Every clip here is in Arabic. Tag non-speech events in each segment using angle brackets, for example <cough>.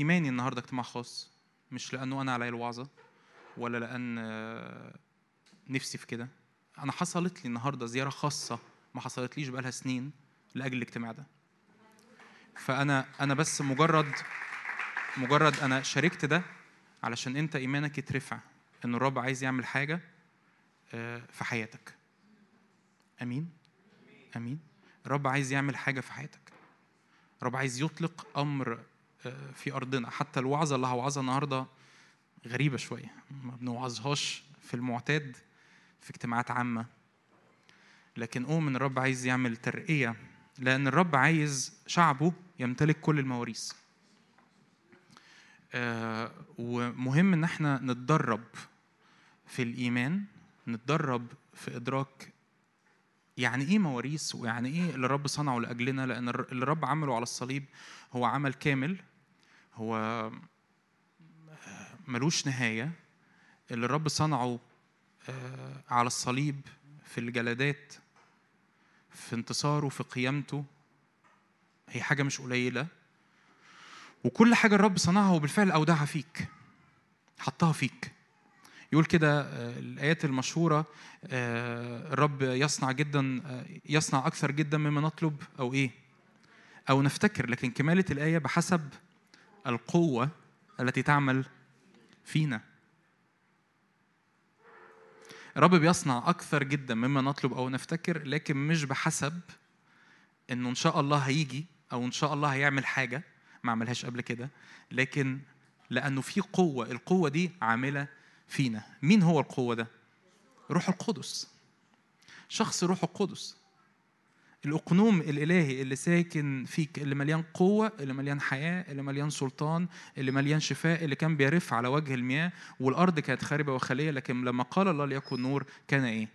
إيماني النهارده اجتماع خاص مش لأنه أنا عليا الوعظه ولا لأن آه، نفسي في كده. أنا حصلت لي النهارده زيارة خاصة ما حصلتليش بقالها سنين لأجل الاجتماع ده. فأنا أنا بس مجرد مجرد أنا شاركت ده علشان أنت إيمانك يترفع إن الرب عايز يعمل حاجة آه، في حياتك. آمين؟ آمين. الرب عايز يعمل حاجة في حياتك. الرب عايز يطلق آه، في أرضنا. حتى الوعظة اللي هوعظها النهارده غريبة شوية. ما بنوعظهاش في المعتاد في اجتماعات عامة. لكن اؤمن الرب عايز يعمل ترقية لأن الرب عايز شعبه يمتلك كل المواريث. آه، ومهم إن إحنا نتدرب في الإيمان نتدرب في إدراك يعني إيه مواريث ويعني إيه اللي الرب صنعه لأجلنا. لأن اللي الرب عمله على الصليب هو عمل كامل. هو ملوش نهاية. اللي الرب صنعه آه، على الصليب في الجلدات في انتصاره في قيامته هي حاجة مش قليلة. وكل حاجة الرب صنعها هو بالفعل أودعها فيك حطها فيك. يقول كده آه، الآيات المشهورة آه، الرب يصنع جدا يصنع أكثر جدا مما نطلب أو إيه؟ أو نفتكر. لكن كمالة الآية بحسب القوة التي تعمل فينا. الرب بيصنع أكثر جدا مما نطلب أو نفتكر لكن مش بحسب إنه إن شاء الله هيجي أو إن شاء الله هيعمل حاجة ما عملهاش قبل كده لكن لأنه في قوة القوة دي عاملة فينا. مين هو القوة ده؟ روح القدس. شخص روح القدس. الأقنوم الإلهي اللي ساكن فيك اللي مليان قوة اللي مليان حياة اللي مليان سلطان اللي مليان شفاء اللي كان بيرف على وجه المياه والأرض كانت خاربة وخالية لكن لما قال الله ليكن نور كان إيه؟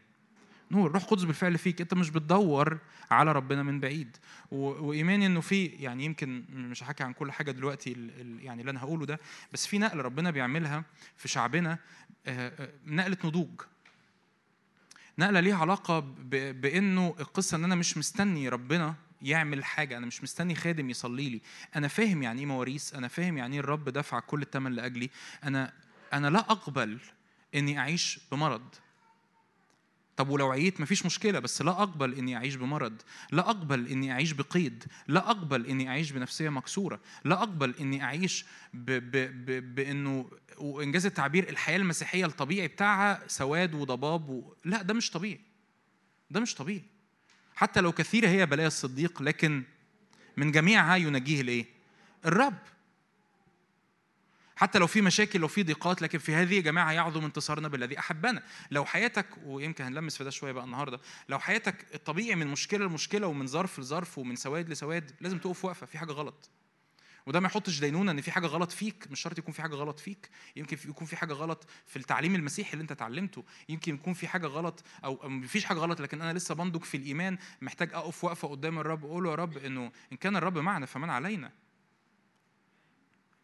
نور روح قدس بالفعل فيك أنت مش بتدور على ربنا من بعيد. وايماني إنه في يعني يمكن مش هحكي عن كل حاجة دلوقتي ال... ال... يعني اللي أنا هقوله ده بس في نقلة ربنا بيعملها في شعبنا آه، آه، نقلة نضوج نقلة ليها علاقة. بإنه القصة إن أنا مش مستني ربنا يعمل حاجة أنا مش مستني خادم يصلي لي أنا فاهم يعني إيه مواريث أنا فاهم يعني إيه الرب دفع كل الثمن لأجلي أنا أنا لا أقبل إني أعيش بمرض طب ولو عييت مفيش مشكلة بس لا أقبل إني أعيش بمرض لا أقبل إني أعيش بقيد لا أقبل إني أعيش بنفسية مكسورة لا أقبل إني أعيش ب ب ب بإنه وإنجاز التعبير الحياة المسيحية الطبيعي بتاعها سواد وضباب و... لا ده مش طبيعي ده مش طبيعي. حتى لو كثيرة هي بلايا الصديق لكن من جميعها ينجيه الايه الرب. حتى لو في مشاكل لو في ضيقات لكن في هذه يا جماعة يعظم انتصارنا بالذي أحبنا. لو حياتك ويمكن هنلمس في ده شوية بقى النهارده لو حياتك الطبيعي من مشكلة لمشكلة ومن ظرف لظرف ومن سواد لسواد لازم تقف وقفه في حاجة غلط. وده ما يحطش دينونة إن في حاجة غلط فيك مش شرط يكون في حاجة غلط فيك. يمكن يكون في حاجة غلط في التعليم المسيحي اللي أنت اتعلمته. يمكن يكون في حاجة غلط أو مفيش حاجة غلط لكن أنا لسه بنضج في الإيمان محتاج أقف وقفه قدام الرب واقول له يا رب إنه إن كان الرب معنا فمن علينا.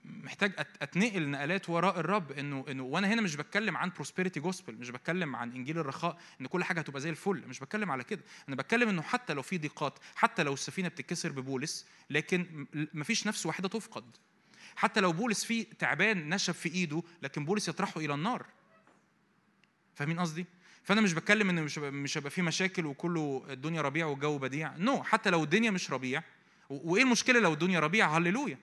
محتاج أتنقل نقلات وراء الرب انه إنه وأنا هنا مش بتكلم عن prosperity gospel مش بتكلم عن إنجيل الرخاء إن كل حاجة هتبقى زي الفل مش بتكلم على كده. أنا بتكلم إنه حتى لو في ضيقات حتى لو السفينة بتتكسر ببولس لكن مفيش نفس واحدة تفقد. حتى لو بولس فيه تعبان نشف في إيده لكن بولس يطرحه إلى النار. فاهمين قصدي؟ فأنا مش بتكلم ان مش مش هيبقى في مشاكل وكله الدنيا ربيع والجو بديع. no no. حتى لو الدنيا مش ربيع وإيه المشكلة لو الدنيا ربيع؟ هللويا.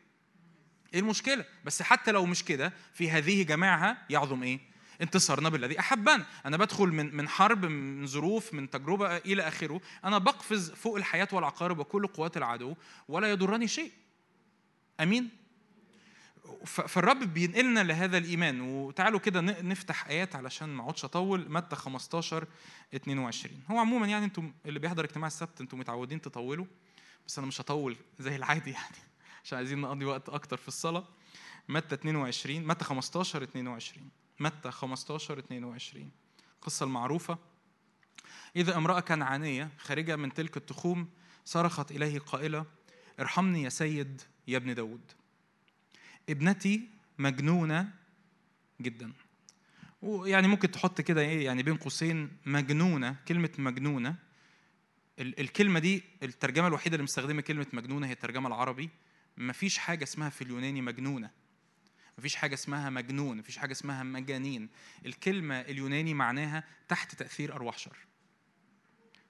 إيه المشكلة؟ بس حتى لو مش كده في هذه جماعها يعظم إيه؟ انتصارنا بالذي أحبنا. أنا بدخل من من حرب من ظروف من تجربة إلى آخره. أنا بقفز فوق الحياة والعقارب وكل قوات العدو ولا يضرني شيء. أمين؟ فالرب بينقلنا لهذا الإيمان. وتعالوا كده نفتح آيات علشان ما أقعدش أطول. متى 15 22 هو عموما يعني أنتم اللي بيحضر اجتماع السبت أنتم متعودين تطولوا. بس أنا مش هطول زي العادي يعني. عشان عايزين نقضي وقت أكتر في الصلاة. متى 22 متى 15 22 متى 15 22 القصة المعروفة. إذا امرأة كنعانية خارجة من تلك التخوم صرخت إليه قائلة ارحمني يا سيد يا ابن داود. ابنتي مجنونة جدا. ويعني ممكن تحط كده إيه يعني بين قوسين مجنونة. كلمة مجنونة. ال- الكلمة دي الترجمة الوحيدة اللي مستخدمة كلمة مجنونة هي الترجمة العربي. مفيش حاجة اسمها في اليوناني مجنونة. مفيش حاجة اسمها مجنون مفيش حاجة اسمها مجانين. الكلمة اليوناني معناها تحت تأثير أرواح شر.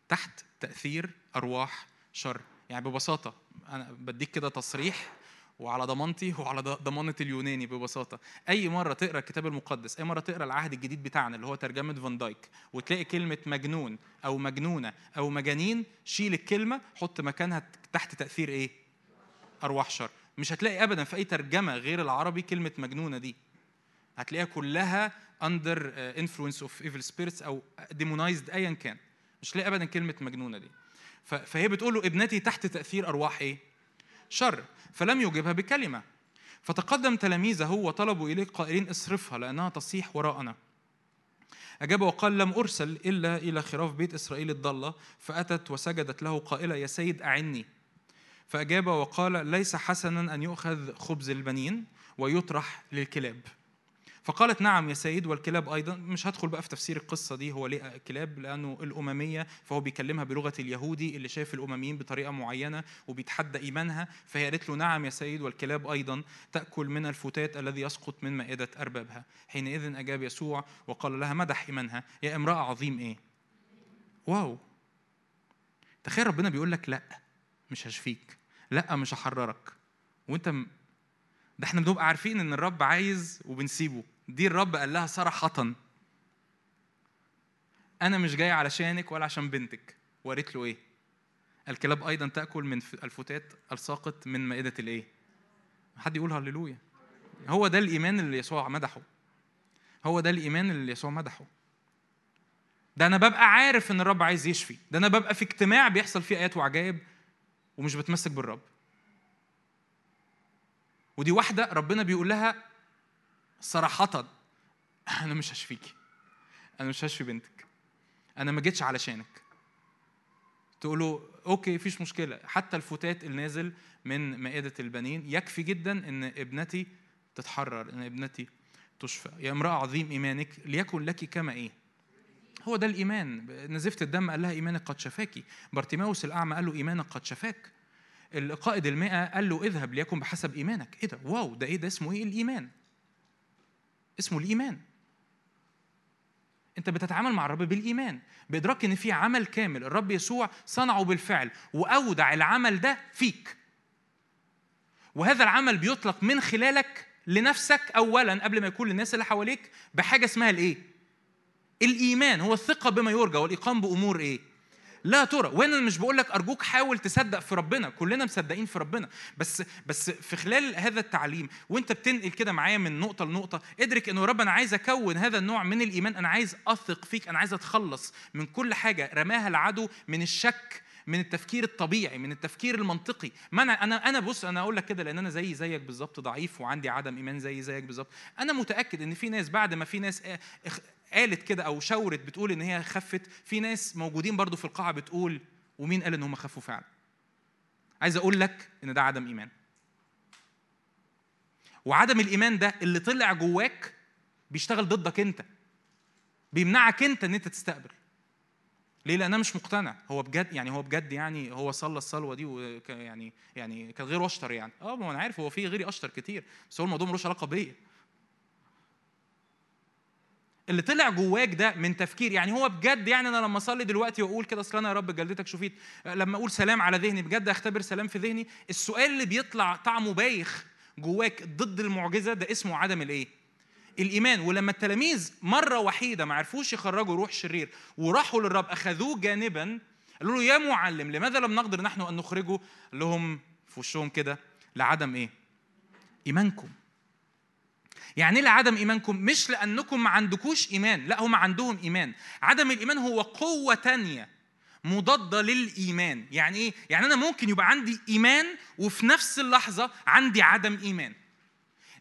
تحت تأثير أرواح شر. يعني ببساطة أنا بديك كده تصريح وعلى ضمانتي وعلى ضمانة اليوناني ببساطة. أي مرة تقرأ الكتاب المقدس أي مرة تقرأ العهد الجديد بتاعنا اللي هو ترجمة فان دايك وتلاقي كلمة مجنون أو مجنونة أو مجانين شيل الكلمة حط مكانها تحت تأثير إيه؟ أرواح شر. مش هتلاقي أبدا في أي ترجمة غير العربي كلمة مجنونة دي. هتلاقيها كلها under influence of evil spirits أو demonized أيا كان. مش هتلاقي أبدا كلمة مجنونة دي. فهي بتقول له ابنتي تحت تأثير أرواح إيه؟ شر. فلم يجبها بكلمة. فتقدم تلاميذه وطلبوا إليه قائلين اصرفها لأنها تصيح وراءنا. أجاب وقال لم أرسل إلا إلى خراف بيت إسرائيل الضالة. فأتت وسجدت له قائلة يا سيد أعني. فأجاب وقال ليس حسنا أن يؤخذ خبز البنين ويطرح للكلاب. فقالت نعم يا سيد والكلاب أيضا. مش هدخل بقى في تفسير القصة دي هو ليه كلاب لأنه الأممية فهو بيكلمها بلغة اليهودي اللي شايف الأمميين بطريقة معينة وبيتحدى إيمانها فهي قالت له نعم يا سيد والكلاب أيضا تأكل من الفتات الذي يسقط من مائدة أربابها. حينئذ أجاب يسوع وقال لها مدح إيمانها يا امرأة عظيم إيه؟ واو. تخيل ربنا بيقول لك لا. مش هشفيك. لا مش هحررك. وانت ده إحنا بنبقى عارفين إن الرب عايز وبنسيبه. دي الرب قال لها صراحة أنا مش جاي علشانك ولا عشان بنتك. وقالت له إيه؟ الكلاب أيضا تأكل من الفتات الساقط من مائدة الإيه؟ حد يقول هللويا. هو ده الإيمان اللي يسوع مدحه. هو ده الإيمان اللي يسوع مدحه. ده أنا ببقى عارف إن الرب عايز يشفي. ده أنا ببقى في اجتماع بيحصل فيه آيات وعجائب. ومش بتمسك بالرب. ودي واحدة ربنا بيقول لها صراحة أنا مش هشفيكي. أنا مش هشفي بنتك. أنا ما جيتش علشانك. تقول له أوكي مفيش مشكلة. حتى الفتات النازل من مائدة البنين يكفي جدا إن ابنتي تتحرر إن ابنتي تشفى. يا امرأة عظيم إيمانك ليكن لك كما إيه؟ هو ده الإيمان. نزفت الدم قال لها إيمانك قد شفاكي. بارتيماوس الأعمى قال له إيمانك قد شفاك. القائد المئة قال له اذهب ليكن بحسب إيمانك. إيه ده؟ wow ده إيه ده؟ اسمه إيه الإيمان؟ اسمه الإيمان. أنت بتتعامل مع الرب بالإيمان. بإدراك إن في عمل كامل. الرب يسوع صنعه بالفعل. وأودع العمل ده فيك. وهذا العمل بيطلق من خلالك لنفسك أولا قبل ما يكون للناس اللي حواليك بحاجة اسمها الإيه؟ الإيمان هو الثقة بما يرجى والإقام بأمور إيه؟ لا ترى. وأنا مش بقول لك أرجوك حاول تصدق في ربنا. كلنا مصدقين في ربنا. بس بس في خلال هذا التعليم وأنت بتنقل كده معايا من نقطة لنقطة ادرك انه رب أنا عايز أكون هذا النوع من الإيمان. أنا عايز أثق فيك. أنا عايز أتخلص من كل حاجة رماها العدو من الشك من التفكير الطبيعي من التفكير المنطقي. ما أنا أنا بص أنا أقول لك كده لأن أنا زي زيك بالظبط ضعيف وعندي عدم إيمان زي زيك بالظبط. أنا متأكد إن في ناس بعد ما في ناس قالت كده أو شاورت بتقول إن هي خفت في ناس موجودين برضو في القاعة بتقول ومين قال إن هم خفوا فعلا؟ عايز أقول لك إن ده عدم إيمان. وعدم الإيمان ده اللي طلع جواك بيشتغل ضدك أنت بيمنعك أنت إن أنت تستقبل. ليه؟ لأن أنا مش مقتنع. هو بجد يعني هو بجد يعني هو صلى الصلوة دي ويعني يعني كان غير أشطر يعني. آه ما أنا عارف هو في غيري أشطر كتير بس هو الموضوع ملوش علاقة بيا. اللي طلع جواك ده من تفكير يعني هو بجد يعني أنا لما أصلي دلوقتي وأقول كده أصل أنا يا رب جلدتك شفيت لما أقول سلام على ذهني بجد أختبر سلام في ذهني السؤال اللي بيطلع طعمه بايخ جواك ضد المعجزة ده اسمه عدم الإيه؟ الإيمان. ولما التلاميذ مرة وحيدة ما عرفوش يخرجوا روح شرير وراحوا للرب أخذوه جانبا قالوا له يا معلم لماذا لم نقدر نحن أن نخرجه؟ قال لهم في وشهم كده لعدم إيه؟ إيمانكم. يعني إيه لعدم إيمانكم؟ مش لأنكم ما عندكوش إيمان لا هم عندهم إيمان. عدم الإيمان هو قوة تانية مضادة للإيمان. يعني إيه؟ يعني أنا ممكن يبقى عندي إيمان وفي نفس اللحظة عندي عدم إيمان.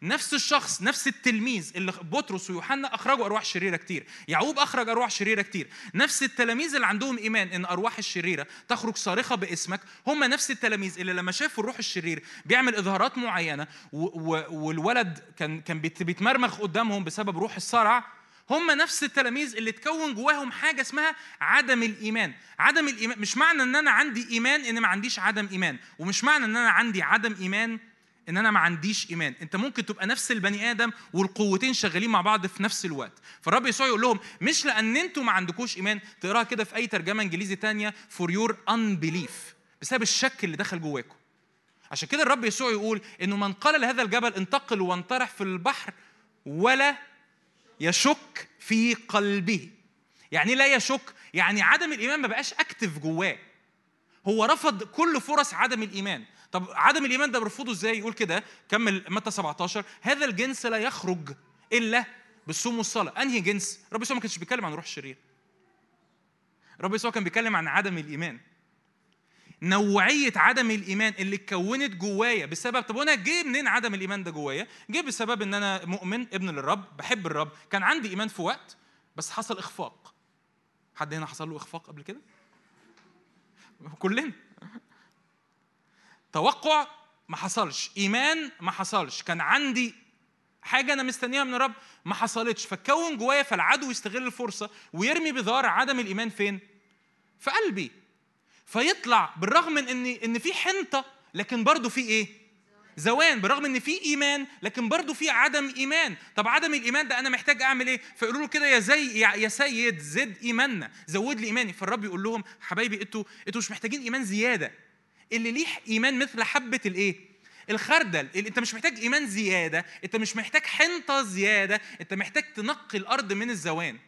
نفس الشخص نفس التلميذ اللي بطرس ويوحنا أخرجوا أرواح شريرة كتير يعقوب أخرج أرواح شريرة كتير نفس التلاميذ اللي عندهم إيمان إن أرواح الشريرة تخرج صارخة باسمك هم نفس التلاميذ اللي لما شافوا الروح الشرير بيعمل إظهارات معينة والولد كان كان بيتمرمخ قدامهم بسبب روح الصرع هم نفس التلاميذ اللي تكون جواهم حاجة اسمها عدم الإيمان. عدم الإيمان مش معنى إن أنا عندي إيمان إن ما عنديش عدم إيمان ومش معنى إن أنا عندي عدم إيمان إن أنا ما عنديش إيمان. أنت ممكن تبقى نفس البني آدم والقوتين شغالين مع بعض في نفس الوقت. فالرب يسوع يقول لهم مش لأن أنتوا ما عندكوش إيمان تقراها كده في أي ترجمة إنجليزي تانية for your unbelief. بسبب الشك اللي دخل جواكم. عشان كده الرب يسوع يقول إنه من قال لهذا الجبل انتقل وانطرح في البحر ولا يشك في قلبه. يعني لا يشك يعني عدم الإيمان ما بقاش أكتف جواه. هو رفض كل فرص عدم الإيمان. طب عدم الإيمان ده بيرفضه إزاي؟ يقول كده كمل متى 17 هذا الجنس لا يخرج إلا بالصوم والصلاه أنهي جنس؟ رب يسوع ما كانش بيتكلم عن روح الشرير رب يسوع كان بيتكلم عن عدم الإيمان. نوعية عدم الإيمان اللي اتكونت جوايا بسبب طب وأنا جه منين عدم الإيمان ده جوايا؟ جه بسبب إن أنا مؤمن ابن للرب بحب الرب. كان عندي إيمان في وقت بس حصل إخفاق. حد هنا حصل له إخفاق قبل كده؟ كلنا. توقع ما حصلش. إيمان ما حصلش. كان عندي حاجة أنا مستنيها من الرب ما حصلتش. فكون جوايا فالعدو يستغل الفرصة ويرمي بذار عدم الإيمان فين؟ في قلبي. فيطلع بالرغم من إن إن في حنطة لكن برضه في إيه؟ زوان. بالرغم إن في إيمان لكن برضه في عدم إيمان. طب عدم الإيمان ده أنا محتاج أعمل إيه؟ فيقولوا له كده يا زي يا سيد زد إيماننا زود لي إيماني. فالرب يقول لهم حبايبي أنتوا أنتوا مش محتاجين إيمان زيادة. اللي ليه إيمان مثل حبة الإيه؟ الخردل. أنت مش محتاج إيمان زيادة أنت مش محتاج حنطة زيادة أنت محتاج تنقي الأرض من الزوان.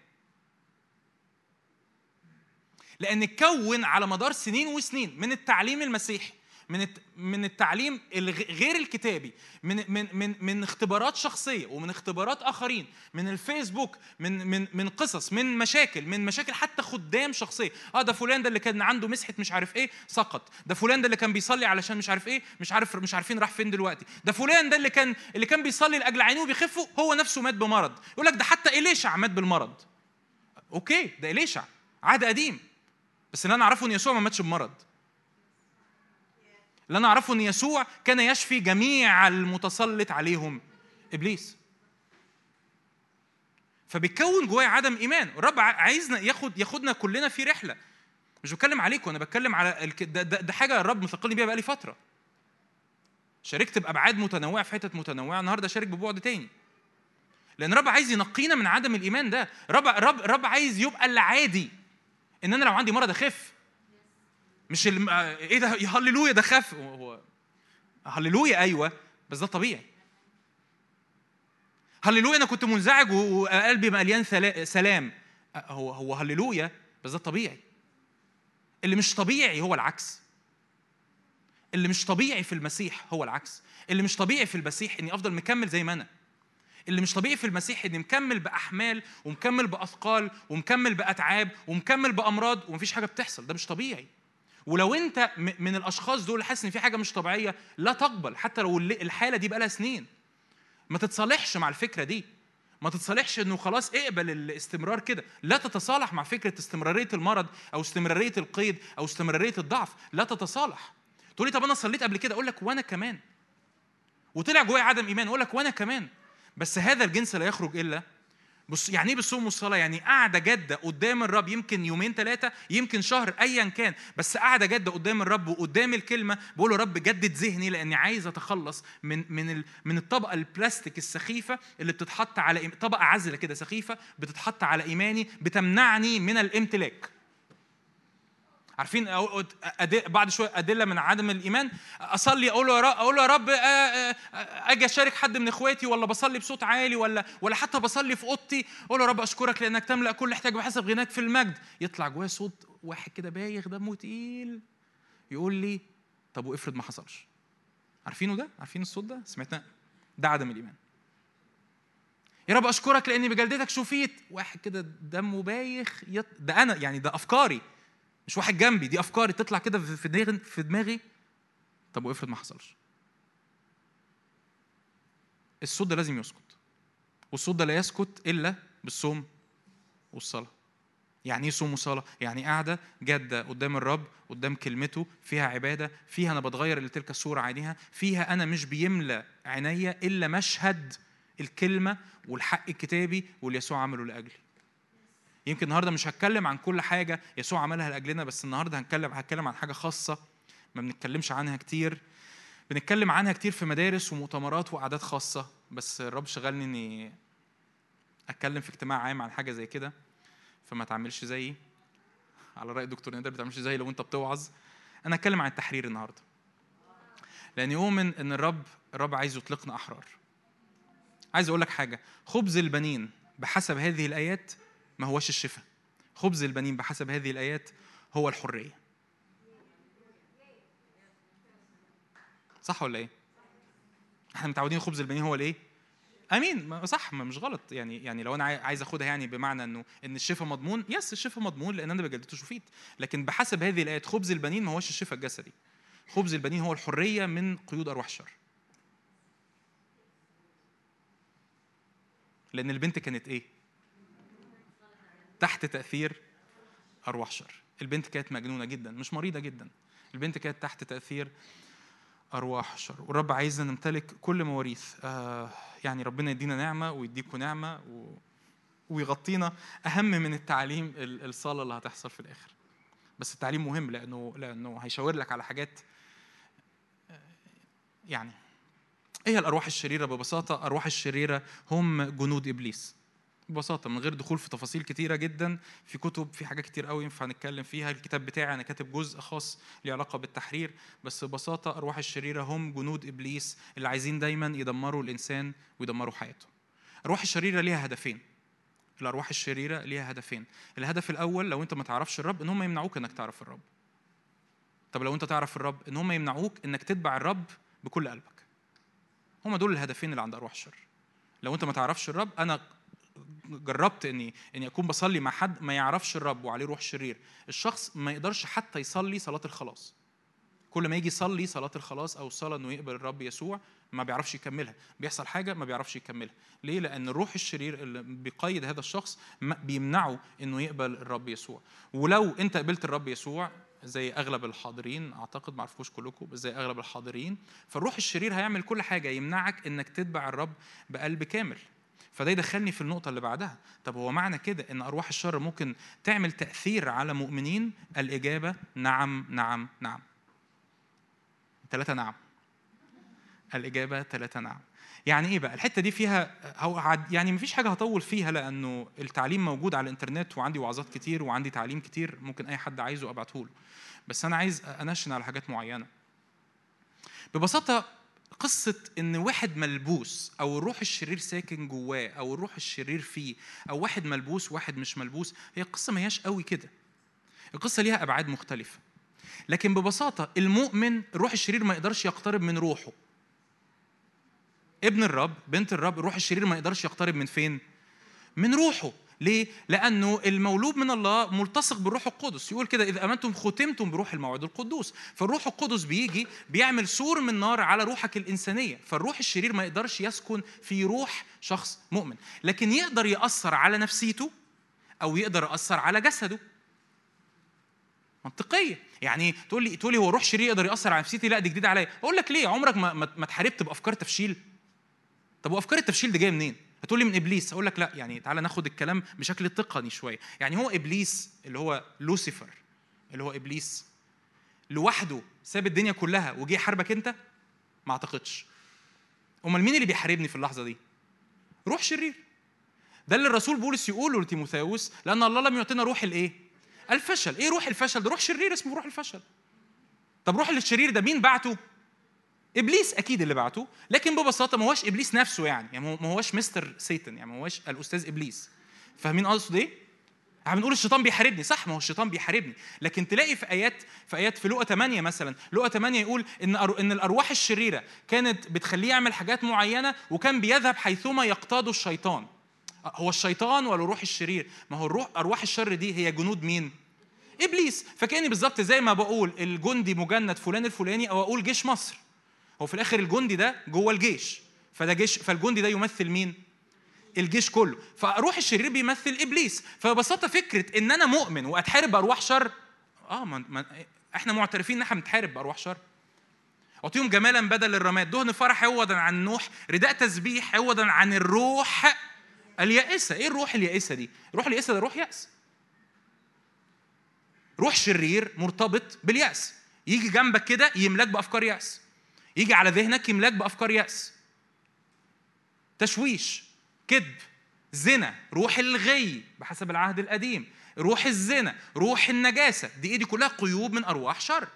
لأن اتكون على مدار سنين وسنين من التعليم المسيحي. من من التعليم غير الكتابي من من من من اختبارات شخصية ومن اختبارات آخرين من الفيسبوك من من من قصص من مشاكل من مشاكل حتى خدام شخصية. آه ده فلان ده اللي كان عنده مسحة مش عارف إيه سقط. ده فلان ده اللي كان بيصلي علشان مش عارف إيه مش عارف مش عارفين راح فين دلوقتي. ده فلان ده اللي كان اللي كان بيصلي لأجل عينيه وبيخفوا هو نفسه مات بمرض. يقول لك ده حتى إليشع مات بالمرض. أوكي ده إليشع عهد قديم. بس اللي أنا أعرفه إن يسوع ما ماتش بمرض. اللي أنا أعرفه إن يسوع كان يشفي جميع المتسلط عليهم إبليس. فبيتكون جوايا عدم إيمان. الرب عايزنا ياخد ياخدنا كلنا في رحلة. مش بتكلم عليكم أنا بتكلم على الك... ده, ده, ده حاجة الرب مثقلني بيها بقالي فترة. شاركت بأبعاد متنوعة في حتت متنوعة النهارده شارك ببعد تاني. لأن الرب عايز ينقينا من عدم الإيمان ده. رب رب رب عايز يبقى العادي. إن أنا لو عندي مرض أخف مش الم... إيه ده؟ يا هللويا ده خف هو هللويا أيوه بس ده طبيعي. هللويا أنا كنت منزعج وقلبي مليان سلام. هو هو هللويا بس ده طبيعي. اللي مش طبيعي هو العكس. اللي مش طبيعي في المسيح هو العكس. اللي مش طبيعي في المسيح إني أفضل مكمل زي ما أنا. اللي مش طبيعي في المسيح إني مكمل بأحمال ومكمل بأثقال ومكمل بأتعاب ومكمل بأمراض ومفيش حاجة بتحصل. ده مش طبيعي. ولو انت من الأشخاص دول حاسس إن في حاجة مش طبيعية لا تقبل. حتى لو الحالة دي بقى لها سنين. ما تتصالحش مع الفكرة دي. ما تتصالحش إنه خلاص اقبل الاستمرار كده. لا تتصالح مع فكرة استمرارية المرض أو استمرارية القيد أو استمرارية الضعف. لا تتصالح. تقول لي طب أنا صليت قبل كده؟ أقول لك وأنا كمان. وطلع جوايا عدم إيمان. أقول لك وأنا كمان. بس هذا الجنس لا يخرج إلا بص يعني إيه بالصوم والصلاة؟ يعني قاعدة جادة قدام الرب يمكن يومين ثلاثة يمكن شهر ايا كان بس قاعدة جادة قدام الرب وقدام الكلمة. بقول رب جدد ذهني لأني عايز أتخلص من من من الطبقة البلاستيك السخيفة اللي بتتحط على طبقة عزله كده سخيفة بتتحط على إيماني بتمنعني من الامتلاك. عارفين بعد شوية أدلة من عدم الإيمان. أصلي أقول له أقول له يا رب أجي أشارك حد من إخواتي ولا بصلي بصوت عالي ولا ولا حتى بصلي في أوضتي. أقول له يا رب أشكرك لأنك تملأ كل احتياج بحسب غناك في المجد. يطلع جوايا صوت واحد كده بايخ دمه تقيل. يقول لي طب وافرض ما حصلش. عارفينه ده؟ عارفين الصوت ده؟ سمعتنا ده عدم الإيمان. يا رب أشكرك لأني بجلدتك شفيت. واحد كده دمه بايخ يط... ده أنا يعني ده أفكاري. مش واحد جنبي دي أفكاري تطلع كده في دماغي في دماغي. طب وافرض ما حصلش. الصوت ده لازم يسكت. والصوت ده لا يسكت إلا بالصوم والصلاة. يعني إيه صوم وصلاة؟ يعني قاعدة جادة قدام الرب قدام كلمته فيها عبادة فيها أنا بتغير لتلك الصورة عينيها فيها أنا مش بيملى عينيا إلا مشهد الكلمة والحق الكتابي واللي يسوع عمله لأجلي. يمكن النهارده مش هتكلم عن كل حاجة يسوع عملها لأجلنا بس النهارده هنتكلم هتكلم عن حاجة خاصة ما بنتكلمش عنها كتير. بنتكلم عنها كتير في مدارس ومؤتمرات وقعدات خاصة بس الرب شغلني إني أتكلم في اجتماع عام عن حاجة زي كده فما تعملش زيي. على رأي الدكتور نادر ما تعملش زيي لو أنت بتوعظ. أنا أتكلم عن التحرير النهاردة. لأن يؤمن إن الرب الرب عايز يطلقنا أحرار. عايز أقول لك حاجة. خبز البنين بحسب هذه الآيات ما هوش الشفاء. خبز البنين بحسب هذه الآيات هو الحرية. صح ولا إيه؟ إحنا متعودين خبز البنين هو الإيه؟ أمين. صح. ما مش غلط. يعني يعني لو أنا عايز أخدها يعني بمعنى إنه إن الشفاء مضمون يس الشفاء مضمون لأن أنا بجلدته شفيت لكن بحسب هذه الآيات خبز البنين ما هوش الشفاء الجسدي. خبز البنين هو الحرية من قيود ارواح الشر. لأن البنت كانت إيه؟ تحت تأثير أرواح شر. البنت كانت مجنونة جدا مش مريضة جدا. البنت كانت تحت تأثير أرواح الشر والرب عايزنا نمتلك كل مواريث. آه يعني ربنا يدينا نعمة ويديكم نعمة و... ويغطينا أهم من التعليم الصالة اللي هتحصل في الآخر. بس التعليم مهم لأنه لأنه هيشاور لك على حاجات آه، يعني إيه الأرواح الشريرة. ببساطة أرواح الشريرة هم جنود إبليس. ببساطة من غير دخول في تفاصيل كتيرة جدا في كتب في حاجات كتير قوي ينفع نتكلم فيها. الكتاب بتاعي أنا كاتب جزء خاص له علاقة بالتحرير. بس ببساطة أرواح الشريرة هم جنود إبليس اللي عايزين دايما يدمروا الإنسان ويدمروا حياته. أرواح الشريرة ليها هدفين. الأرواح الشريرة ليها هدفين. الهدف الأول لو أنت ما تعرفش الرب إن هم يمنعوك إنك تعرف الرب. طب لو أنت تعرف الرب إن هم يمنعوك إنك تتبع الرب بكل قلبك. هم دول الهدفين اللي عند أرواح الشر. لو أنت ما تعرفش الرب أنا جربت اني إني أكون بصلي مع حد ما يعرفش الرب وعليه روح شرير. الشخص ما يقدرش حتى يصلي صلاة الخلاص. كل ما يجي يصلي صلاة الخلاص أو الصلاه إنه يقبل الرب يسوع ما بيعرفش يكملها. بيحصل حاجة ما بيعرفش يكملها. ليه؟ لأن الروح الشرير اللي بيقيد هذا الشخص بيمنعه إنه يقبل الرب يسوع. ولو أنت قبلت الرب يسوع زي أغلب الحاضرين أعتقد ما عرفوش كلكم بس زي أغلب الحاضرين فالروح الشرير هيعمل كل حاجة يمنعك إنك تتبع الرب بقلب كامل. فده يدخلني في النقطة اللي بعدها. طب هو معنى كده إن أرواح الشر ممكن تعمل تأثير على مؤمنين؟ الإجابة نعم نعم نعم. ثلاثة نعم. الإجابة ثلاثة نعم. يعني إيه بقى؟ الحتة دي فيها يعني مفيش حاجة هطول فيها لأنه التعليم موجود على الإنترنت وعندي وعظات كتير وعندي تعليم كتير ممكن أي حد عايزه ابعته له بس أنا عايز أنشن على حاجات معينة. ببساطة قصة إن واحد ملبوس أو الروح الشرير ساكن جواه أو الروح الشرير فيه أو واحد ملبوس واحد مش ملبوس هي قصة ما هياش قوي كده. القصة ليها أبعاد مختلفة. لكن ببساطة المؤمن الروح الشرير ما يقدرش يقترب من روحه. ابن الرب بنت الرب الروح الشرير ما يقدرش يقترب من فين؟ من روحه. ليه؟ لأنه المولود من الله ملتصق بالروح القدس. يقول كده إذا أمنتم ختمتم بروح الموعد القدوس. فالروح القدس بيجي بيعمل سور من نار على روحك الإنسانية. فالروح الشرير ما يقدرش يسكن في روح شخص مؤمن. لكن يقدر يأثر على نفسيته أو يقدر يأثر على جسده. منطقية. يعني تقول لي تقول لي هو روح شرير يقدر يأثر على نفسيتي؟ لا دي جديدة عليا. أقول لك ليه؟ عمرك ما ما اتحاربت بأفكار تفشيل. طب وأفكار التفشيل دي جاية منين؟ هتقول لي من إبليس؟ أقول لك لا يعني تعالى ناخد الكلام بشكل تقني شوية. يعني هو إبليس اللي هو لوسيفر اللي هو إبليس لوحده ساب الدنيا كلها وجه يحاربك أنت؟ ما أعتقدش. أمال مين اللي بيحاربني في اللحظة دي؟ روح شرير. ده اللي الرسول بولس يقوله لتيموثاوس لأن الله لم يعطينا روح الإيه؟ الفشل. إيه روح الفشل؟ ده روح شرير اسمه روح الفشل. طب روح الشرير ده مين بعته؟ إبليس أكيد اللي بعته لكن ببساطة ما هوش إبليس نفسه يعني يعني ما هوش مستر سيتن يعني ما هوش الأستاذ إبليس. فاهمين اقصد إيه؟ إحنا بنقول الشيطان بيحاربني صح ما هو الشيطان بيحاربني. لكن تلاقي في ايات في آيات في لقا 8 مثلا لقا 8 يقول إن إن الأرواح الشريرة كانت بتخليه يعمل حاجات معينة وكان بيذهب حيثما يقتاد الشيطان. هو الشيطان ولا الروح الشرير؟ ما هو الروح أرواح الشر دي هي جنود مين؟ إبليس. فكأني بالظبط زي ما بقول الجندي مجند فلان الفلاني أو أقول جيش مصر. هو في الآخر الجندي ده جوه الجيش. فده جيش فالجندي ده يمثل مين؟ الجيش كله. فروح الشرير بيمثل إبليس. فببساطة فكرة إن أنا مؤمن وأتحارب بأرواح شر آه ما إحنا معترفين إن إحنا بنتحارب بأرواح شر. أعطيهم جمالا بدل الرماد. دهن فرح عوضا عن نوح. رداء تسبيح عوضا عن الروح اليائسة. إيه الروح اليائسة دي؟ الروح اليائسة ده روح يأس. روح شرير مرتبط باليأس. يجي جنبك كده يملاك بأفكار يأس. يجي على ذهنك يملاك بأفكار يأس. تشويش كذب زنا روح الغي بحسب العهد القديم. روح الزنا روح النجاسة دي إيه دي كلها قيود من أرواح شر.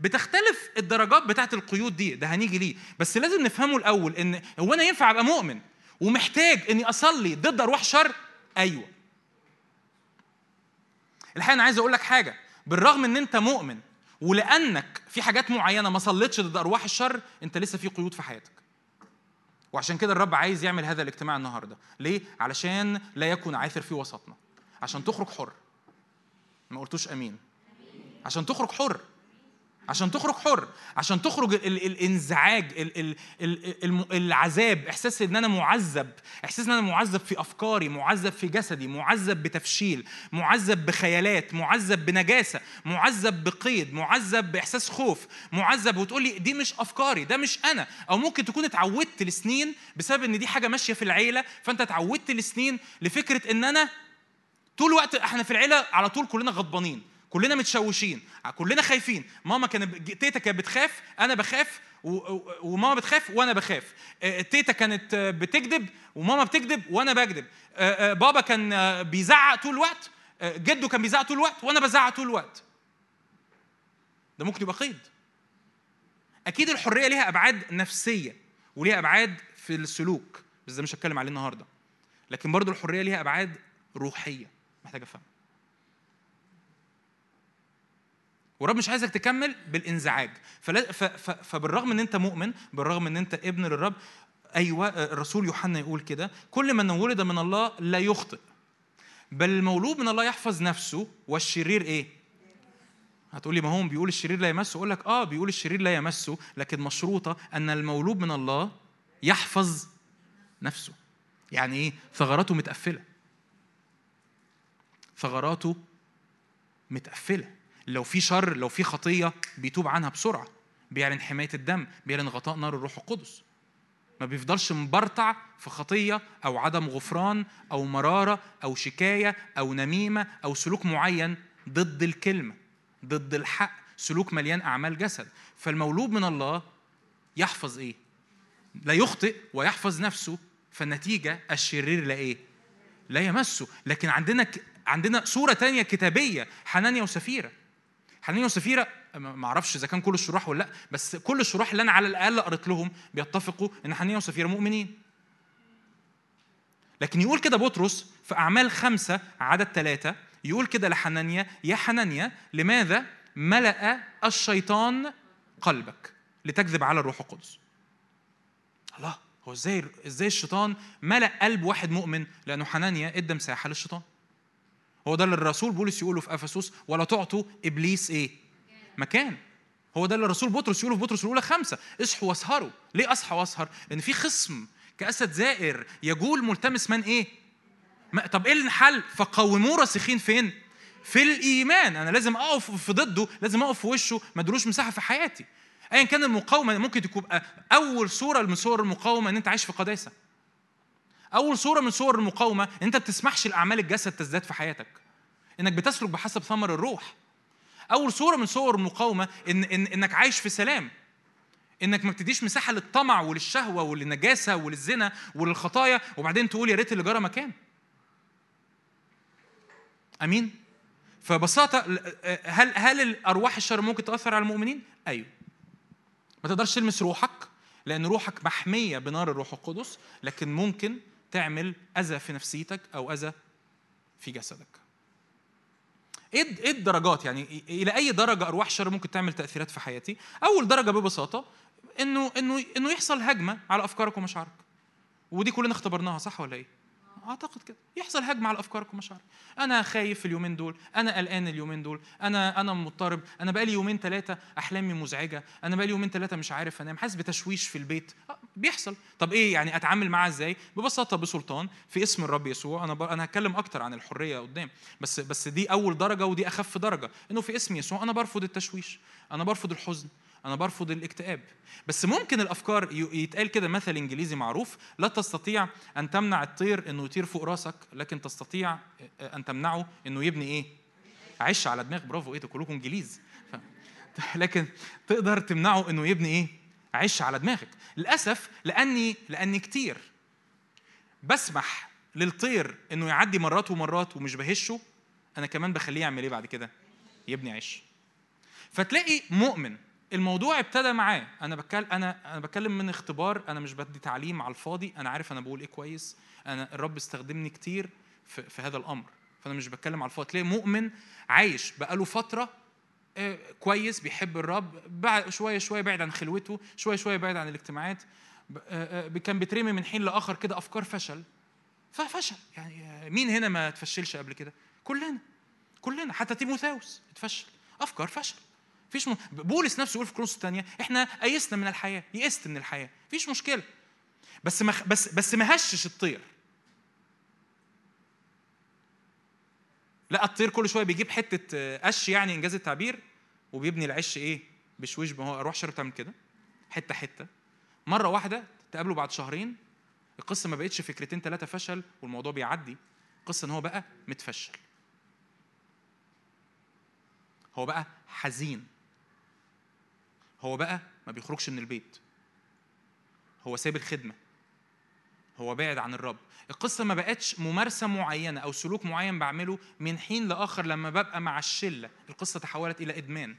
بتختلف الدرجات بتاعت القيود دي ده هنيجي ليه. بس لازم نفهمه الأول إن هو أنا ينفع أبقى مؤمن ومحتاج إني أصلي ضد أرواح شر؟ أيوه. الحقيقة أنا عايز أقول لك حاجة. بالرغم إن أنت مؤمن ولأنك في حاجات معينة ما صليتش ضد أرواح الشر أنت لسه في قيود في حياتك. وعشان كده الرب عايز يعمل هذا الاجتماع النهارده. ليه؟ علشان لا يكون عاثر في وسطنا. عشان تخرج حر. ما قلتوش آمين. عشان تخرج حر. عشان تخرج حر عشان تخرج ال ال الانزعاج ال ال ال العذاب إحساس إن أنا معذب إحساس إن أنا معذب في أفكاري معذب في جسدي معذب بتفشيل معذب بخيالات معذب بنجاسة معذب بقيد معذب بإحساس خوف معذب وتقول لي دي مش أفكاري ده مش أنا. أو ممكن تكون اتعودت لسنين بسبب إن دي حاجة ماشية في العيلة فأنت اتعودت لسنين لفكرة إن أنا طول الوقت إحنا في العيلة على طول كلنا غضبانين. كلنا متشوشين كلنا خايفين. ماما كانت تيتا كانت بتخاف أنا بخاف وماما بتخاف وأنا بخاف. آه، تيتا كانت بتكذب وماما بتكذب وأنا بكذب. آه، آه، بابا كان بيزعق طول الوقت جده كان بيزعق طول الوقت وأنا بزعق طول الوقت. ده ممكن يبقى قيد. أكيد الحرية ليها أبعاد نفسية وليها أبعاد في السلوك بس ده مش هتكلم عليه النهارده. لكن برضو الحرية ليها أبعاد روحية محتاج أفهم. ورب مش عايزك تكمل بالانزعاج. فبالرغم إن أنت مؤمن بالرغم إن أنت ابن للرب أيوه الرسول يوحنا يقول كده كل من ولد من الله لا يخطئ. بل المولود من الله يحفظ نفسه والشرير إيه؟ هتقولي ما هو بيقول الشرير لا يمسه؟ أقول لك آه بيقول الشرير لا يمسه لكن مشروطة أن المولود من الله يحفظ نفسه. يعني إيه؟ ثغراته متقفلة. ثغراته متقفلة. لو في شر لو في خطية بيتوب عنها بسرعة بيعلن حماية الدم بيعلن غطاء نار الروح القدس. ما بيفضلش مبرطع في خطية أو عدم غفران أو مرارة أو شكاية أو نميمة أو سلوك معين ضد الكلمة ضد الحق سلوك مليان أعمال جسد. فالمولود من الله يحفظ إيه؟ لا يخطئ ويحفظ نفسه فالنتيجة الشرير لا إيه؟ لا يمسه. لكن عندنا عندنا صورة تانية كتابية حنانيا وسفيرة. حنانيا وسفيرة ما أعرفش إذا كان كل الشراح ولا لأ بس كل الشراح اللي أنا على الأقل قريت لهم بيتفقوا إن حنانيا وسفيرة مؤمنين. لكن يقول كده بطرس في أعمال خمسة عدد ثلاثة يقول كده لحنانيا يا حنانيا لماذا ملأ الشيطان قلبك لتكذب على الروح القدس؟ الله هو إزاي إزاي الشيطان ملأ قلب واحد مؤمن؟ لأنه حنانيا إدى مساحة للشيطان. هو ده اللي الرسول بولس يقوله في إفسس ولا تعطوا إبليس إيه؟ مكان هو ده اللي الرسول بطرس يقوله في بطرس الأولى خمسة اصحوا واسهروا ليه أصحى وأسهر؟ لأن في خصم كأسد زائر يجول ملتمس من إيه؟ ما طب إيه الحل؟ فقوموه راسخين فين؟ في الإيمان أنا لازم أقف في ضده لازم أقف في وشه ما ادلوش مساحة في حياتي ايا كان المقاومة ممكن تكون أول صورة من صور المقاومة إن أنت عايش في قداسة أول صورة من صور المقاومة ان انت بتسمحش لأعمال الجسد تزداد في حياتك. إنك بتسلك بحسب ثمر الروح. أول صورة من صور المقاومة إن, إن إنك عايش في سلام. إنك ما بتديش مساحة للطمع وللشهوة وللنجاسة وللزنا وللخطايا وبعدين تقول يا ريت اللي جرى مكان. أمين؟ فببساطة هل هل الأرواح الشر ممكن تأثر على المؤمنين؟ أيوه. ما تقدرش تلمس روحك لأن روحك محمية بنار الروح القدس لكن ممكن تعمل أذى في نفسيتك أو أذى في جسدك. إيه إيه الدرجات يعني؟ إلى أي درجة أرواح الشر ممكن تعمل تأثيرات في حياتي؟ أول درجة ببساطة إنه إنه إنه يحصل هجمة على أفكارك ومشاعرك. ودي كلنا اختبرناها صح ولا إيه؟ أعتقد كده. يحصل هجمة على أفكارك ومشاعرك. أنا خايف اليومين دول. أنا قلقان اليومين دول. أنا أنا مضطرب. أنا بقالي يومين ثلاثة أحلامي مزعجة. أنا بقالي يومين ثلاثة مش عارف أنام. حاسس بتشويش في البيت. آه، بيحصل. طب إيه يعني أتعامل معاه إزاي؟ ببساطة بسلطان في اسم الرب يسوع. أنا ب... أنا هتكلم أكتر عن الحرية قدام. بس بس دي أول درجة ودي أخف درجة. إنه في اسم يسوع أنا برفض التشويش. أنا برفض الحزن. أنا برفض الاكتئاب. بس ممكن الأفكار يتقال كده مثل إنجليزي معروف لا تستطيع أن تمنع الطير إنه يطير فوق راسك لكن تستطيع أن تمنعه إنه يبني إيه؟ عش على دماغ برافو إيه كلكم إنجليز. <laughs> لكن تقدر تمنعه إنه يبني إيه؟ عش على دماغك. للأسف لأني لأني كتير بسمح للطير إنه يعدي مرات ومرات ومش بهشه أنا كمان بخليه يعمل إيه بعد كده؟ يبني عش. فتلاقي مؤمن الموضوع ابتدى معاه. أنا بتكلم أنا أنا بتكلم من اختبار أنا مش بدي تعليم على الفاضي أنا عارف أنا بقول إيه كويس أنا الرب استخدمني كتير في, في هذا الأمر. فأنا مش بتكلم على الفاضي. تلاقي مؤمن عايش بقاله فترة آه، كويس بيحب الرب بعد شوية شوية بعد عن خلوته شوية شوية بعد عن الاجتماعات آه، آه، كان بيترمي من حين لآخر كده أفكار فشل. ففشل. يعني مين هنا ما تفشلش قبل كده؟ كلنا. كلنا. حتى تيموثاوس اتفشل. أفكار فشل. فيش م... بولس نفسه يقول في كورنثوس الثانية إحنا أيسنا من الحياة يئست من الحياة فيش مشكلة. بس ما بس بس ما هشش الطير. لا الطير كل شوية بيجيب حتة قش يعني إنجاز التعبير وبيبني العش إيه بشويش ما هو أروح شرب تعمل كده حتة حتة. مرة واحدة تقابله بعد شهرين القصة ما بقتش فكرتين ثلاثة فشل والموضوع بيعدي. القصة إن هو بقى متفشل. هو بقى حزين. هو بقى ما بيخرجش من البيت. هو ساب الخدمة. هو بعد عن الرب. القصة ما بقتش ممارسة معينة أو سلوك معين بعمله من حين لآخر لما ببقى مع الشلة. القصة تحولت إلى إدمان.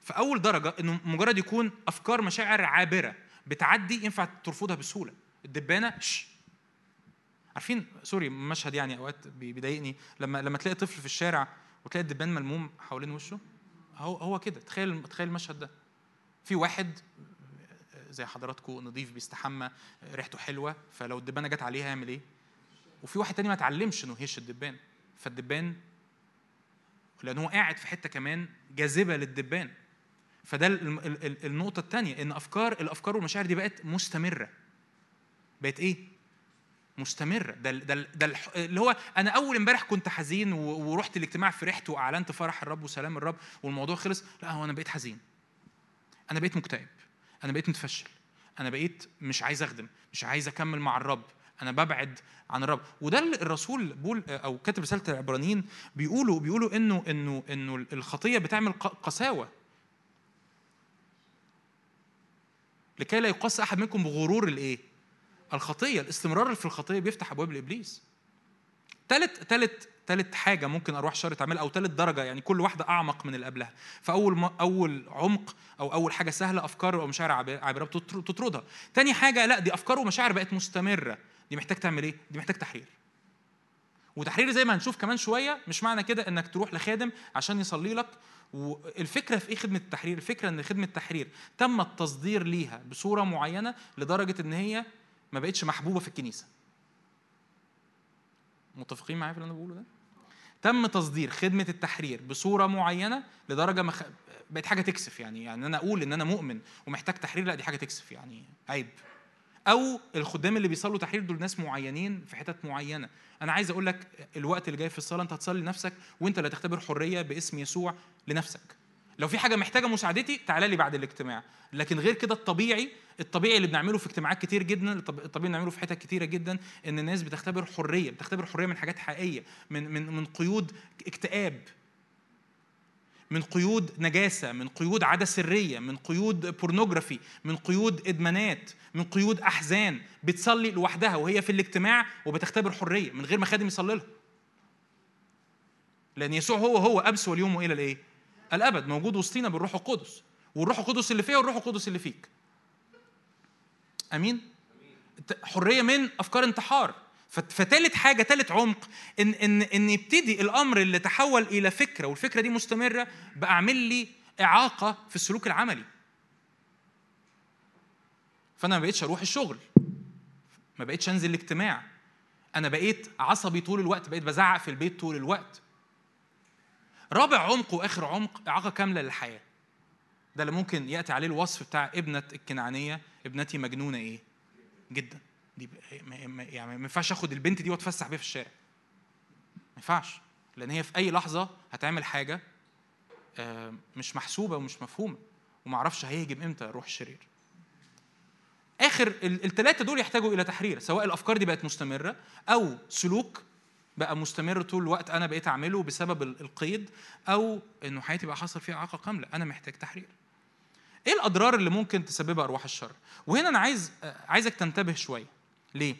فأول درجة إنه مجرد يكون أفكار مشاعر عابرة بتعدي ينفع ترفضها بسهولة. الدبانة شش. عارفين سوري مشهد يعني أوقات بيضايقني. لما لما تلاقي طفل في الشارع وتلاقي الدبان ملموم حوالين وشه هو هو كده. تخيل تخيل المشهد ده. في واحد زي حضراتكم نظيف بيستحمى ريحته حلوة فلو الدبانة جت عليه هيعمل إيه؟ وفي واحد تاني ما اتعلمش إنه يهش الدبان. فالدبان لأن هو قاعد في حتة كمان جاذبة للدبان. فده النقطة الثانية إن افكار الأفكار والمشاعر دي بقت مستمرة. بقت إيه؟ مستمرة. ده ده ده اللي هو أنا أول امبارح كنت حزين ورحت الاجتماع فرحت وأعلنت فرح الرب وسلام الرب والموضوع خلص. لا هو أنا بقيت حزين. أنا بقيت مكتئب. أنا بقيت متفشل. أنا بقيت مش عايز أخدم مش عايز أكمل مع الرب. أنا ببعد عن الرب. وده الرسول بول أو كاتب رسالة العبرانيين بيقولوا بيقولوا إنه إنه إنه الخطية بتعمل قساوة. لكي لا يقص أحد منكم بغرور الإيه؟ الخطية الاستمرار في الخطية بيفتح أبواب لإبليس. ثالث ثالث ثالث حاجة ممكن أرواح شر تعملها أو ثالث درجة يعني كل واحدة أعمق من اللي قبلها. فأول ما أول عمق أو أول حاجة سهلة أفكار ومشاعر عابرة بتطردها. تاني حاجة لا دي أفكار ومشاعر بقت مستمرة. دي محتاج تعمل إيه؟ دي محتاج تحرير. وتحرير زي ما هنشوف كمان شوية مش معنى كده إنك تروح لخادم عشان يصلي لك. والفكرة في إيه خدمة التحرير؟ الفكرة إن خدمة التحرير تم التصدير ليها بصورة معينة لدرجة إن هي ما بقتش محبوبة في الكنيسة. متفقين معايا في اللي أنا بقوله ده؟ تم تصدير خدمة التحرير بصورة معينة لدرجة مخ... بقت حاجة تكسف يعني. يعني أنا أقول إن أنا مؤمن ومحتاج تحرير لأ دي حاجة تكسف يعني. عيب. أو الخدام اللي بيصلوا تحرير دول ناس معينين في حتت معينة. أنا عايز أقول لك الوقت اللي جاي في الصلاة أنت هتصلي لنفسك وأنت اللي هتختبر حرية باسم يسوع لنفسك. لو في حاجة محتاجة مساعدتي تعالى لي بعد الاجتماع. لكن غير كده الطبيعي الطبيعي اللي بنعمله في اجتماعات كتير جدا الطبيعي اللي بنعمله في حتت كتيرة جدا إن الناس بتختبر حرية بتختبر حرية من حاجات حقيقية من من من قيود اكتئاب من قيود نجاسة من قيود عادة سرية من قيود بورنوجرافي من قيود إدمانات من قيود أحزان. بتصلي لوحدها وهي في الاجتماع وبتختبر حرية من غير ما خادم يصلي لها. لأن يسوع هو هو امس واليوم والى الإيه؟ الأبد موجود وسطينا بالروح القدس والروح القدس اللي فيا والروح القدس اللي فيك أمين حرية من أفكار انتحار فتالت حاجة تالت عمق إن إن إن يبتدي الأمر اللي تحول إلى فكرة والفكرة دي مستمرة بقى أعمل لي إعاقة في السلوك العملي. فأنا ما بقيتش أروح الشغل. ما بقيتش أنزل الاجتماع. أنا بقيت عصبي طول الوقت، بقيت بزعق في البيت طول الوقت. رابع عمق وآخر عمق إعاقة كاملة للحياة. ده اللي ممكن يأتي عليه الوصف بتاع ابنة الكنعانية ابنتي مجنونة إيه؟ جدا. دي يعني ما ينفعش آخد البنت دي وأتفسح بيها في الشارع ما ينفعش لأن هي في أي لحظة هتعمل حاجة آه، مش محسوبة ومش مفهومة وما أعرفش هيهجم إمتى روح الشرير آخر الثلاثه دول يحتاجوا إلى تحرير سواء الأفكار دي بقت مستمرة أو سلوك بقى مستمر طول الوقت أنا بقيت أعمله بسبب القيد أو إنه حياتي بقى حصل فيها إعاقة كاملة. أنا محتاج تحرير. إيه الأضرار اللي ممكن تسببها أرواح الشر؟ وهنا أنا عايز عايزك تنتبه شوية. ليه؟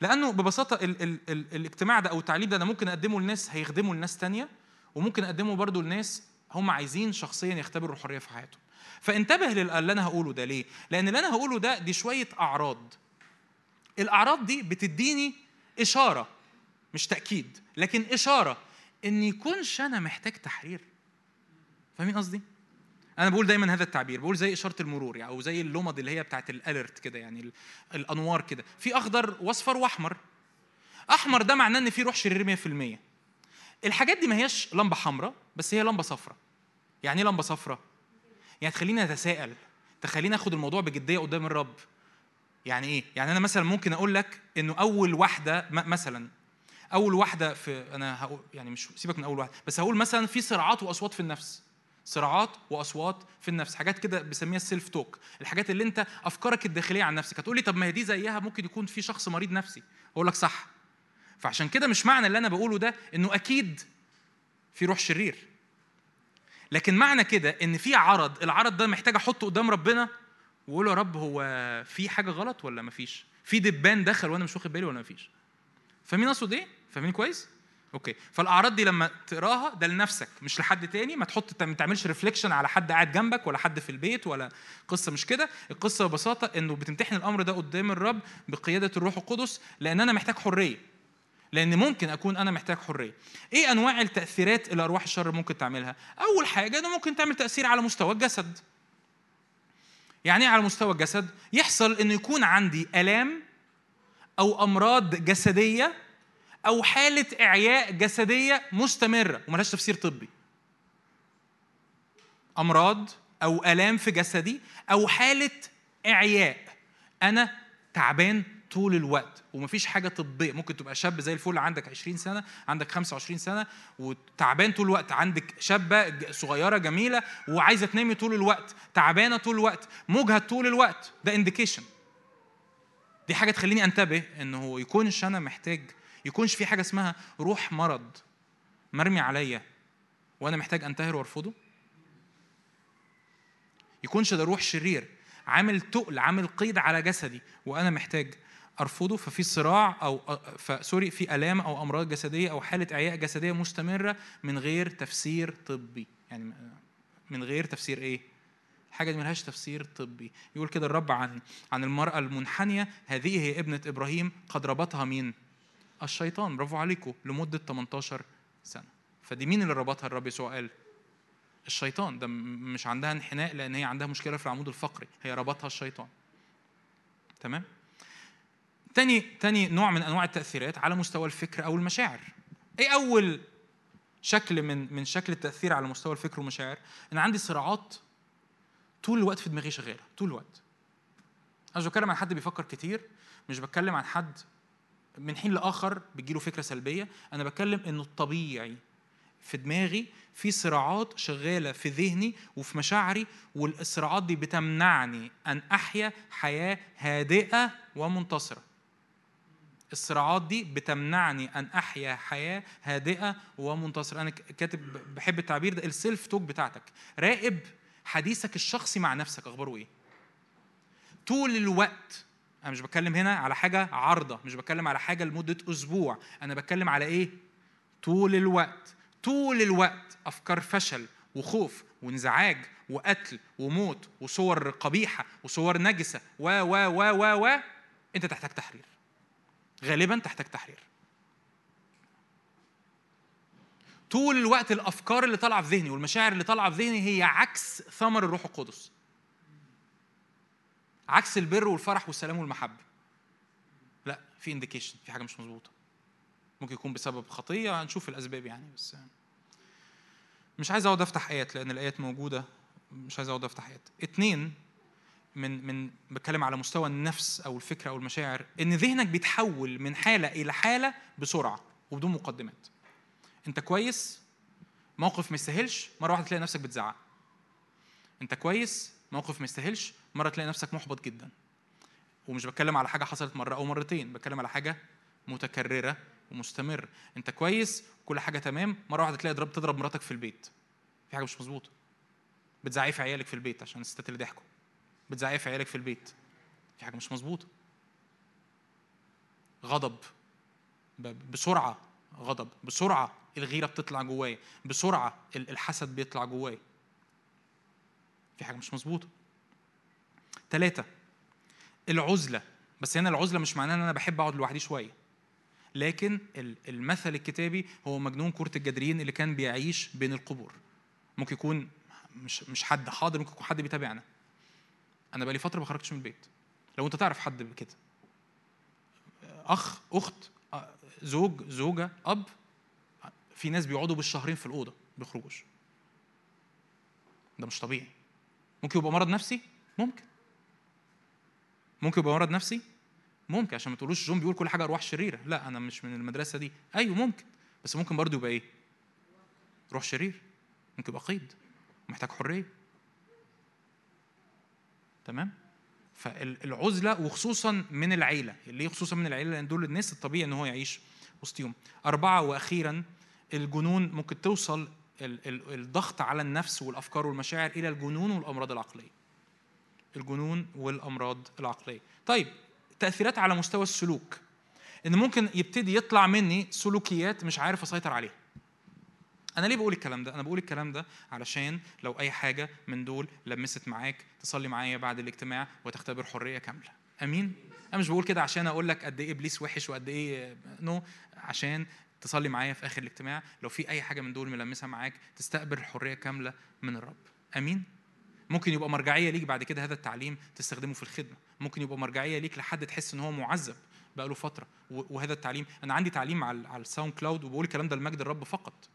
لأنه ببساطة ال ال ال الاجتماع ده أو التعليم ده أنا ممكن أقدمه لناس هيخدموا لناس تانية وممكن أقدمه برضو لناس هم عايزين شخصيا يختبروا الحرية في حياتهم. فانتبه للي أنا هقوله ده. ليه؟ لأن اللي أنا هقوله ده دي شوية أعراض. الأعراض دي بتديني إشارة مش تأكيد لكن إشارة إن يكونش أنا محتاج تحرير. فاهمين قصدي؟ أنا بقول دايما هذا التعبير بقول زي إشارة المرور يعني أو زي اللمض اللي هي بتاعت الالرت كده يعني الأنوار كده. في أخضر وأصفر وأحمر. أحمر ده معناه إن في روح شرير 100% الحاجات دي ما هياش لمبة حمراء بس هي لمبة صفراء. يعني إيه لمبة صفراء؟ يعني تخليني أتساءل تخليني آخد الموضوع بجدية قدام الرب. يعني إيه؟ يعني أنا مثلا ممكن أقول لك إنه أول واحدة مثلا أول واحدة في أنا هقول يعني مش سيبك من أول واحدة بس هقول مثلا في صراعات وأصوات في النفس. صراعات وأصوات في النفس حاجات كده بسميها السيلف توك الحاجات اللي أنت أفكارك الداخلية عن نفسك. هتقول لي طب ما هي دي زيها ممكن يكون في شخص مريض نفسي. أقول لك صح. فعشان كده مش معنى اللي أنا بقوله ده إنه أكيد في روح شرير. لكن معنى كده إن في عرض العرض ده محتاج أحطه قدام ربنا وأقول يا رب هو في حاجة غلط ولا مفيش في دبان دخل وأنا مش واخد بالي ولا مفيش فاهمين أقصد إيه؟ فاهمين كويس؟ okay. فالأعراض دي لما تقراها ده لنفسك مش لحد تاني. ما تحط ما تعملش reflection على حد قاعد جنبك ولا حد في البيت ولا قصة مش كده. القصة ببساطة إنه بتمتحن الأمر ده قدام الرب بقيادة الروح القدس لأن أنا محتاج حرية. لأن ممكن أكون أنا محتاج حرية. إيه أنواع التأثيرات اللي أرواح الشر ممكن تعملها؟ أول حاجة إنه ممكن تعمل تأثير على مستوى الجسد. يعني إيه على مستوى الجسد؟ يحصل إنه يكون عندي آلام أو أمراض جسدية أو حالة إعياء جسدية مستمرة وملهاش تفسير طبي. أمراض أو آلام في جسدي أو حالة إعياء. أنا تعبان طول الوقت ومفيش حاجة طبية. ممكن تبقى شاب زي الفل عندك 20 سنة عندك 25 سنة وتعبان طول الوقت. عندك شابة صغيرة جميلة وعايزة تنامي طول الوقت تعبانة طول الوقت مجهد طول الوقت. ده انديكيشن دي حاجة تخليني أنتبه انه يكونش أنا محتاج يكونش في حاجة اسمها روح مرض مرمي عليا وأنا محتاج انتهر وأرفضه؟ يكونش ده روح شرير عامل تقل عامل قيد على جسدي وأنا محتاج أرفضه ففي صراع أو سوري في ألام أو أمراض جسدية أو حالة إعياء جسدية مستمرة من غير تفسير طبي. يعني من غير تفسير إيه؟ حاجة دي ملهاش تفسير طبي. يقول كده الرب عن عن المرأة المنحنية هذه هي ابنة إبراهيم قد ربطها مين؟ الشيطان برافو عليكم لمدة 18 سنة. فدي مين اللي ربطها؟ الرب يسوع قال الشيطان ده مش عندها انحناء لأن هي عندها مشكلة في العمود الفقري. هي ربطها الشيطان. تمام؟ تاني تاني نوع من أنواع التأثيرات على مستوى الفكر أو المشاعر. إيه أول شكل من من شكل التأثير على مستوى الفكر والمشاعر؟ إن عندي صراعات طول الوقت في دماغي شغالة طول الوقت. أنا مش بتكلم عن حد بيفكر كتير مش بتكلم عن حد من حين لآخر بتجيله فكرة سلبية. أنا بتكلم إنه الطبيعي في دماغي في صراعات شغالة في ذهني وفي مشاعري والصراعات دي بتمنعني أن أحيا حياة هادئة ومنتصرة. الصراعات دي بتمنعني أن أحيا حياة هادئة ومنتصرة. أنا كاتب بحب التعبير ده السيلف توك بتاعتك. راقب حديثك الشخصي مع نفسك. أخباره إيه؟ طول الوقت أنا مش بتكلم هنا على حاجة عارضة مش بتكلم على حاجة لمدة أسبوع. أنا بتكلم على إيه؟ طول الوقت طول الوقت أفكار فشل وخوف وانزعاج وقتل وموت وصور قبيحة وصور نجسة و و و و و. أنت تحتاج تحرير. غالبا تحتاج تحرير. طول الوقت الأفكار اللي طالعة في ذهني والمشاعر اللي طالعة في ذهني هي عكس ثمر الروح القدس. عكس البر والفرح والسلام والمحبة. لا في انديكيشن في حاجة مش مظبوطة. ممكن يكون بسبب خطية هنشوف الأسباب يعني بس مش عايز أقعد أفتح آيات لأن الآيات موجودة. مش عايز أقعد أفتح آيات. اتنين من من بتكلم على مستوى النفس أو الفكرة أو المشاعر إن ذهنك بيتحول من حالة إلى حالة بسرعة وبدون مقدمات. أنت كويس؟ موقف ما يستاهلش. مرة واحدة تلاقي نفسك بتزعق. أنت كويس؟ موقف ما يستاهلش. مرة تلاقي نفسك محبط جدا. ومش بتكلم على حاجة حصلت مرة أو مرتين بتكلم على حاجة متكررة ومستمر. أنت كويس كل حاجة تمام. مرة واحدة تلاقي ضرب تضرب مراتك في البيت. في حاجة مش مظبوطة. بتزعقي في عيالك في البيت عشان الستات اللي ضحكوا. بتزعقي في عيالك في البيت. في حاجة مش مظبوطة. غضب. بسرعة غضب. بسرعة الغيرة بتطلع جوايا. بسرعة الحسد بيطلع جوايا. في حاجة مش مظبوطة. ثلاثة العزلة بس هنا العزلة مش معناها إن أنا بحب أقعد لوحدي شوية. لكن المثل الكتابي هو مجنون كرة الجدرين اللي كان بيعيش بين القبور. ممكن يكون مش مش حد حاضر ممكن يكون حد بيتابعنا. أنا بقالي فترة ما خرجتش من البيت. لو أنت تعرف حد كده أخ أخت زوج زوجة أب في ناس بيقعدوا بالشهرين في الأوضة ما بيخرجوش. ده مش طبيعي. ممكن يبقى مرض نفسي؟ ممكن. ممكن يبقى مرض نفسي؟ ممكن عشان ما تقولوش جون بيقول كل حاجة أرواح شريرة. لا أنا مش من المدرسة دي. أيوه ممكن. بس ممكن برضه يبقى إيه؟ روح شرير. ممكن يبقى قيد. محتاج حرية. تمام؟ فالعزلة وخصوصا من العيلة. ليه خصوصا من العيلة؟ لأن دول الناس الطبيعي إن هو يعيش وسطهم أربعة وأخيرا الجنون ممكن توصل الضغط على النفس والأفكار والمشاعر إلى الجنون والأمراض العقلية. الجنون والأمراض العقلية. طيب تأثيرات على مستوى السلوك. إن ممكن يبتدي يطلع مني سلوكيات مش عارف أسيطر عليها. أنا ليه بقول الكلام ده؟ أنا بقول الكلام ده علشان لو أي حاجة من دول لمست معاك تصلي معايا بعد الاجتماع وتختبر حرية كاملة. أمين؟ أنا مش بقول كده عشان أقول لك قد إيه إبليس وحش وقد إيه no عشان تصلي معايا في آخر الاجتماع. لو في أي حاجة من دول ملمسة معاك تستقبل حريه كاملة من الرب. أمين؟ ممكن يبقى مرجعية ليك بعد كده هذا التعليم تستخدمه في الخدمة. ممكن يبقى مرجعية ليك لحد تحس إن هو معذب بقى له فتره وهذا التعليم أنا عندي تعليم على ال SoundCloud وبقول الكلام ده لمجد الرب فقط.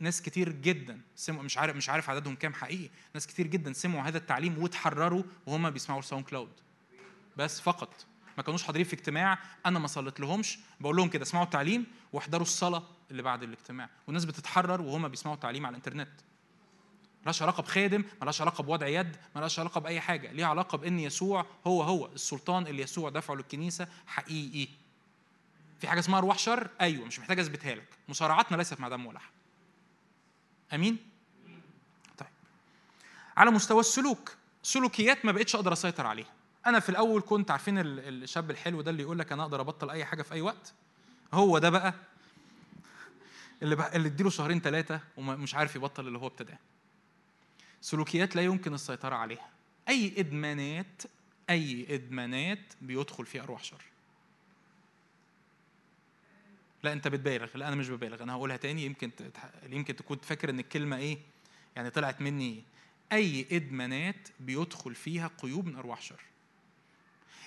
ناس كتير جدا سمعوا مش عارف مش عارف عددهم كام حقيقي. ناس كتير جدا سمعوا هذا التعليم وتحرروا وهم بيسمعوا ال SoundCloud. بس فقط. ما كانوش حاضرين في اجتماع أنا ما صليت لهمش بقول لهم كده اسمعوا التعليم واحضروا الصلاة اللي بعد الاجتماع. والناس بتتحرر وهم بيسمعوا التعليم على الإنترنت. ملهاش علاقة بخادم ملهاش علاقة بوضع يد ملهاش علاقة بأي حاجة. ليها علاقة بإن يسوع هو هو السلطان اللي يسوع دفعه للكنيسة حقيقي. في حاجة اسمها أرواح شر؟ أيوه مش محتاج أثبتها لك. مصارعاتنا ليست مع دم ولحم آمين؟ طيب. على مستوى السلوك سلوكيات ما بقتش أقدر أسيطر عليها. أنا في الأول كنت عارفين الشاب الحلو ده اللي يقول لك أنا أقدر أبطل أي حاجة في أي وقت؟ هو ده بقى اللي بقى اللي اديله شهرين ثلاثة ومش عارف يبطل اللي هو ابتداه. سلوكيات لا يمكن السيطرة عليها. أي إدمانات أي إدمانات بيدخل فيها ارواح شر. لا أنت بتبالغ. لا أنا مش ببالغ. أنا هقولها تاني يمكن يمكن تكون فاكر إن الكلمة إيه؟ يعني طلعت مني أي إدمانات بيدخل فيها قيود من أرواح شر.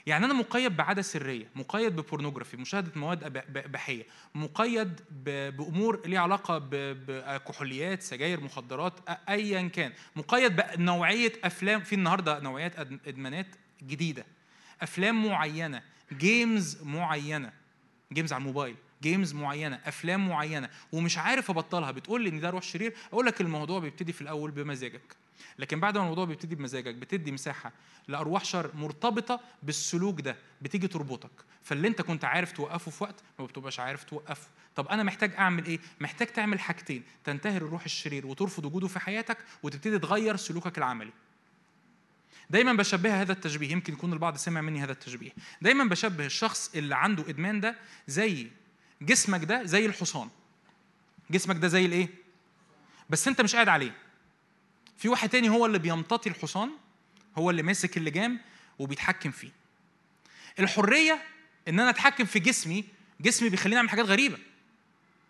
يعني أنا مقيد بعادة سرية مقيد ببورنوجرافي مشاهدة مواد اباحيه مقيد بأمور ليها علاقة بكحوليات سجاير مخدرات ايا كان. مقيد بنوعية أفلام في النهارده نوعيات إدمانات جديدة. أفلام معينة games معينة games على الموبايل. games معينة أفلام معينة ومش عارف أبطلها. بتقول لي إن ده روح شرير. أقول لك الموضوع بيبتدي في الأول بمزاجك. لكن بعد ما الموضوع بيبتدي بمزاجك بتدي مساحة لأرواح شر مرتبطة بالسلوك ده بتيجي تربطك. فاللي أنت كنت عارف توقفه في وقت ما بتبقاش عارف توقفه. طب أنا محتاج أعمل إيه؟ محتاج تعمل حاجتين. تنتهر الروح الشرير وترفض وجوده في حياتك وتبتدي تغير سلوكك العملي. دايما بشبهها هذا التشبيه. يمكن يكون البعض سمع مني هذا التشبيه. دايما بشبه الشخص اللي عنده إدمان ده زي جسمك ده زي الحصان. جسمك ده زي الإيه؟ بس أنت مش قاعد عليه. في واحد تاني هو اللي بيمتطي الحصان هو اللي ماسك اللجام وبيتحكم فيه. الحرية إن أنا أتحكم في جسمي جسمي بيخليني أعمل حاجات غريبة.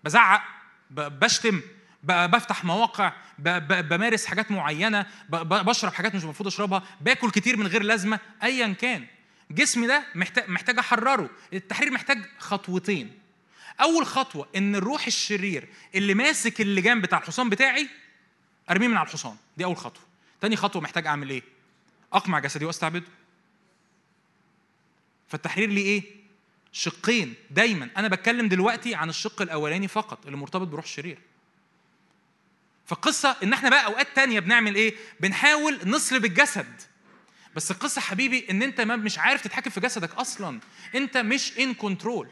بزعق بشتم بفتح مواقع بمارس حاجات معينة بشرب حاجات مش المفروض أشربها باكل كتير من غير لازمة ايا كان. جسمي ده محتاج محتاج أحرره. التحرير محتاج خطوتين. أول خطوة إن الروح الشرير اللي ماسك اللجام بتاع الحصان بتاعي أرميه من على الحصان. دي أول خطوة. تاني خطوة محتاج أعمل إيه؟ أقمع جسدي وأستعبده. فالتحرير ليه إيه؟ شقين. دايما أنا بتكلم دلوقتي عن الشق الأولاني فقط اللي مرتبط بروح الشرير. فالقصة إن إحنا بقى أوقات تانية بنعمل إيه؟ بنحاول نصلب الجسد. بس القصة حبيبي إن أنت ما مش عارف تتحكم في جسدك أصلا. أنت مش ان كنترول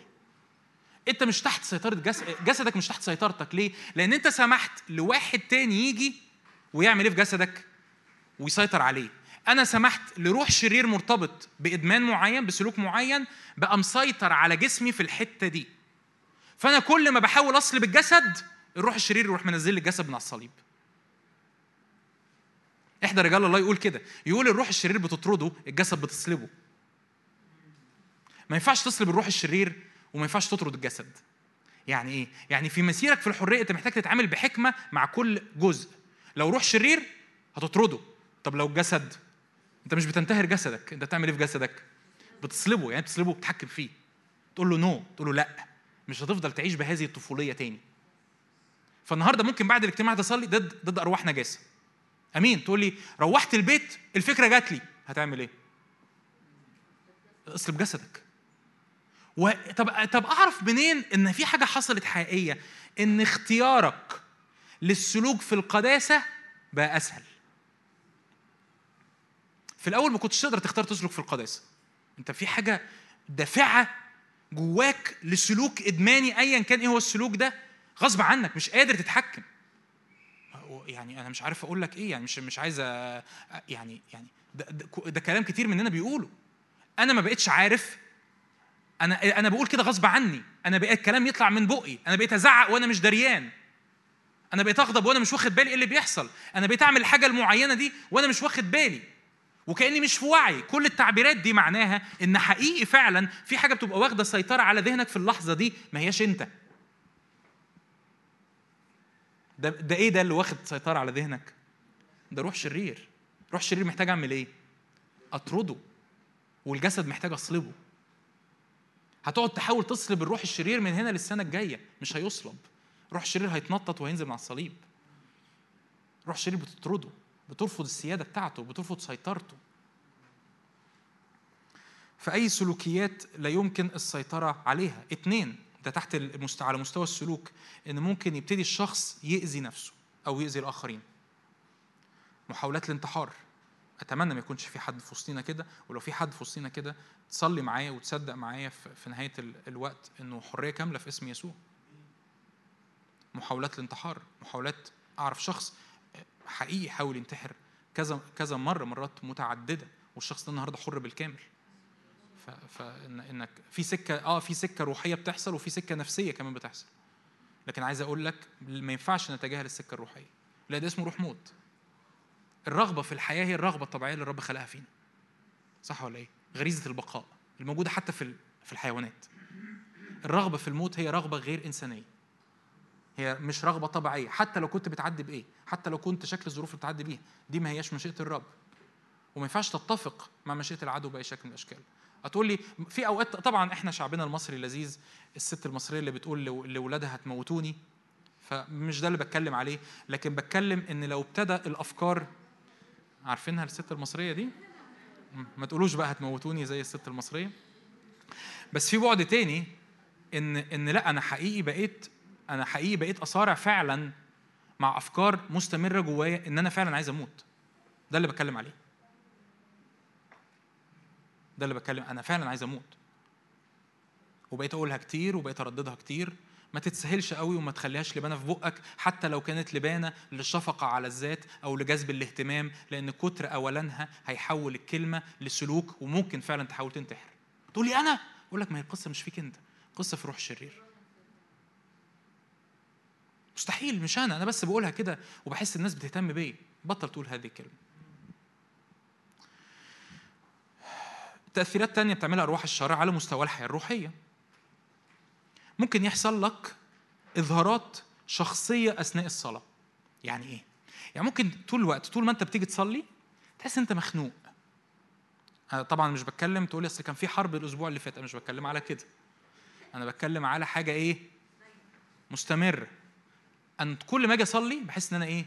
انت مش تحت سيطرة جسد جسدك مش تحت سيطرتك. ليه؟ لأن انت سمحت لواحد تاني يجي ويعمل إيه في جسدك؟ ويسيطر عليه. أنا سمحت لروح شرير مرتبط بإدمان معين بسلوك معين بقى مسيطر على جسمي في الحتة دي. فأنا كل ما بحاول اصلب الجسد الروح الشرير يروح منزل لي الجسد من على الصليب. إحدى رجال الله يقول كده. يقول الروح الشرير بتطرده الجسد بتصلبه ما ينفعش تصلب الروح الشرير وما ينفعش تطرد الجسد. يعني إيه؟ يعني في مسيرك في الحرية أنت محتاج تتعامل بحكمة مع كل جزء. لو روح شرير هتطرده. طب لو الجسد أنت مش بتنتهر جسدك. أنت بتعمل إيه في جسدك؟ بتصلبه. يعني بتصلبه بتحكم فيه. تقول له نو. تقول له لا. مش هتفضل تعيش بهذه الطفولية تاني. فالنهاردة ممكن بعد الاجتماع تصلي ضد ضد أرواح نجاسة. أمين. تقول لي روحت البيت الفكرة جات لي. هتعمل إيه؟ اصلب جسدك. و... طب طب أعرف منين إن في حاجة حصلت حقيقية؟ إن اختيارك للسلوك في القداسة بقى أسهل. في الأول ما كنتش تقدر تختار تسلك في القداسة. أنت في حاجة دافعة جواك لسلوك إدماني ايا كان إيه هو السلوك ده؟ غصب عنك مش قادر تتحكم. يعني أنا مش عارف أقول لك إيه يعني مش مش عايز يعني يعني ده, ده, ده كلام كتير مننا بيقوله. أنا ما بقتش عارف أنا أنا بقول كده غصب عني. أنا بقيت كلام يطلع من بقي. أنا بقيت أزعق وأنا مش دريان. أنا بقيت أغضب وأنا مش واخد بالي إيه اللي بيحصل. أنا بقيت أعمل الحاجة المعينة دي وأنا مش واخد بالي. وكأني مش في وعي. كل التعبيرات دي معناها إن حقيقي فعلا في حاجة بتبقى واخدة سيطرة على ذهنك في اللحظة دي ما هياش أنت. ده ده إيه ده اللي واخد سيطرة على ذهنك؟ ده روح شرير. روح شرير محتاج أعمل إيه؟ أطرده. والجسد محتاج أصلبه. هتقعد تحاول تصلب الروح الشرير من هنا للسنة الجاية مش هيصلب. روح الشرير هيتنطط وهينزل من على الصليب. روح الشرير بتطرده بترفض السيادة بتاعته بترفض سيطرته. فأي سلوكيات لا يمكن السيطرة عليها. اتنين ده تحت المست... على مستوى السلوك إن ممكن يبتدي الشخص يأذي نفسه أو يأذي الآخرين. محاولات الانتحار. أتمنى ما يكونش في حد في وسطينا كده ولو في حد في وسطينا كده تصلي معايا وتصدق معايا في نهاية الوقت إنه حرية كاملة في اسم يسوع. محاولات الانتحار محاولات أعرف شخص حقيقي حاول ينتحر كذا كذا مرة مرات متعددة والشخص ده النهارده حر بالكامل. فانك في سكة آه في سكة روحية بتحصل وفي سكة نفسية كمان بتحصل. لكن عايز أقول لك ما ينفعش نتجاهل السكة الروحية. لا ده اسمه روح موت. الرغبة في الحياة هي الرغبة الطبيعية اللي الرب خلقها فينا. صح ولا إيه؟ غريزة البقاء الموجودة حتى في في الحيوانات. الرغبة في الموت هي رغبة غير إنسانية. هي مش رغبة طبيعية. حتى لو كنت بتعدي بإيه؟ حتى لو كنت شكل الظروف اللي بتعدي بيها. دي ما هياش مشيئة الرب. وما ينفعش تتفق مع مشيئة العدو بأي شكل من الأشكال. هتقول لي في أوقات طبعا إحنا شعبنا المصري لذيذ. الست المصرية اللي بتقول لاولادها هتموتوني. فمش ده اللي بتكلم عليه. لكن بتكلم إن لو ابتدى الأفكار عارفينها الست المصرية دي؟ ما تقولوش بقى هتموتوني زي الست المصرية. بس في بعد تاني إن إن لأ أنا حقيقي بقيت أنا حقيقي بقيت أصارع فعلا مع أفكار مستمرة جوايا إن أنا فعلا عايز أموت. ده اللي بتكلم عليه. ده اللي بتكلم أنا فعلا عايز أموت. وبقيت أقولها كتير وبقيت أرددها كتير. ما تتسهلش قوي وما تخليهاش لبانة في بقك حتى لو كانت لبانة للشفقه على الذات أو لجذب الاهتمام لأن كتر أولانها هيحول الكلمة لسلوك وممكن فعلا تحاول تنتحر. تقول لي أنا؟ أقول لك ما هي القصة مش فيك أنت. قصة في روح الشرير مستحيل مش أنا. أنا بس بقولها كده وبحس الناس بتهتم بيا. بطل تقول هذه الكلمة. تأثيرات تانية بتعملها أرواح الشر على مستوى الحياة الروحية. ممكن يحصل لك إظهارات شخصية أثناء الصلاة. يعني إيه؟ يعني ممكن طول الوقت طول ما أنت بتيجي تصلي تحس أنت مخنوق. أنا طبعا مش بتكلم تقول أصل كان في حرب الأسبوع اللي فات أنا مش بتكلم على كده. أنا بتكلم على حاجة إيه؟ مستمرة أن كل ما أجي أصلي بحس إن أنا إيه؟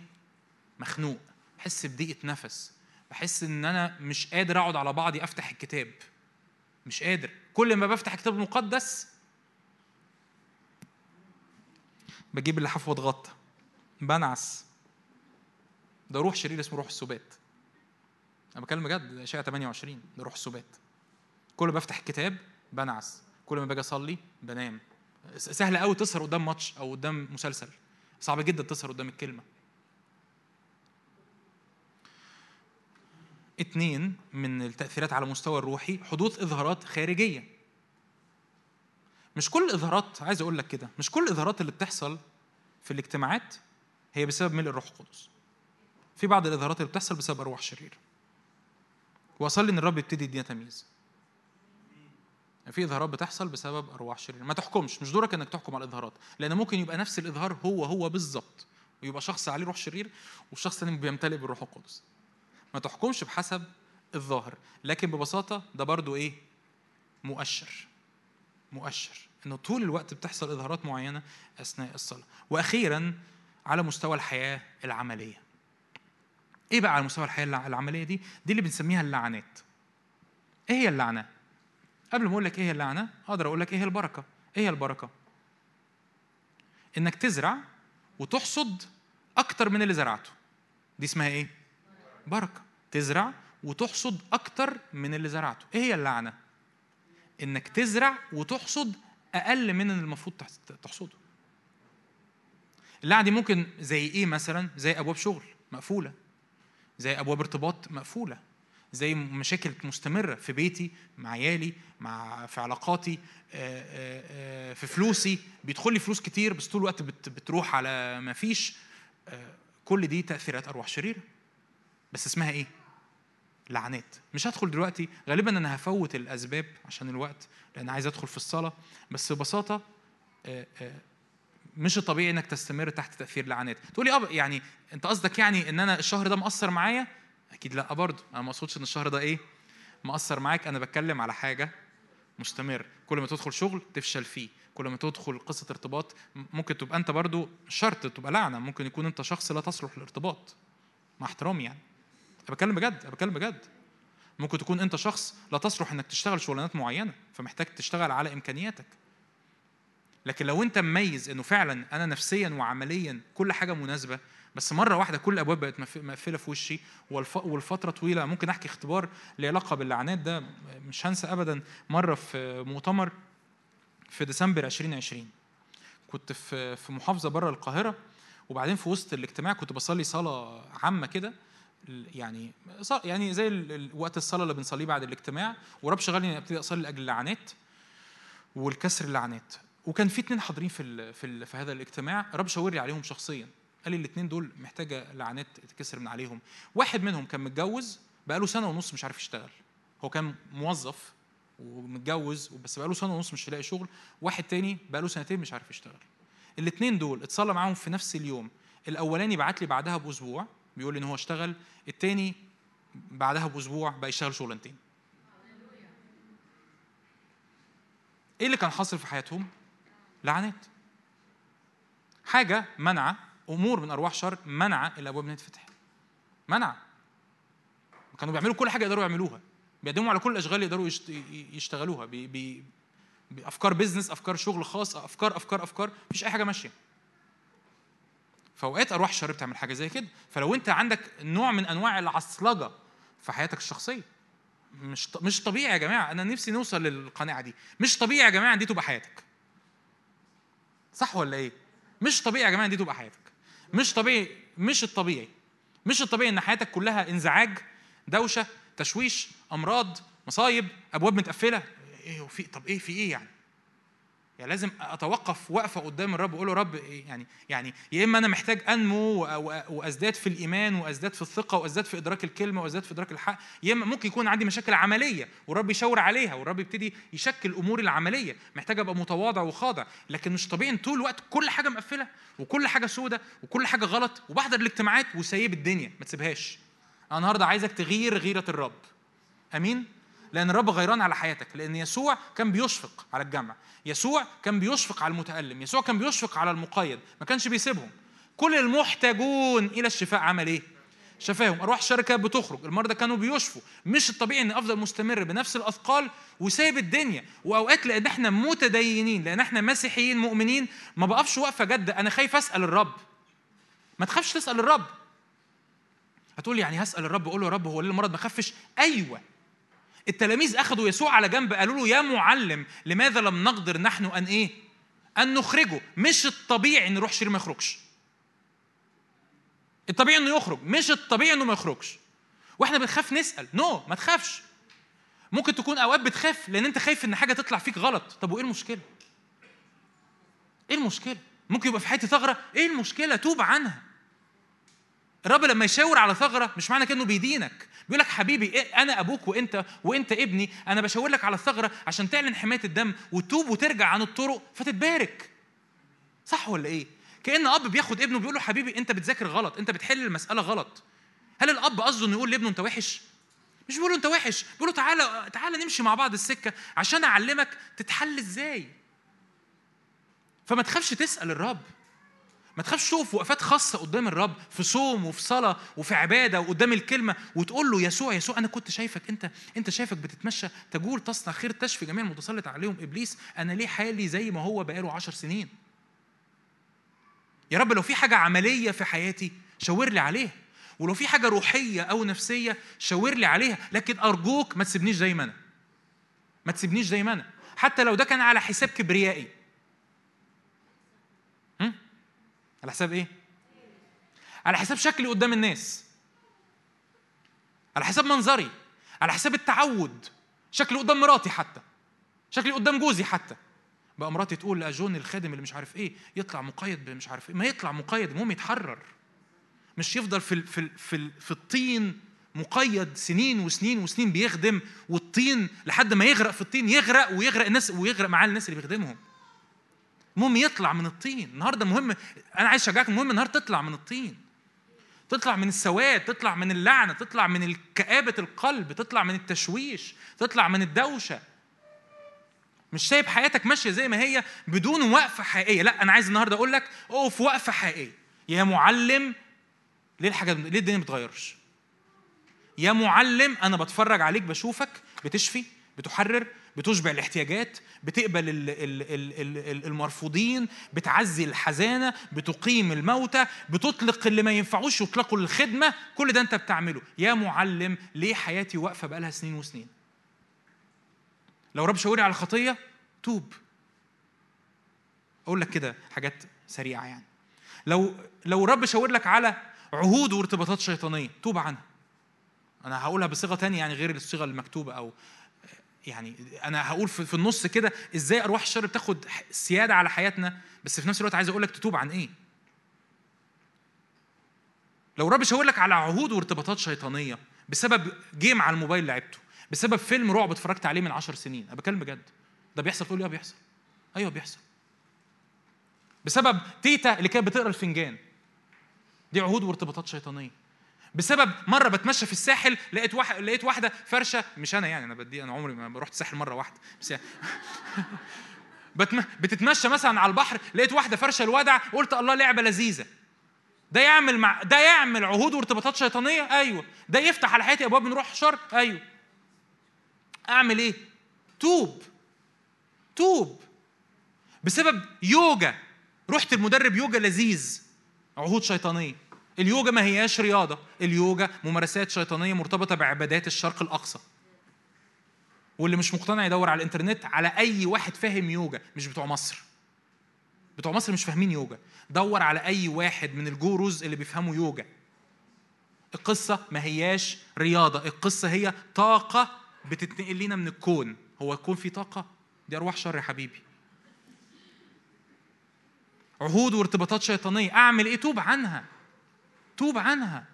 مخنوق. بحس بضيقة نفس. بحس إن أنا مش قادر أقعد على بعضي أفتح الكتاب. مش قادر. كل ما بفتح الكتاب المقدس بجيب اللحاف واتغطى بنعس. ده روح شرير اسمه روح السبات. أنا بكلم بجد اشعياء 28 ده روح السبات. كل ما بفتح الكتاب بنعس. كل ما باجي أصلي بنام. سهل قوي تسهر قدام ماتش أو قدام مسلسل. صعب جدا تسهر قدام الكلمة. اتنين من التأثيرات على المستوى الروحي حدوث إظهارات خارجية. مش كل الإظهارات عايز أقول لك كده مش كل الإظهارات اللي بتحصل في الاجتماعات هي بسبب ملء الروح القدس. في بعض الإظهارات اللي بتحصل بسبب أرواح شريرة وأصلي إن الرب يبتدي يدينا تمييز في إظهارات بتحصل بسبب أرواح شريرة ما تحكمش مش دورك إنك تحكم على الإظهارات لأن ممكن يبقى نفس الإظهار هو هو بالظبط. ويبقى شخص عليه روح شرير وشخص ثاني بيمتلئ بالروح القدس. ما تحكمش بحسب الظاهر لكن ببساطة ده برضو إيه؟ مؤشر. مؤشر إنه طول الوقت بتحصل إظهارات معينة أثناء الصلاة. وأخيرا على مستوى الحياة العملية. إيه بقى على مستوى الحياة العملية دي؟ دي اللي بنسميها اللعنات. إيه هي اللعنة؟ قبل ما أقول لك إيه هي اللعنة أقدر أقول لك إيه هي البركة. إيه هي البركة؟ إنك تزرع وتحصد أكتر من اللي زرعته. دي اسمها إيه؟ بركة. تزرع وتحصد أكتر من اللي زرعته. إيه هي اللعنة؟ إنك تزرع وتحصد أقل من المفروض تحصده. اللعنة دي ممكن زي إيه مثلا؟ زي أبواب شغل مقفولة. زي أبواب ارتباط مقفولة. زي مشاكل مستمرة في بيتي مع عيالي مع في علاقاتي في فلوسي. بيدخل لي فلوس كتير بس طول الوقت بتروح على ما فيش. كل دي تأثيرات أرواح شريرة. بس اسمها إيه؟ لعنات. مش هدخل دلوقتي غالبا أنا هفوت الأسباب عشان الوقت لأن عايز أدخل في الصلاة. بس ببساطة آه، آه، مش الطبيعي إنك تستمر تحت تأثير لعنات. تقولي آه يعني أنت قصدك يعني إن أنا الشهر ده مأثر معايا؟ أكيد لأ برضه. أنا ما أقصدش إن الشهر ده إيه؟ مأثر معاك. أنا بتكلم على حاجة مستمر. كل ما تدخل شغل تفشل فيه. كل ما تدخل قصة ارتباط ممكن تبقى أنت برضو شرط تبقى لعنة. ممكن يكون أنت شخص لا تصلح للارتباط مع احترامي يعني. أنا بتكلم بجد أنا بتكلم بجد. ممكن تكون أنت شخص لا تصلح إنك تشتغل شغلانات معينة فمحتاج تشتغل على إمكانياتك. لكن لو أنت مميز إنه فعلا أنا نفسيا وعمليا كل حاجة مناسبة بس مرة واحدة كل الأبواب بقت مقفلة في وشي والفترة طويلة ممكن أحكي اختبار له علاقه باللعنات ده مش هنسى ابدا مرة في مؤتمر في ديسمبر 2020 كنت في في محافظة بره القاهرة وبعدين في وسط الاجتماع كنت بصلي صلاة عامة كده يعني يعني زي وقت الصلاة اللي بنصليه بعد الاجتماع ورب شغلني أبتدي أصلي لأجل اللعنات والكسر اللعنات وكان في اثنين حاضرين في في, في هذا الاجتماع رب شاور لي عليهم شخصيا. قال لي الاثنين دول محتاجة لعنات تتكسر من عليهم. واحد منهم كان متجوز بقاله سنة ونص مش عارف يشتغل. هو كان موظف ومتجوز بس بقاله سنة ونص مش لاقي شغل. واحد تاني بقاله سنتين مش عارف يشتغل. الاثنين دول اتصلى معاهم في نفس اليوم. الأولاني بعت لي بعدها بأسبوع. بيقول إن هو اشتغل التاني بعدها بأسبوع بقى يشتغل شغلانتين. إيه اللي كان حاصل في حياتهم؟ لعنات. حاجة منع أمور من أرواح شر منع الابواب انها تتفتح. منع. كانوا بيعملوا كل حاجة يقدروا يعملوها. بيقدموا على كل الأشغال اللي يقدروا يشتغلوها. بي بي افكار business أفكار شغل خاص أفكار أفكار أفكار. مفيش أي حاجة ماشية. فأوقات ارواح الشر بتعمل حاجة زي كده. فلو أنت عندك نوع من أنواع العصلجة في حياتك الشخصية مش مش طبيعي يا جماعة. أنا نفسي نوصل للقناعة دي. مش طبيعي يا جماعة دي تبقى حياتك. صح ولا إيه؟ مش طبيعي يا جماعة دي تبقى حياتك. مش طبيعي مش الطبيعي. مش الطبيعي إن حياتك كلها إنزعاج دوشة تشويش أمراض مصايب أبواب متقفلة. إيه وفي طب إيه في إيه يعني؟ يعني لازم أتوقف وقفه قدام الرب وأقول له رب يعني يعني يا إما أنا محتاج أنمو وأزداد في الإيمان وأزداد في الثقة وأزداد في إدراك الكلمة وأزداد في إدراك الحق. يا إما ممكن يكون عندي مشاكل عملية والرب يشاور عليها والرب يبتدي يشكل الأمور العملية. محتاج أبقى متواضع وخاضع لكن مش طبيعي إن طول الوقت كل حاجة مقفلة وكل حاجة سودة وكل حاجة غلط وبحضر الاجتماعات وسايب الدنيا. ما تسيبهاش. أنا النهارده عايزك تغير غيرة الرب. آمين؟ لأن الرب غيران على حياتك لأن يسوع كان بيشفق على الجمع. يسوع كان بيشفق على المتألم. يسوع كان بيشفق على المقيد. ما كانش بيسيبهم. كل المحتاجون إلى الشفاء عمل إيه؟ شفاهم. أرواح الشركة بتخرج. المرضى كانوا بيشفوا. مش الطبيعي إن أفضل مستمر بنفس الأثقال وسايب الدنيا. وأوقات لأن إحنا متدينين لأن إحنا مسيحيين مؤمنين ما بقفش وقفة جد. أنا خايف أسأل الرب. ما تخافش تسأل الرب. هتقول يعني هسأل الرب أقول له يا رب هو ليه المرض ما خفش؟ أيوه. التلاميذ اخذوا يسوع على جنب قالوا له يا معلم لماذا لم نقدر نحن أن إيه؟ أن نخرجه؟ مش الطبيعي إن روح شرير ما يخرجش. الطبيعي إنه يخرج مش الطبيعي إنه ما يخرجش. وإحنا بنخاف نسأل. نو no, ما تخافش. ممكن تكون أوقات بتخاف لأن أنت خايف إن حاجة تطلع فيك غلط. طب وإيه المشكلة؟ إيه المشكلة؟ ممكن يبقى في حياتي ثغرة. إيه المشكلة؟ توب عنها. الرب لما يشاور على ثغرة مش معنى كأنه بيدينك. بيقول لك حبيبي إيه أنا أبوك وأنت وأنت ابني أنا بشاور لك على الثغره عشان تعلن حماية الدم وتوب وترجع عن الطرق فتتبارك. صح ولا إيه؟ كأن أب بياخد ابنه بيقول له حبيبي أنت بتذاكر غلط أنت بتحل المسألة غلط. هل الأب قصده إنه يقول لابنه أنت وحش؟ مش بيقول له أنت وحش بيقول له تعالى تعالى نمشي مع بعض السكة عشان أعلمك تتحل إزاي. فما تخافش تسأل الرب. ما تخافش تقف وقفات خاصة قدام الرب في صوم وفي صلاة وفي عبادة وقدام الكلمة وتقول له يسوع يسوع أنا كنت شايفك أنت أنت شايفك بتتمشى تجول تصنع خير تشفي جميع المتسلط عليهم إبليس أنا ليه حالي زي ما هو بقاله عشر سنين؟ يا رب لو في حاجة عملية في حياتي شاور لي عليها ولو في حاجة روحية أو نفسية شاور لي عليها لكن أرجوك ما تسيبنيش زي ما أنا. ما تسيبنيش زي ما أنا. حتى لو ده كان على حساب كبريائي. على حساب إيه؟ على حساب شكلي قدام الناس. على حساب منظري. على حساب التعود. شكلي قدام مراتي حتى. شكلي قدام جوزي حتى. بقى مراتي تقول لجون الخادم اللي مش عارف إيه يطلع مقيد مش عارف إيه. ما يطلع مقيد المهم يتحرر مش يفضل في في في, في الطين مقيد سنين وسنين وسنين بيخدم والطين لحد ما يغرق في الطين يغرق ويغرق الناس ويغرق معاه الناس اللي بيخدمهم. المهم يطلع من الطين. النهارده مهم أنا عايز أشجعك المهم النهارده تطلع من الطين. تطلع من السواد تطلع من اللعنة تطلع من كآبة القلب تطلع من التشويش تطلع من الدوشة. مش سايب حياتك ماشية زي ما هي بدون وقفة حقيقية. لا أنا عايز النهارده أقول لك أقف وقفة حقيقية. يا معلم ليه الحاجة ليه الدنيا ما بتتغيرش يا معلم أنا بتفرج عليك بشوفك بتشفي بتحرر بتشبع الاحتياجات بتقبل المرفوضين بتعزي الحزانة بتقيم الموتى بتطلق اللي ما ينفعوش يطلقوا للخدمة كل ده أنت بتعمله. يا معلم ليه حياتي واقفة بقالها سنين وسنين؟ لو رب شاوري على الخطية توب. أقول لك كده حاجات سريعة يعني. لو لو رب شاور لك على عهود وارتباطات شيطانية توب عنها. أنا هقولها بصيغة تانية يعني غير الصيغة المكتوبة أو يعني أنا هقول في النص كده إزاي ارواح الشر بتاخد سيادة على حياتنا بس في نفس الوقت عايز أقول لك تتوب عن إيه؟ لو رب شاور لك على عهود وارتباطات شيطانية بسبب جيم على الموبايل لعبته بسبب فيلم رعب اتفرجت عليه من عشر سنين أنا بكلم بجد. ده بيحصل؟ تقول لي آه بيحصل. أيوه بيحصل. بسبب تيتا اللي كانت بتقرا الفنجان. دي عهود وارتباطات شيطانية. بسبب مرة بتمشى في الساحل لقيت واحد لقيت واحدة فرشة مش أنا يعني أنا بدي أنا عمري ما رحت الساحل مرة واحدة بس يعني <laughs> بتتمشى مثلا على البحر لقيت واحدة فرشة الودع قلت الله لعبة لذيذة. ده يعمل مع ده يعمل عهود وارتباطات شيطانية؟ أيوه. ده يفتح على حياتي أبواب من روح شر أيوه. أعمل إيه؟ توب. توب. بسبب يوجا. رحت المدرب يوجا لذيذ. عهود شيطانية. اليوجا ما هياش رياضة. اليوجا ممارسات شيطانية مرتبطة بعبادات الشرق الأقصى. واللي مش مقتنع يدور على الإنترنت على أي واحد فاهم يوجا مش بتوع مصر. بتوع مصر مش فاهمين يوجا. دور على أي واحد من الجوروز اللي بيفهموا يوجا. القصة ما هياش رياضة. القصة هي طاقة بتتنقل لنا من الكون. هو الكون فيه طاقة؟ دي أرواح شر يا حبيبي. عهود وارتباطات شيطانية. أعمل إيه؟ توب عنها. توب عنها.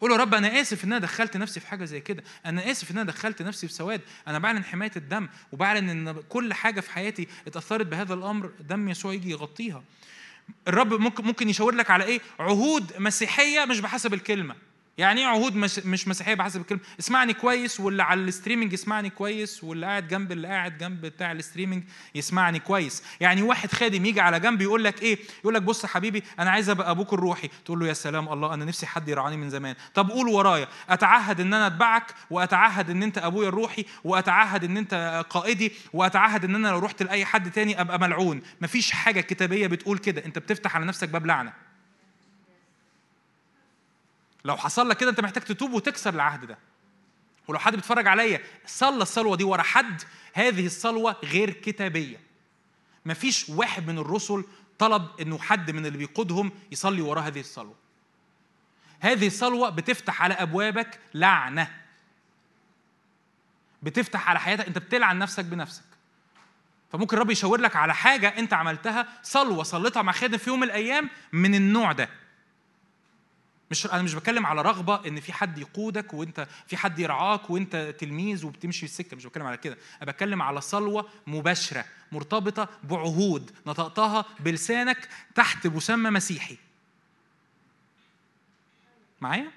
قول يا رب أنا آسف إن أنا دخلت نفسي في حاجة زي كده. أنا آسف إن أنا دخلت نفسي في سواد. أنا بعلن حماية الدم وبعلن إن كل حاجة في حياتي اتأثرت بهذا الأمر. دم يسوع يجي يغطيها. الرب ممكن ممكن يشاور لك على إيه؟ عهود مسيحية مش بحسب الكلمة. يعني إيه عهود مش مسيحية بحسب الكلمة؟ اسمعني كويس واللي على ال streaming يسمعني كويس واللي قاعد جنب اللي قاعد جنب بتاع ال streaming يسمعني كويس. يعني واحد خادم يجي على جنب يقول لك إيه؟ يقول لك بص حبيبي أنا عايز أبقى أبوك الروحي. تقول له يا سلام الله أنا نفسي حد يرعاني من زمان. طب قول ورايا. أتعهد إن أنا أتبعك وأتعهد إن أنت أبويا الروحي وأتعهد إن أنت قائدي وأتعهد إن أنا لو رحت لأي حد تاني أبقى ملعون. مفيش حاجة كتابية بتقول كده. أنت بتفتح على نفسك باب لعنة. لو حصل لك كده انت محتاج تتوب وتكسر العهد ده. ولو حد بيتفرج عليا صلى الصلوة دي ورا حد هذه الصلوة غير كتابية. مفيش واحد من الرسل طلب إنه حد من اللي بيقودهم يصلي وراه هذه الصلوة. هذه الصلوة بتفتح على أبوابك لعنة. بتفتح على حياتك انت بتلعن نفسك بنفسك. فممكن الرب يشاور لك على حاجة انت عملتها صلوه صليتها مع خادم في يوم من الأيام من النوع ده. مش أنا مش بتكلم على رغبة إن في حد يقودك وأنت في حد يرعاك وأنت تلميذ وبتمشي في السكة مش بتكلم على كده. أنا بتكلم على صلوة مباشرة مرتبطة بعهود نطقتها بلسانك تحت مسمى مسيحي. معايا؟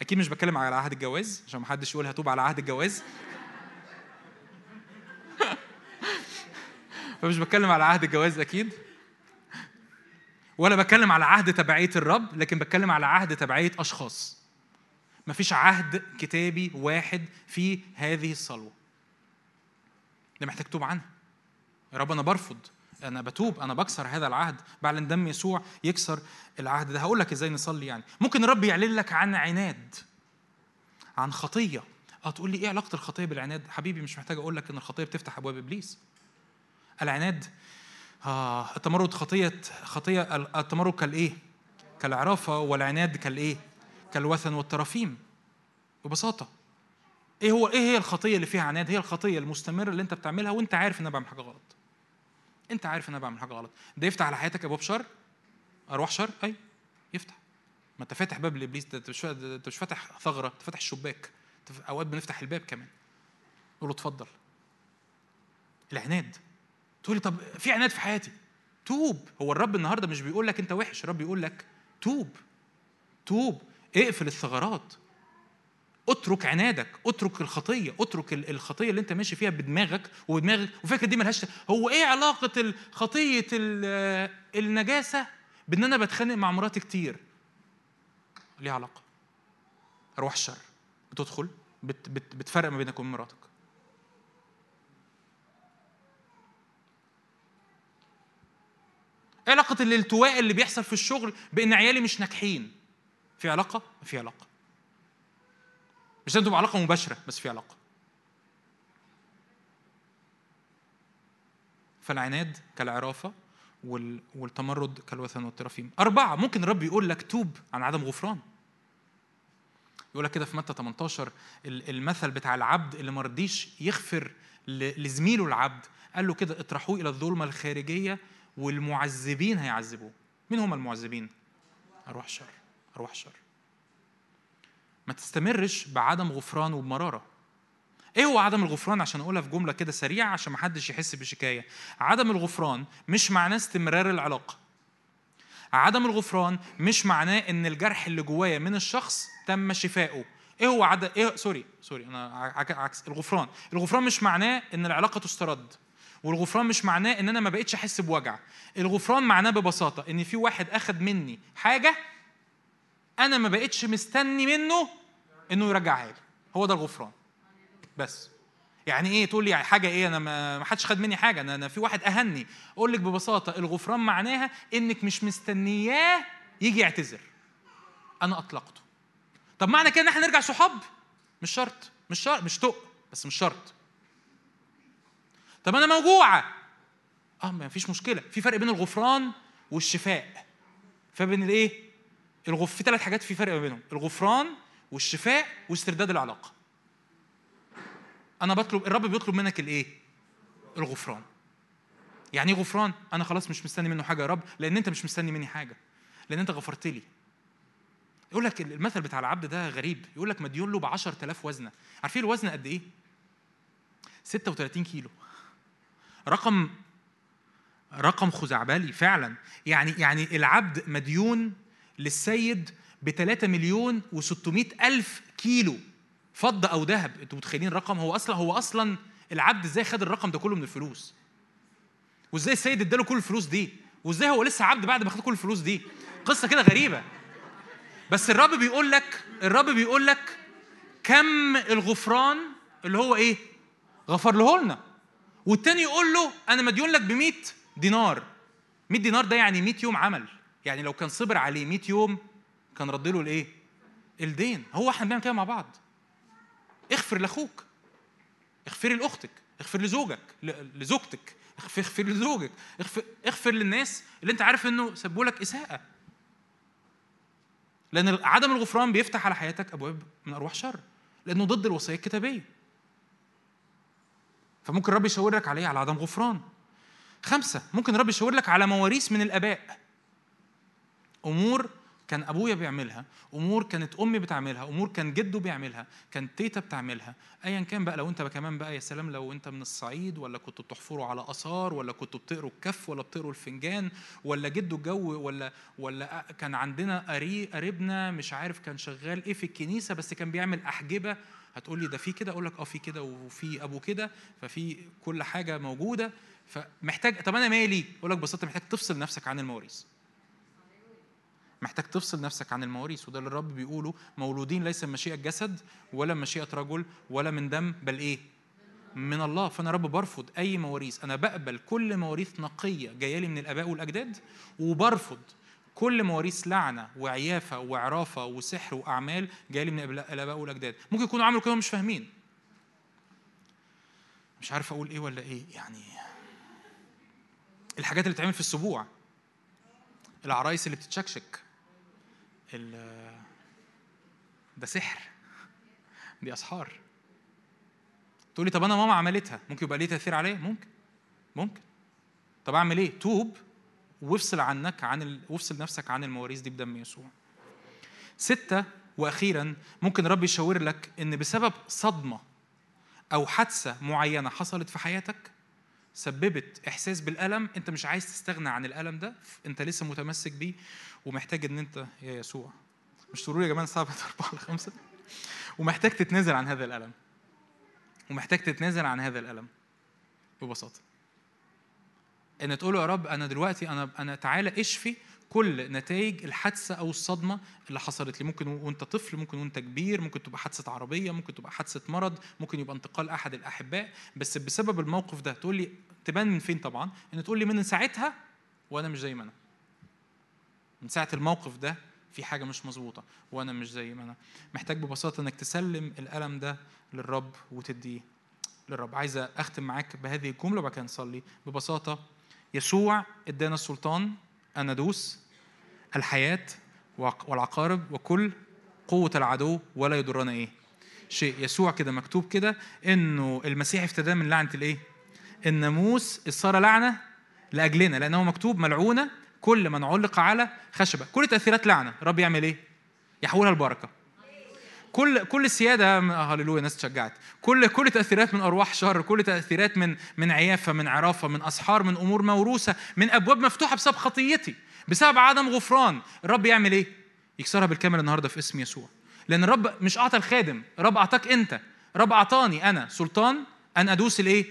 أكيد مش بتكلم على عهد الجواز عشان ما حدش يقول هتوب على عهد الجواز. <laughs> فمش بتكلم على عهد الجواز أكيد. ولا بتكلم على عهد تبعية الرب لكن بتكلم على عهد تبعية أشخاص. مفيش عهد كتابي واحد في هذه الصلوة. ده محتاج توب عنها. يا رب أنا برفض أنا بتوب أنا بكسر هذا العهد. بعلن دم يسوع يكسر العهد ده. هقول لك إزاي نصلي يعني. ممكن الرب يعلن لك عن عناد عن خطية. آه تقول لي إيه علاقة الخطية بالعناد؟ حبيبي مش محتاج أقول لك إن الخطية بتفتح أبواب إبليس. العناد آه التمرد خطية خطية التمرد كالإيه؟ كالعرافة والعناد كالإيه؟ كالوثن والترافيم. ببساطة إيه هو إيه هي الخطية اللي فيها عناد؟ هي الخطية المستمرة اللي أنت بتعملها وأنت عارف ان أنا بعمل حاجة غلط. أنت عارف ان أنا بعمل حاجة غلط. ده يفتح على حياتك ابواب شر؟ أرواح شر؟ أي يفتح. ما أنت فاتح باب لابليس ده أنت مش فاتح ثغرة أنت فاتح الشباك. أوقات بنفتح الباب كمان. نقول له اتفضل. العناد. تقول لي طب في عناد في حياتي. توب. هو الرب النهارده مش بيقول لك انت وحش الرب بيقول لك توب. توب. اقفل الثغرات. اترك عنادك اترك الخطية اترك الخطية اللي انت ماشي فيها بدماغك وبدماغك وفكرة دي ملهاش هو إيه علاقة خطية النجاسة؟ بان أنا بتخانق مع مراتي كتير. ليه علاقة. روح الشر. بتدخل بت بت بتفرق ما بينك وبين مراتك. إيه علاقة الالتواء اللي بيحصل في الشغل بأن عيالي مش ناجحين؟ في علاقة؟ في علاقة. مش لازم تبقى علاقة مباشرة بس في علاقة. فالعناد كالعرافة والتمرد كالوثن والترافيم أربعة ممكن الرب يقول لك توب عن عدم غفران. يقول لك كده في متى 18 المثل بتاع العبد اللي ما رضيش يغفر لزميله العبد قال له كده اطرحوه إلى الظلمة الخارجية والمعذبين هيعذبوه. مين هم المعذبين؟ أرواح شر أرواح شر. ما تستمرش بعدم غفران وبمرارة. إيه هو عدم الغفران؟ عشان أقولها في جملة كده سريعة عشان ما حدش يحس بشكاية. عدم الغفران مش معناه استمرار العلاقة. عدم الغفران مش معناه إن الجرح اللي جوايا من الشخص تم شفائه إيه هو عدم إيه sorry sorry أنا عكس الغفران. الغفران مش معناه إن العلاقة تسترد. والغفران مش معناه إن أنا ما بقتش أحس بوجع. الغفران معناه ببساطة إن في واحد اخذ مني حاجة أنا ما بقتش مستني منه إنه يرجعها لي. هو ده الغفران. بس. يعني إيه؟ تقول لي يعني حاجة إيه؟ أنا ما حدش خد مني حاجة. أنا, في واحد أهني. أقول لك ببساطة الغفران معناها إنك مش مستنياه يجي يعتذر. أنا أطلقته. طب معنى كده إن إحنا نرجع صحاب؟ مش شرط. مش شرط. مش تق بس مش شرط. طب أنا موجوعة. آه ما فيش مشكلة. في فرق بين الغفران والشفاء. فبين الإيه؟ الغف في ثلاث حاجات في فرق بينهم. الغفران والشفاء واسترداد العلاقة. أنا بطلب الرب بيطلب منك الإيه؟ الغفران. يعني إيه غفران؟ أنا خلاص مش مستني منه حاجة يا رب لأن أنت مش مستني مني حاجة. لأن أنت غفرت لي. يقول لك المثل بتاع العبد ده غريب. يقول لك مديون له ب 10000 وزنة. عارفين الوزن قد إيه؟ 36 كيلو. رقم رقم خزعبلي فعلا. يعني يعني العبد مديون للسيد ب 3 مليون و600 ألف كيلو فضة أو ذهب. أنتوا متخيلين الرقم؟ هو أصلا هو أصلا العبد إزاي خد الرقم ده كله من الفلوس؟ وإزاي السيد اداله كل الفلوس دي؟ وإزاي هو لسه عبد بعد ما خد كل الفلوس دي؟ قصة كده غريبة. بس الرب بيقول لك الرب بيقول لك كم الغفران اللي هو إيه؟ غفر له لنا. والتاني يقول له أنا مديون لك ب 100 دينار. 100 دينار ده يعني 100 يوم عمل. يعني لو كان صبر عليه 100 يوم كان رد له الإيه؟ الدين. هو إحنا بنعمل كده مع بعض. اغفر لأخوك. اغفري لأختك. اغفر لزوجك. لزوجتك. اغفر لزوجك. اغفر, اغفر للناس اللي أنت عارف إنه سبوا لك إساءة. لأن عدم الغفران بيفتح على حياتك أبواب من أرواح شر. لأنه ضد الوصية الكتابية. فممكن الرب يشاور لك عليه على عدم غفران. خمسة ممكن الرب يشاور لك على مواريث من الآباء. أمور كان أبويا بيعملها أمور كانت أمي بتعملها أمور كان جده بيعملها كان تيتا بتعملها. ايا كان بقى لو أنت كمان بقى يا سلام لو أنت من الصعيد ولا كنتوا بتحفروا على آثار ولا كنتوا بتقروا الكف ولا بتقروا الفنجان ولا جده الجو ولا ولا كان عندنا قري قريبنا مش عارف كان شغال إيه في الكنيسة بس كان بيعمل أحجبة هتقول لي ده في كده أقول لك آه في كده وفي أبو كده ففي كل حاجة موجودة فمحتاج طب أنا مالي؟ أقول لك ببساطة محتاج تفصل نفسك عن المواريث. محتاج تفصل نفسك عن المواريث وده اللي الرب بيقوله مولودين ليس من مشيئة جسد ولا من مشيئة رجل ولا من دم بل إيه؟ من الله. فأنا رب برفض أي مواريث. أنا بقبل كل مواريث نقية جاية لي من الآباء والأجداد وبرفض كل مواريث لعنة وعيافة وعرافة وسحر وأعمال جاية لي من الآباء والأجداد. ممكن يكونوا عملوا كده مش فاهمين. مش عارف أقول إيه ولا إيه. يعني الحاجات اللي بتتعمل في السبوع. العرايس اللي بتتشكشك. ده سحر. دي أسحار. تقول لي طب أنا ماما عملتها. ممكن يبقى ليه تأثير عليا؟ ممكن. ممكن. طب أعمل إيه؟ توب وافصل عنك عن ال... وافصل نفسك عن المواريث دي بدم يسوع. ستة وأخيرا ممكن الرب يشاور لك إن بسبب صدمة أو حادثة معينة حصلت في حياتك سببت إحساس بالألم أنت مش عايز تستغنى عن الألم ده أنت لسه متمسك بيه ومحتاج إن أنت يا يسوع. مش تقولوا يا جماعة الساعة أربعة لخمسة ومحتاج تتنازل عن هذا الألم. ومحتاج تتنازل عن هذا الألم. ببساطة. إن تقول يا رب أنا دلوقتي أنا أنا تعالى اشفي كل نتائج الحادثة أو الصدمة اللي حصلت لي. ممكن وأنت طفل ممكن وأنت كبير ممكن تبقى حادثة عربية ممكن تبقى حادثة مرض ممكن يبقى انتقال أحد الأحباء. بس بسبب الموقف ده تقول لي تبان من فين طبعا؟ إن تقول لي من ساعتها وأنا مش زي ما أنا. من ساعة الموقف ده في حاجة مش مظبوطة وأنا مش زي ما أنا. محتاج ببساطة إنك تسلم الألم ده للرب وتديه للرب. عايز أختم معاك بهذه الجملة وبعد كده نصلي. ببساطة يسوع ادانا السلطان أن ندوس الحياة والعقارب وكل قوة العدو ولا يضرنا إيه. شيء يسوع كده مكتوب كده إنه المسيح افتدى من لعنة الإيه؟ الناموس صار لعنة لأجلنا لأنه مكتوب ملعونة كل من علق على خشبة كل تأثيرات لعنة الرب يعمل إيه؟ يحولها البركة كل كل السيادة هللويا ناس تشجعت كل كل تأثيرات من أرواح شر كل تأثيرات من من عيافة من عرافة من أسحار من أمور موروثة من أبواب مفتوحة بسبب خطيتي بسبب عدم غفران. الرب يعمل إيه؟ يكسرها بالكامل النهاردة في اسم يسوع. لأن الرب مش أعطى الخادم الرب أعطاك أنت. الرب أعطاني أنا سلطان أن أدوس الإيه؟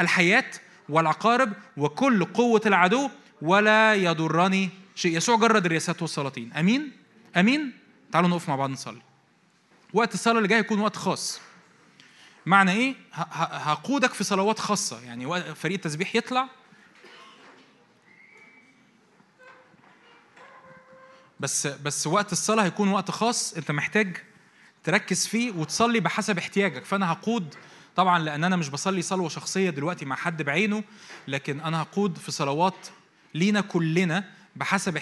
الحياة والعقارب وكل قوة العدو ولا يضرني شيء. يسوع جرد الرياسات والسلاطين. آمين؟ آمين؟ تعالوا نقف مع بعض نصلي. وقت الصلاة اللي جاي هيكون وقت خاص. معنى إيه؟ هقودك في صلوات خاصة. يعني فريق التسبيح يطلع. بس بس وقت الصلاة هيكون وقت خاص أنت محتاج تركز فيه وتصلي بحسب احتياجك. فأنا هقود طبعا لأن أنا مش بصلي صلوة شخصية دلوقتي مع حد بعينه لكن أنا هقود في صلوات لينا كلنا بحسب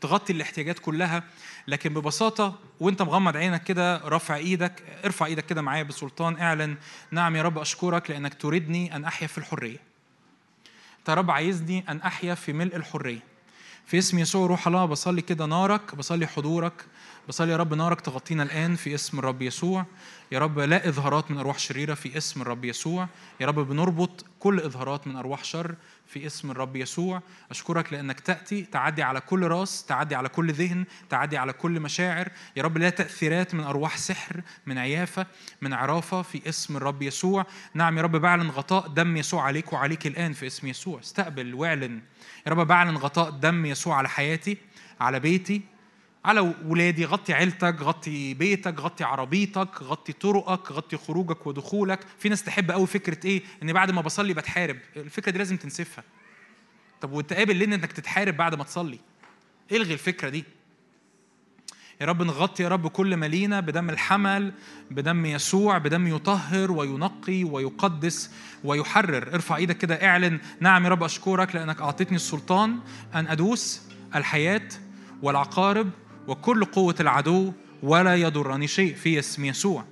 تغطي الاحتياجات كلها لكن ببساطة وانت مغمض عينك كده رافع إيدك ارفع إيدك كده معايا بسلطان اعلن نعم يا رب أشكرك لأنك تريدني أن أحيا في الحرية. انت يا رب عايزني أن أحيا في ملء الحرية. في اسم يسوع روح الله بصلي كده نارك بصلي حضورك بصلي يا رب نارك تغطينا الآن في اسم الرب يسوع. يا رب لا إظهارات من أرواح شريرة في اسم الرب يسوع. يا رب بنربط كل إظهارات من أرواح شر في اسم الرب يسوع. أشكرك لأنك تأتي تعدي على كل راس تعدي على كل ذهن تعدي على كل مشاعر. يا رب لا تأثيرات من أرواح سحر من عيافة من عرافة في اسم الرب يسوع. نعم يا رب بعلن غطاء دم يسوع عليك وعليك الآن في اسم يسوع. استقبل واعلن. يا رب بعلن غطاء دم يسوع على حياتي على بيتي على ولادي غطي عيلتك غطي بيتك غطي عربيتك غطي طرقك غطي خروجك ودخولك. في ناس تحب قوي فكرة إيه؟ إن بعد ما بصلي بتحارب. الفكرة دي لازم تنسفها. طب وانت قابل ليه إنك تتحارب بعد ما تصلي؟ إلغي الفكرة دي. يا رب نغطي يا رب كل مالينا بدم الحمل بدم يسوع بدم يطهر وينقي ويقدس ويحرر. ارفع إيدك كده اعلن. نعم يا رب أشكرك لأنك أعطيتني السلطان أن أدوس الحياة والعقارب وكل قوة العدو ولا يضرني شيء في اسم يسوع.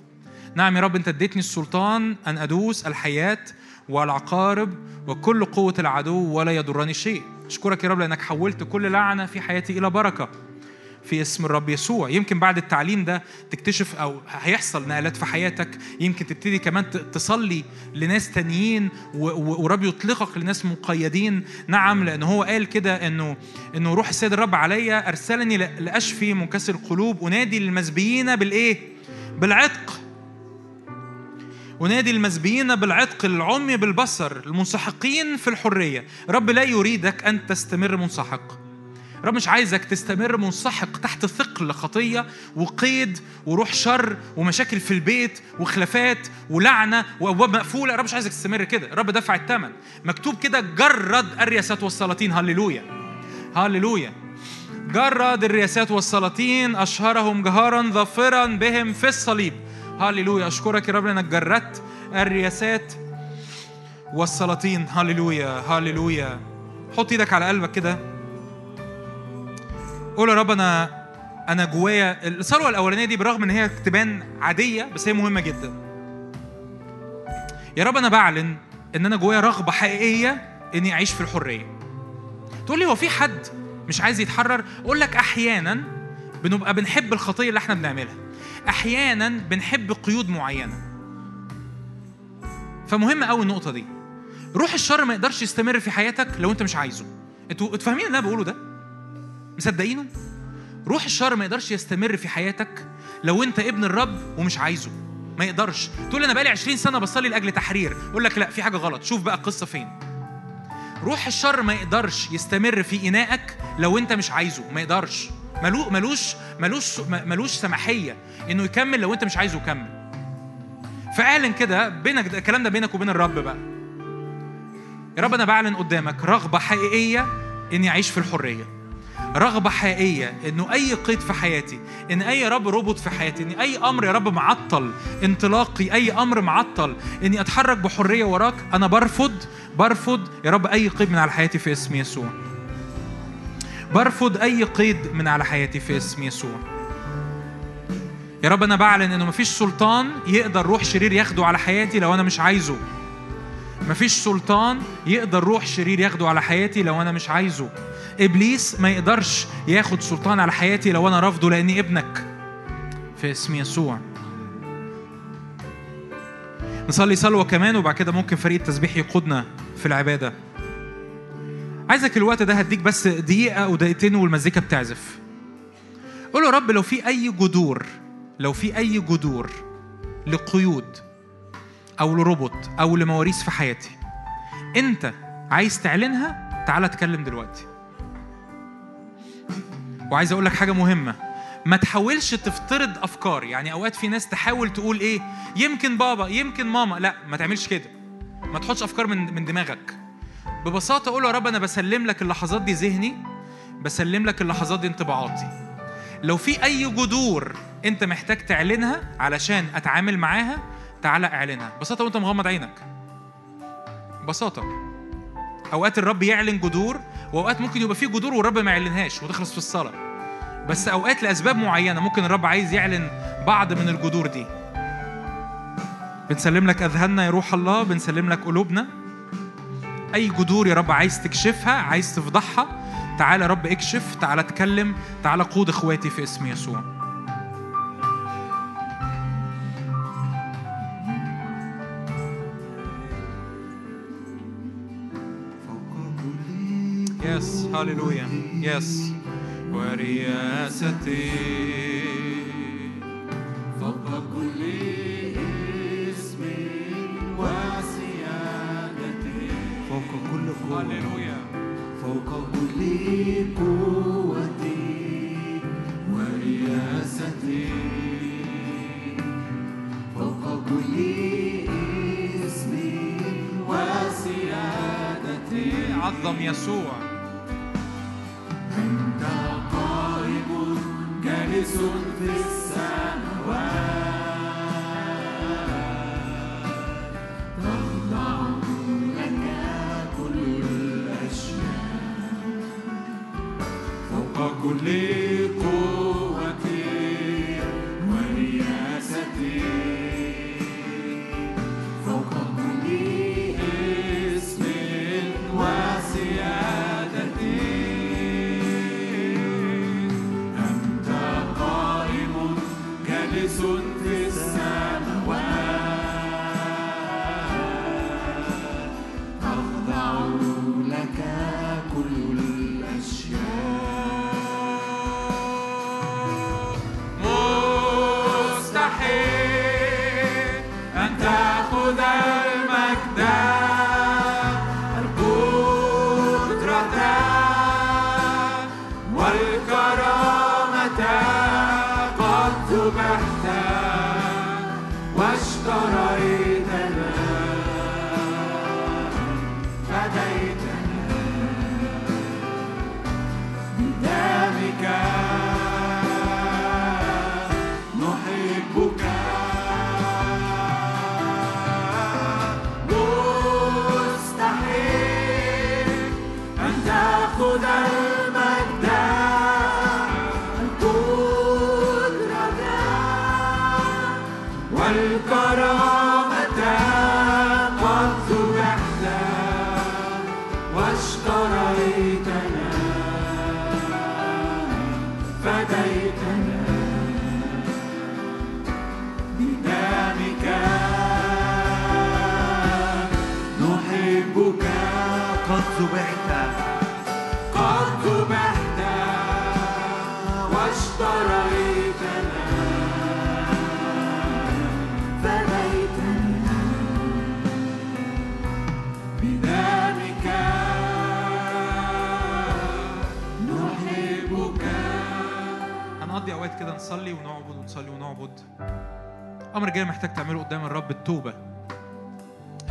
نعم يا رب انت اديتني السلطان أن أدوس الحياة والعقارب وكل قوة العدو ولا يضرني شيء. أشكرك يا رب لأنك حولت كل لعنة في حياتي إلى بركة. في اسم الرب يسوع. يمكن بعد التعليم ده تكتشف أو هيحصل نقلات في حياتك. يمكن تبتدي كمان تصلي لناس تانيين ورب يطلقك لناس مقيدين. نعم لأن هو قال كده انه إنه روح السيد الرب عليا أرسلني لأشفي منكسر القلوب. أنادي للمسبيين بالإيه؟ بالعتق. ونادي المسبيين بالعتق العمي بالبصر المنسحقين في الحرية. رب لا يريدك أن تستمر منسحق. رب مش عايزك تستمر منسحق تحت ثقل خطية وقيد وروح شر ومشاكل في البيت وخلافات ولعنة وأبواب مقفولة. رب مش عايزك تستمر كده. رب دفع الثمن مكتوب كده جرد الرياسات والسلاطين. هللويا. هللويا. جرد الرياسات والسلاطين. أشهرهم جهارا ظافرا بهم في الصليب. هللويا. أشكرك يا رب لأنك جردت الرياسات والسلاطين. هللويا. هللويا. حط إيدك على قلبك كده. قول يا رب أنا أنا جوايا الثروة الأولانية دي برغم إن هي تبان عادية بس هي مهمة جدا. يا رب أنا بعلن إن أنا جوايا رغبة حقيقية إني أعيش في الحرية. تقول لي هو في حد مش عايز يتحرر؟ أقول لك أحيانا بنبقى بنحب الخطية اللي إحنا بنعملها. أحيانا بنحب قيود معينة. فمهم قوي النقطة دي. روح الشر ما يقدرش يستمر في حياتك لو أنت مش عايزه. أنتوا فاهمين اللي أنا بقوله ده؟ مصدقينه؟ روح الشر ما يقدرش يستمر في حياتك لو انت ابن الرب ومش عايزه. ما يقدرش. تقول أنا بقالي 20 سنة بصلي لأجل تحرير. أقول لك لا في حاجة غلط. شوف بقى القصة فين. روح الشر ما يقدرش يستمر في انائك لو انت مش عايزه. ما يقدرش. ملو ملوش ملوش ملوش سماحية إنه يكمل لو انت مش عايزه يكمل. فاعلن كده بينك الكلام ده بينك وبين الرب بقى. يا رب أنا بعلن قدامك رغبة حقيقية إني أعيش في الحرية. رغبة حقيقية إنه أي قيد في حياتي، إن أي رب ربط في حياتي، إن أي أمر يا رب معطل انطلاقي، أي أمر معطل إني أتحرك بحرية وراك، أنا برفض برفض يا رب أي قيد من على حياتي في اسم يسوع. برفض أي قيد من على حياتي في اسم يسوع. يا رب أنا بعلن إنه مفيش سلطان يقدر روح شرير ياخده على حياتي لو أنا مش عايزه. مفيش سلطان يقدر روح شرير ياخده على حياتي لو أنا مش عايزه. إبليس ما يقدرش ياخد سلطان على حياتي لو أنا رافضه لأني ابنك. في اسم يسوع. نصلي صلوة كمان وبعد كده ممكن فريق التسبيح يقودنا في العبادة. عايزك الوقت ده هديك بس دقيقة أو دقيقتين والمزيكا بتعزف. قول يا رب لو في أي جذور لو في أي جذور لقيود أو لربط أو لمواريث في حياتي. أنت عايز تعلنها؟ تعالى أتكلم دلوقتي. وعايز أقول لك حاجة مهمة. ما تحاولش تفترض أفكار. يعني أوقات في ناس تحاول تقول إيه؟ يمكن بابا يمكن ماما. لا ما تعملش كده. ما تحطش أفكار من من دماغك. ببساطة قول يا رب أنا بسلم لك اللحظات دي ذهني بسلم لك اللحظات دي انطباعاتي. لو في أي جذور أنت محتاج تعلنها علشان أتعامل معاها تعالى اعلنها ببساطة وانت مغمض عينك. ببساطة. أوقات الرب يعلن جذور وأوقات ممكن يبقى في جذور والرب ما يعلنهاش وتخلص في الصلاة. بس أوقات لأسباب معينة ممكن الرب عايز يعلن بعض من الجذور دي. بنسلم لك أذهاننا يا روح الله بنسلم لك قلوبنا. أي جذور يا رب عايز تكشفها عايز تفضحها تعالى يا رب اكشف تعالى اتكلم تعالى قود إخواتي في اسم يسوع. يس هاليلويا يس ورياستي فوق كل اسم وسيادتي فوق كل قوة هاليلويا فوق كل قوتي ورياستي فوق كل اسم وسيادتي عظم يسوع. أنت قائم التوبة.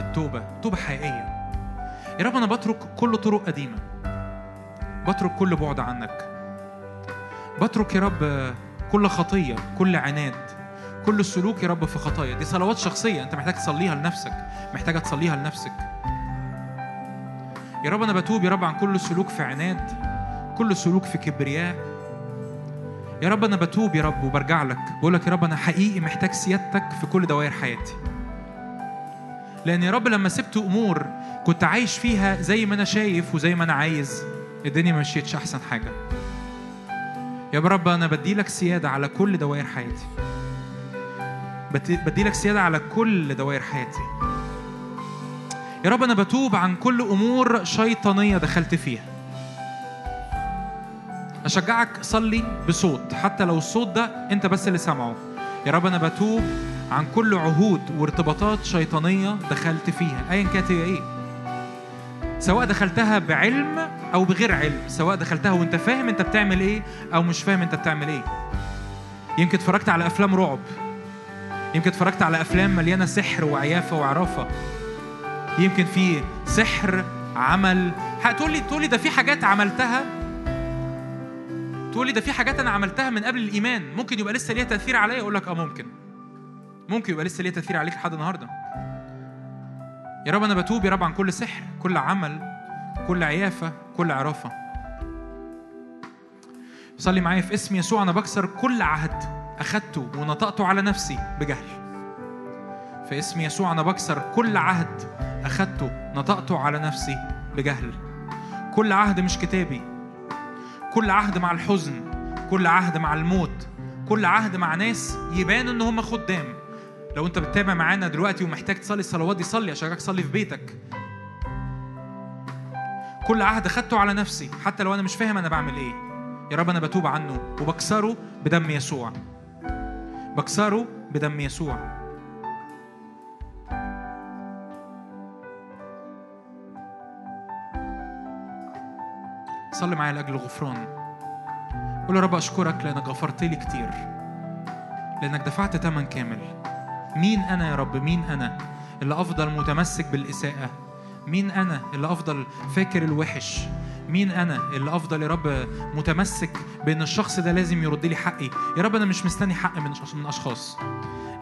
التوبة توبة حقيقية. يا رب أنا بترك كل طرق قديمة. بترك كل بعد عنك. بترك يا رب كل خطية كل عناد. كل سلوك يا رب في خطايا. دي صلوات شخصية. أنت محتاج تصليها لنفسك. محتاجه تصليها لنفسك. يا رب أنا بتوب يا رب عن كل سلوك في عناد. كل سلوك في كبرياء. يا رب أنا بتوب يا رب وبرجع لك. بقول لك يا رب أنا حقيقي محتاج سيادتك في كل دوائر حياتي. لأن يا رب لما سبت أمور كنت عايش فيها زي ما أنا شايف وزي ما أنا عايز الدنيا ما مشيتش أحسن حاجة. يا رب أنا بدي لك سيادة على كل دوائر حياتي. بدي لك سيادة على كل دوائر حياتي. يا رب أنا بتوب عن كل أمور شيطانية دخلت فيها. أشجعك صلي بصوت حتى لو الصوت ده أنت بس اللي سامعه. يا رب أنا بتوب عن كل عهود وارتباطات شيطانية دخلت فيها. أيا كانت هي إيه؟ سواء دخلتها بعلم أو بغير علم. سواء دخلتها وأنت فاهم أنت بتعمل إيه أو مش فاهم أنت بتعمل إيه. يمكن اتفرجت على أفلام رعب. يمكن اتفرجت على أفلام مليانة سحر وعيافة وعرافة. يمكن في سحر عمل. هتقول لي تقول لي ده في حاجات عملتها؟ تقول لي ده في حاجات أنا عملتها من قبل الإيمان؟ ممكن يبقى لسه ليها تأثير عليا؟ أقول لك آه ممكن. ممكن يبقى لسه ليها تاثير عليك لحد النهارده. يا رب أنا بتوب يا رب عن كل سحر كل عمل كل عيافة كل عرافة. صلي معايا في اسم يسوع أنا بكسر كل عهد أخدته ونطقته على نفسي بجهل. في اسم يسوع أنا بكسر كل عهد أخدته نطقته على نفسي بجهل. كل عهد مش كتابي. كل عهد مع الحزن. كل عهد مع الموت. كل عهد مع ناس يبان إن هم خدام. لو انت بتتابع معانا دلوقتي ومحتاج تصلي الصلوات دي صلي عشان تصلي في بيتك. كل عهد خدته على نفسي حتى لو أنا مش فاهم أنا بعمل إيه. يا رب أنا بتوب عنه وبكسره بدم يسوع. بكسره بدم يسوع. صلي معايا لأجل الغفران قول يا رب أشكرك لأنك غفرت لي كتير لأنك دفعت ثمن كامل. مين أنا يا رب؟ مين أنا؟ اللي أفضل متمسك بالإساءة. مين أنا اللي أفضل فاكر الوحش؟ مين أنا اللي أفضل يا رب متمسك بأن الشخص ده لازم يرد لي حقي؟ يا رب أنا مش مستني حق من أشخاص.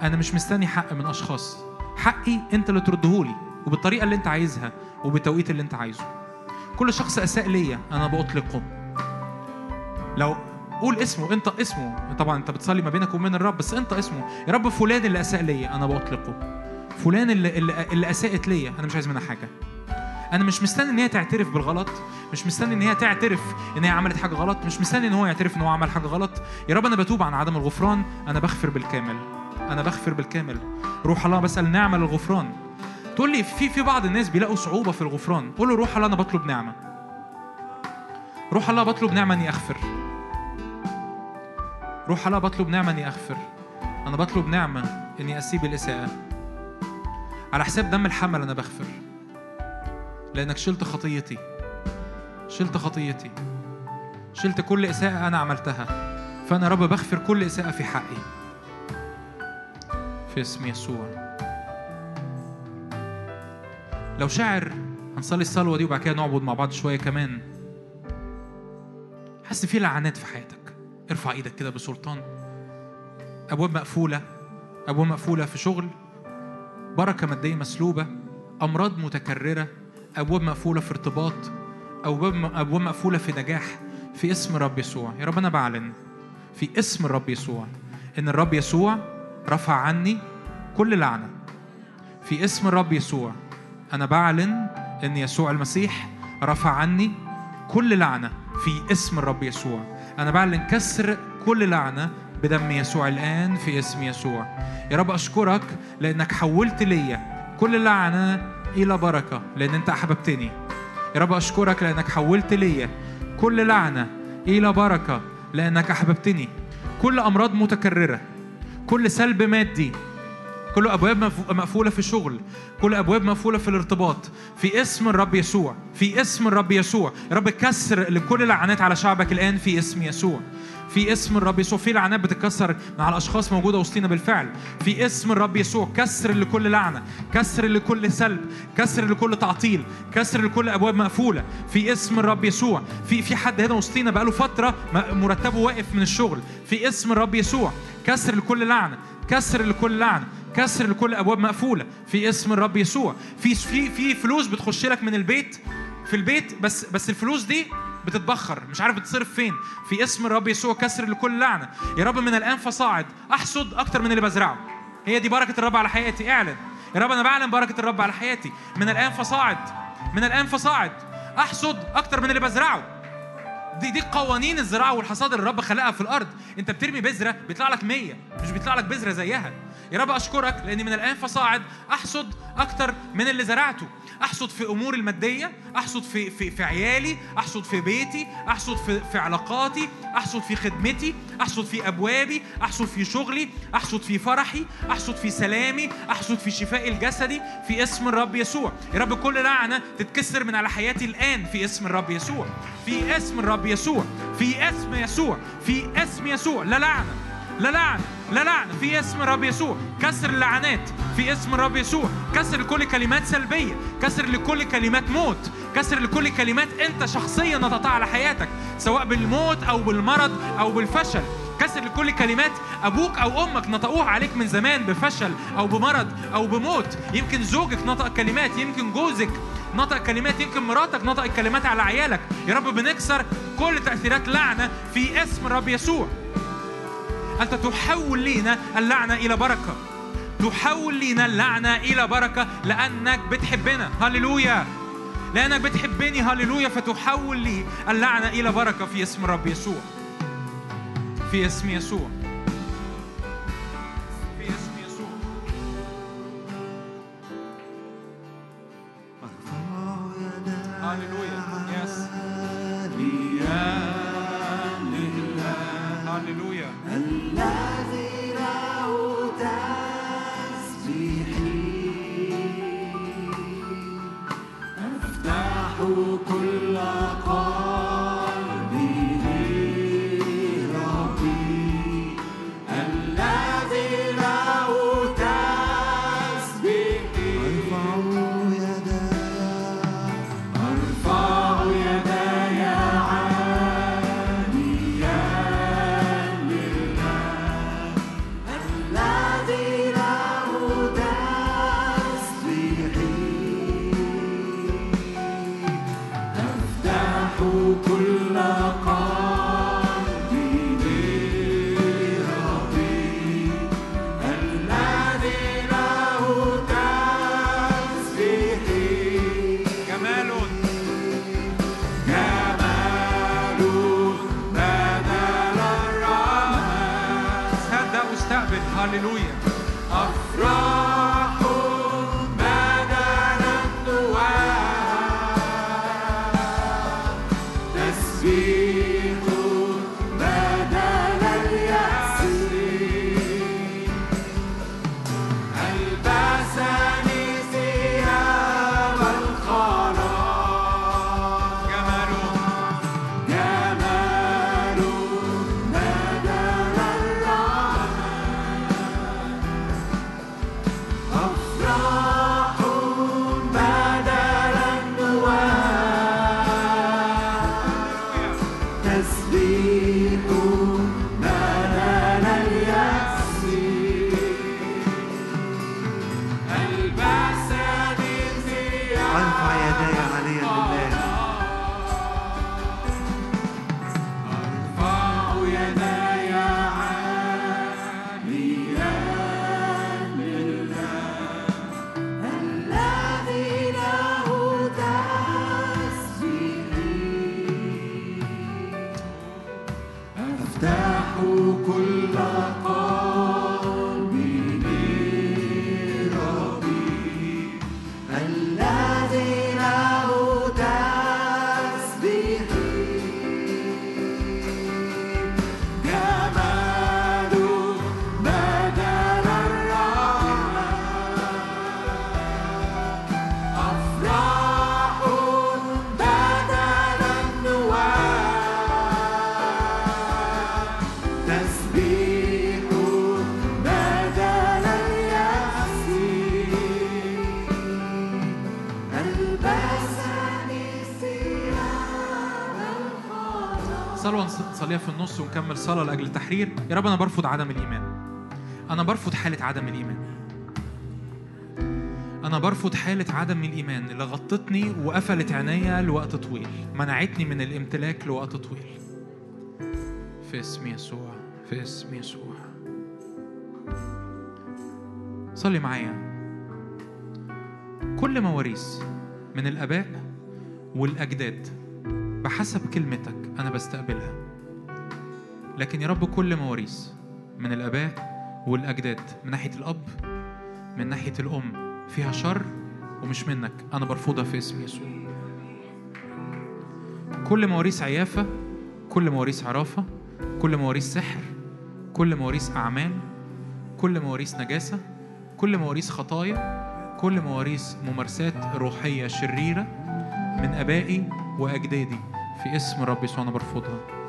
أنا مش مستني حق من أشخاص. حقي أنت اللي تردهولي وبالطريقة اللي أنت عايزها وبالتوقيت اللي أنت عايزه. كل شخص أساء ليا أنا بأطلقه. لو قول اسمه انت اسمه. طبعا انت بتصلي ما بينك وبين الرب بس انت اسمه. يا رب فلان اللي أساء ليا أنا بأطلقه. فلان اللي, اللي أساءت ليا أنا مش عايز منها حاجة. أنا مش مستني إن هي تعترف بالغلط مش مستني إن هي تعترف إن هي عملت حاجة غلط مش مستني إن هو يعترف إن هو عمل حاجة غلط. يا رب أنا بتوب عن عدم الغفران أنا بغفر بالكامل. أنا بغفر بالكامل. روح الله بسأل نعمة للغفران. تقول لي في في بعض الناس بيلاقوا صعوبة في الغفران. قول له روح الله أنا بطلب نعمة. روح الله بطلب نعمة إني أغفر. روح الله بطلب نعمة إني أغفر. أنا بطلب نعمة إني أسيب الإساءة. على حساب دم الحمل أنا بغفر. لأنك شلت خطيتي. شلت خطيتي. شلت كل إساءة أنا عملتها. فأنا يا رب بغفر كل إساءة في حقي. في اسم يسوع. لو شاعر هنصلي الصلوة دي وبعد كده نعبد مع بعض شوية كمان. حاسس في لعنات في حياتك. ارفع إيدك كده بسلطان. أبواب مقفولة أبواب مقفولة في شغل بركة مادية مسلوبة أمراض متكررة أبواب مقفولة في ارتباط أبواب أبواب مقفولة في نجاح في اسم الرب يسوع. يا رب أنا بعلن في اسم الرب يسوع إن الرب يسوع رفع عني كل لعنة. في اسم الرب يسوع أنا بعلن إن يسوع المسيح رفع عني كل لعنة في اسم الرب يسوع. أنا بعلن كسر كل لعنة بدم يسوع الآن في اسم يسوع. يا رب أشكرك لأنك حولت ليا كل لعنة إلى بركة لأن أنت أحببتني. يا رب أشكرك لأنك حولت ليا كل لعنة إلى بركة لأنك أحببتني. كل أمراض متكررة كل سلب مادي كل أبواب مف- مقفولة في الشغل كل أبواب مقفولة في الارتباط. في اسم الرب يسوع. في اسم الرب يسوع. رب كسر لكل لعنات على شعبك الآن في اسم يسوع. في اسم الرب يسوع. في لعنات بتتكسر مع الأشخاص موجودة وسطينا بالفعل. في اسم الرب يسوع. كسر لكل لعنة. كسر لكل سلب. كسر لكل تعطيل. كسر لكل أبواب مقفولة. في اسم الرب يسوع. في في حد هنا وسطينا بقاله فترة مرتبه واقف من الشغل. في اسم الرب يسوع. كسر لكل لعنة. كسر لكل لعنة. كسر لكل أبواب مقفولة. في اسم الرب يسوع. في في في فلوس بتخش لك من البيت في البيت بس بس الفلوس دي بتتبخر. مش عارف بتصرف فين. في اسم الرب يسوع كسر لكل لعنة. يا رب من الآن فصاعد. أحصد أكتر من اللي بزرعه. هي دي بركة الرب على حياتي. اعلن. يا رب أنا بعلن بركة الرب على حياتي. من الآن فصاعد. من الآن فصاعد. أحصد أكتر من اللي بزرعه. دي دي قوانين الزراعة والحصاد اللي الرب خلقها في الأرض. أنت بترمي بذرة بيطلع لك 100 مش بيطلع لك بذرة زيها. يا رب أشكرك لأني من الآن فصاعد أحصد أكتر من اللي زرعته. أحصد في امور المادية أحصد في في في عيالي أحصد في بيتي أحصد في في علاقاتي أحصد في خدمتي أحصد في أبوابي أحصد في شغلي أحصد في فرحي أحصد في سلامي أحصد في شفائي الجسدي في اسم الرب يسوع. يا رب كل لعنة تتكسر من على حياتي الآن في اسم الرب يسوع. في اسم الرب يسوع في اسم يسوع في اسم يسوع. لا لعنة لا لعنة. لا لعنه في اسم الرب يسوع. كسر اللعنات. في اسم الرب يسوع. كسر لكل كلمات سلبية. كسر لكل كلمات موت. كسر لكل كلمات انت شخصيا نطقتها على حياتك سواء بالموت أو بالمرض أو بالفشل. كسر لكل كلمات أبوك أو أمك نطقوها عليك من زمان بفشل أو بمرض أو بموت. يمكن زوجك نطق كلمات يمكن جوزك نطق كلمات يمكن مراتك نطق كلمات على عيالك. يا رب بنكسر كل تأثيرات لعنة في اسم الرب يسوع. أنت تحول لينا اللعنة إلى بركة. تحول لينا اللعنة إلى بركة لأنك بتحبنا. هللويا. لأنك بتحبني. هللويا. فتحول لي اللعنة إلى بركة في اسم الرب يسوع. في اسم يسوع. كل ونكمل صلاة لأجل التحرير يا رب أنا برفض عدم الإيمان. أنا برفض حالة عدم الإيمان. أنا برفض حالة عدم الإيمان اللي غطتني وقفلت عينيا لوقت طويل منعتني من الامتلاك لوقت طويل. في اسم يسوع في اسم يسوع. صلي معايا. كل مواريث من الآباء والأجداد بحسب كلمتك أنا بستقبلها. لكن يا رب كل مواريث من الآباء والأجداد من ناحية الأب من ناحية الأم فيها شر ومش منك. أنا برفضها في اسم يسوع كل مواريث عيافة كل مواريث عرافة كل مواريث سحر كل مواريث أعمال كل مواريث نجاسة كل مواريث خطايا كل مواريث ممارسات روحية شريرة من آبائي وأجدادي في اسم رب يسوع أنا برفضها.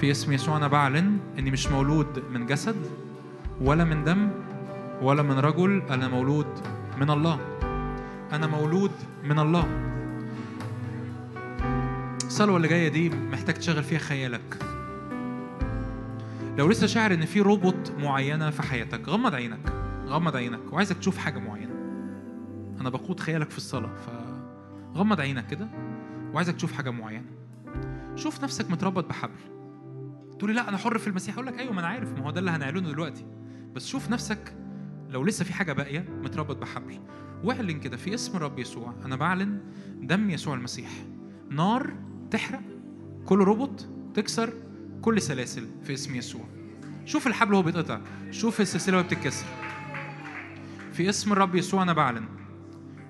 في اسم يسوع أنا بعلن إني مش مولود من جسد ولا من دم ولا من رجل أنا مولود من الله. أنا مولود من الله. الصلوة اللي جاية دي محتاج تشغل فيها خيالك. لو لسه شاعر إن في روبوت معينة في حياتك غمض عينك غمض عينك وعايزك تشوف حاجة معينة. أنا بقود خيالك في الصلاة فغمض عينك كده وعايزك تشوف حاجة معينة. شوف نفسك متربط بحبل. تقولي لا أنا حر في المسيح. أقول لك أيوه ما أنا عارف ما هو ده اللي هنعلنه دلوقتي. بس شوف نفسك لو لسه في حاجة باقية متربط بحبل. واعلن كده في اسم الرب يسوع. أنا بعلن دم يسوع المسيح. نار تحرق كل ربط تكسر كل سلاسل في اسم يسوع. شوف الحبل وهو بيتقطع. شوف السلسلة وهي بتتكسر. في اسم الرب يسوع أنا بعلن.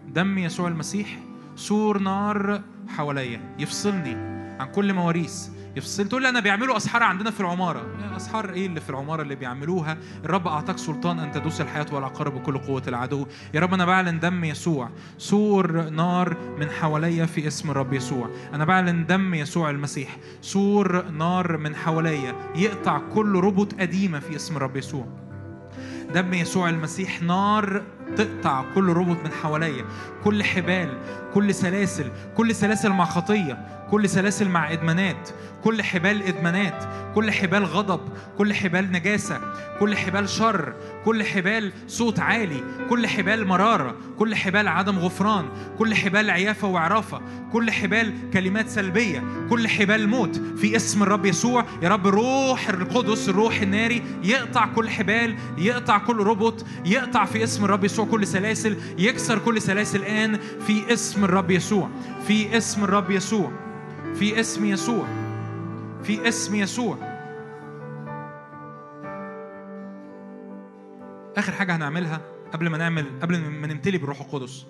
دم يسوع المسيح سور نار حواليا. يفصلني عن كل مواريث. يفصل. تقول لي أنا بيعملوا أسحار عندنا في العمارة. أسحار إيه اللي في العمارة اللي بيعملوها؟ الرب أعطاك سلطان أن تدوس الحياة والعقارب بكل قوة العدو. يا رب أنا بعلن دم يسوع. سور نار من حواليا في اسم الرب يسوع. أنا بعلن دم يسوع المسيح. سور نار من حواليا. يقطع كل ربط قديمة في اسم الرب يسوع. دم يسوع المسيح نار تقطع كل ربط من حواليا. كل حبال كل سلاسل كل سلاسل مع خطية. كل سلاسل مع ادمانات كل حبال ادمانات كل حبال غضب كل حبال نجاسه كل حبال شر كل حبال صوت عالي كل حبال مراره كل حبال عدم غفران كل حبال عيافه وعرافه كل حبال كلمات سلبيه كل حبال موت في اسم الرب يسوع يا رب روح القدس الروح الناري يقطع كل حبال يقطع كل ربط يقطع في اسم الرب يسوع كل سلاسل يكسر كل سلاسل الان في اسم الرب يسوع في اسم الرب يسوع في اسم يسوع. في اسم يسوع. آخر حاجة هنعملها قبل ما نعمل قبل ما نمتلي بالروح القدس.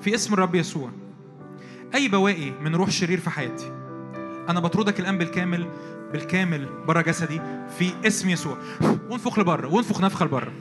في اسم الرب يسوع. أي بواقي من روح شرير في حياتي أنا بطردك الآن بالكامل بالكامل بره جسدي في اسم يسوع. وانفخ لبره وانفخ نفخة لبره.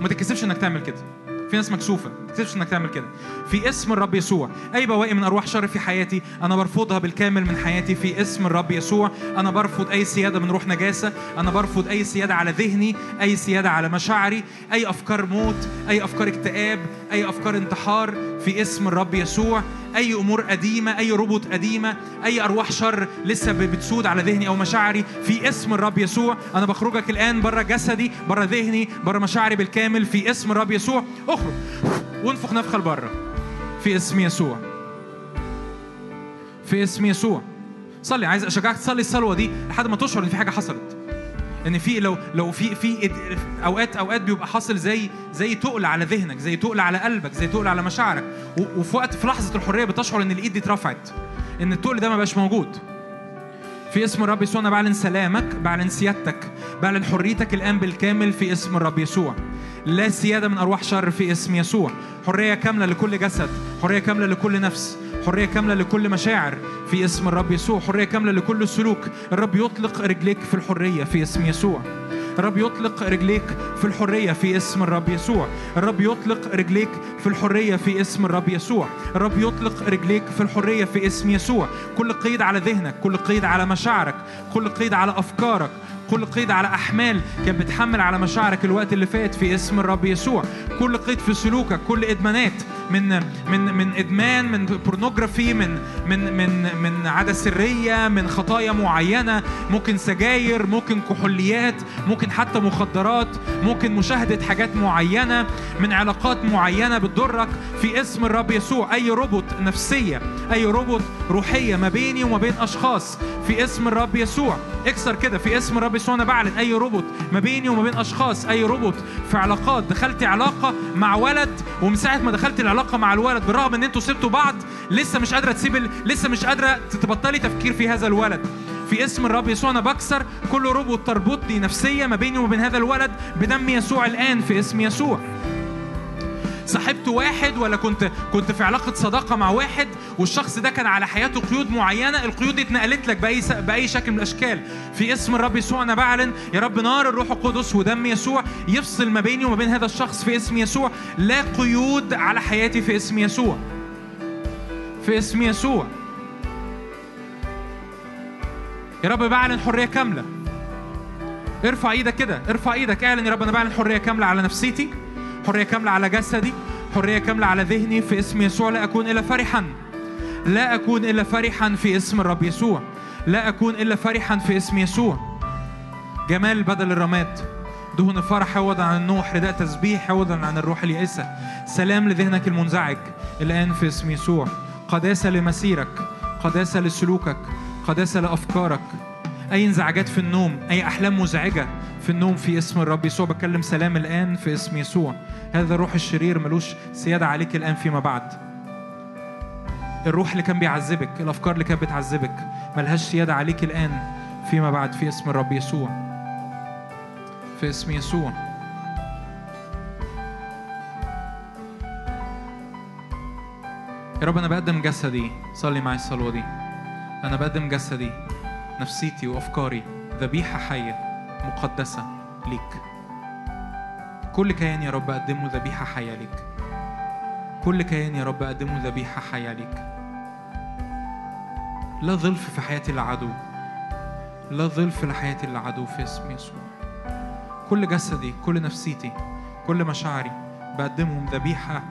ما تتكسفش إنك تعمل كده. في ناس مكسوفة ما تكسفش إنك تعمل كده. في اسم الرب يسوع أي بواقي من أرواح شر في حياتي أنا برفضها بالكامل من حياتي. في اسم الرب يسوع أنا برفض أي سيادة من روح نجاسة أنا برفض أي سيادة على ذهني أي سيادة على مشاعري أي أفكار موت أي أفكار اكتئاب أي أفكار انتحار في اسم الرب يسوع. أي أمور قديمة أي ربط قديمة أي أرواح شر لسه بتسود على ذهني أو مشاعري في اسم الرب يسوع. أنا بخرجك الآن بره جسدي بره ذهني بره مشاعري بالكامل. في اسم الرب يسوع. اخرج وانفخ نفخة لبره في اسم يسوع. في اسم يسوع. صلي. عايز أشجعك تصلي الصلوة دي لحد ما تشعر إن في حاجة حصلت. إن في لو لو في في اوقات أوقات بيبقى حاصل زي زي تقل على ذهنك زي تقل على قلبك زي تقل على مشاعرك. وفي وقت في لحظة الحرية بتشعر إن الإيد دي اترفعت إن التقل ده ما بقاش موجود. في اسم الرب يسوع أنا بعلن سلامك بعلن سيادتك بعلن حريتك الآن بالكامل في اسم الرب يسوع. لا سيادة من أرواح شر في اسم يسوع. حرية كاملة لكل جسد حرية كاملة لكل نفس. حرية كاملة لكل مشاعر. في اسم الرب يسوع حرية كاملة لكل سلوك. الرب يطلق رجليك في الحرية في اسم يسوع. الرب يطلق رجليك في الحرية في اسم الرب يسوع. الرب يطلق رجليك في الحرية في اسم الرب يسوع. الرب يطلق رجليك في الحرية في اسم يسوع. كل قيد على ذهنك كل قيد على مشاعرك كل قيد على أفكارك كل قيد على أحمال كان بتحمل على مشاعرك الوقت اللي فات في اسم الرب يسوع. كل قيد في سلوكك كل إدمانات من من من إدمان من بورنوجرافي من من من من عادة سرية من خطايا معينة ممكن سجاير ممكن كحوليات ممكن حتى مخدرات ممكن مشاهدة حاجات معينة من علاقات معينة بتضرك في اسم الرب يسوع. أي ربط نفسية أي ربط روحية ما بيني وما بين أشخاص في اسم الرب يسوع. اكسر كده في اسم الرب يسوع أنا بعلن أي ربط ما بيني وما بين أشخاص أي ربط في علاقات. دخلت علاقة مع ولد ومن ساعة ما دخلت العلاقة مع الولد بالرغم إن أنتوا سبتوا بعض لسه مش قادرة تسيب لسه مش قادرة تبطلي تفكير في هذا الولد. في اسم الرب يسوع أنا بكسر كل ربط تربطني نفسيه ما بيني وما بين هذا الولد بدم يسوع الآن في اسم يسوع. صاحبت واحد ولا كنت كنت في علاقة صداقة مع واحد والشخص ده كان على حياته قيود معينة القيود دي اتنقلت لك بأي بأي شكل من الأشكال. في اسم الرب يسوع أنا بعلن يا رب نار الروح القدس ودم يسوع يفصل ما بيني وما بين هذا الشخص في اسم يسوع. لا قيود على حياتي في اسم يسوع. في اسم يسوع. يا رب بعلن حرية كاملة. ارفع إيدك كده ارفع إيدك اعلن يا رب أنا بعلن حرية كاملة على نفسيتي. حرية كاملة على جسدي حرية كاملة على ذهني في اسم يسوع. لا أكون إلا فرحا. لا أكون إلا فرحا في اسم الرب يسوع. لا أكون إلا فرحا في اسم يسوع. جمال بدل الرماد. دهن الفرح عوضا عن النوح رداء تسبيح عوضا عن الروح اليائسة سلام لذهنك المنزعج. الآن في اسم يسوع. قداسة لمسيرك. قداسة لسلوكك. قداسة لأفكارك. أي انزعاجات في النوم أي أحلام مزعجة. في النوم في اسم الرب يسوع. بكلم سلام الآن في اسم يسوع. هذا الروح الشرير ملوش سيادة عليك الآن فيما بعد. الروح اللي كان بيعذبك الأفكار اللي كانت بتعذبك ملهاش سيادة عليك الآن فيما بعد في اسم الرب يسوع. في اسم يسوع. يا رب أنا بقدم جسدي. صلي معي الصلوة دي. أنا بقدم جسدي نفسيتي وأفكاري ذبيحة حية. مقدسة ليك. كل كيان يا رب أقدمه ذبيحة حية ليك. كل كيان يا رب أقدمه ذبيحة حية ليك. لا ظلف في حياتي العدو. لا ظلف لحياتي العدو في اسم يسوع. كل جسدي كل نفسيتي كل مشاعري بقدمهم ذبيحة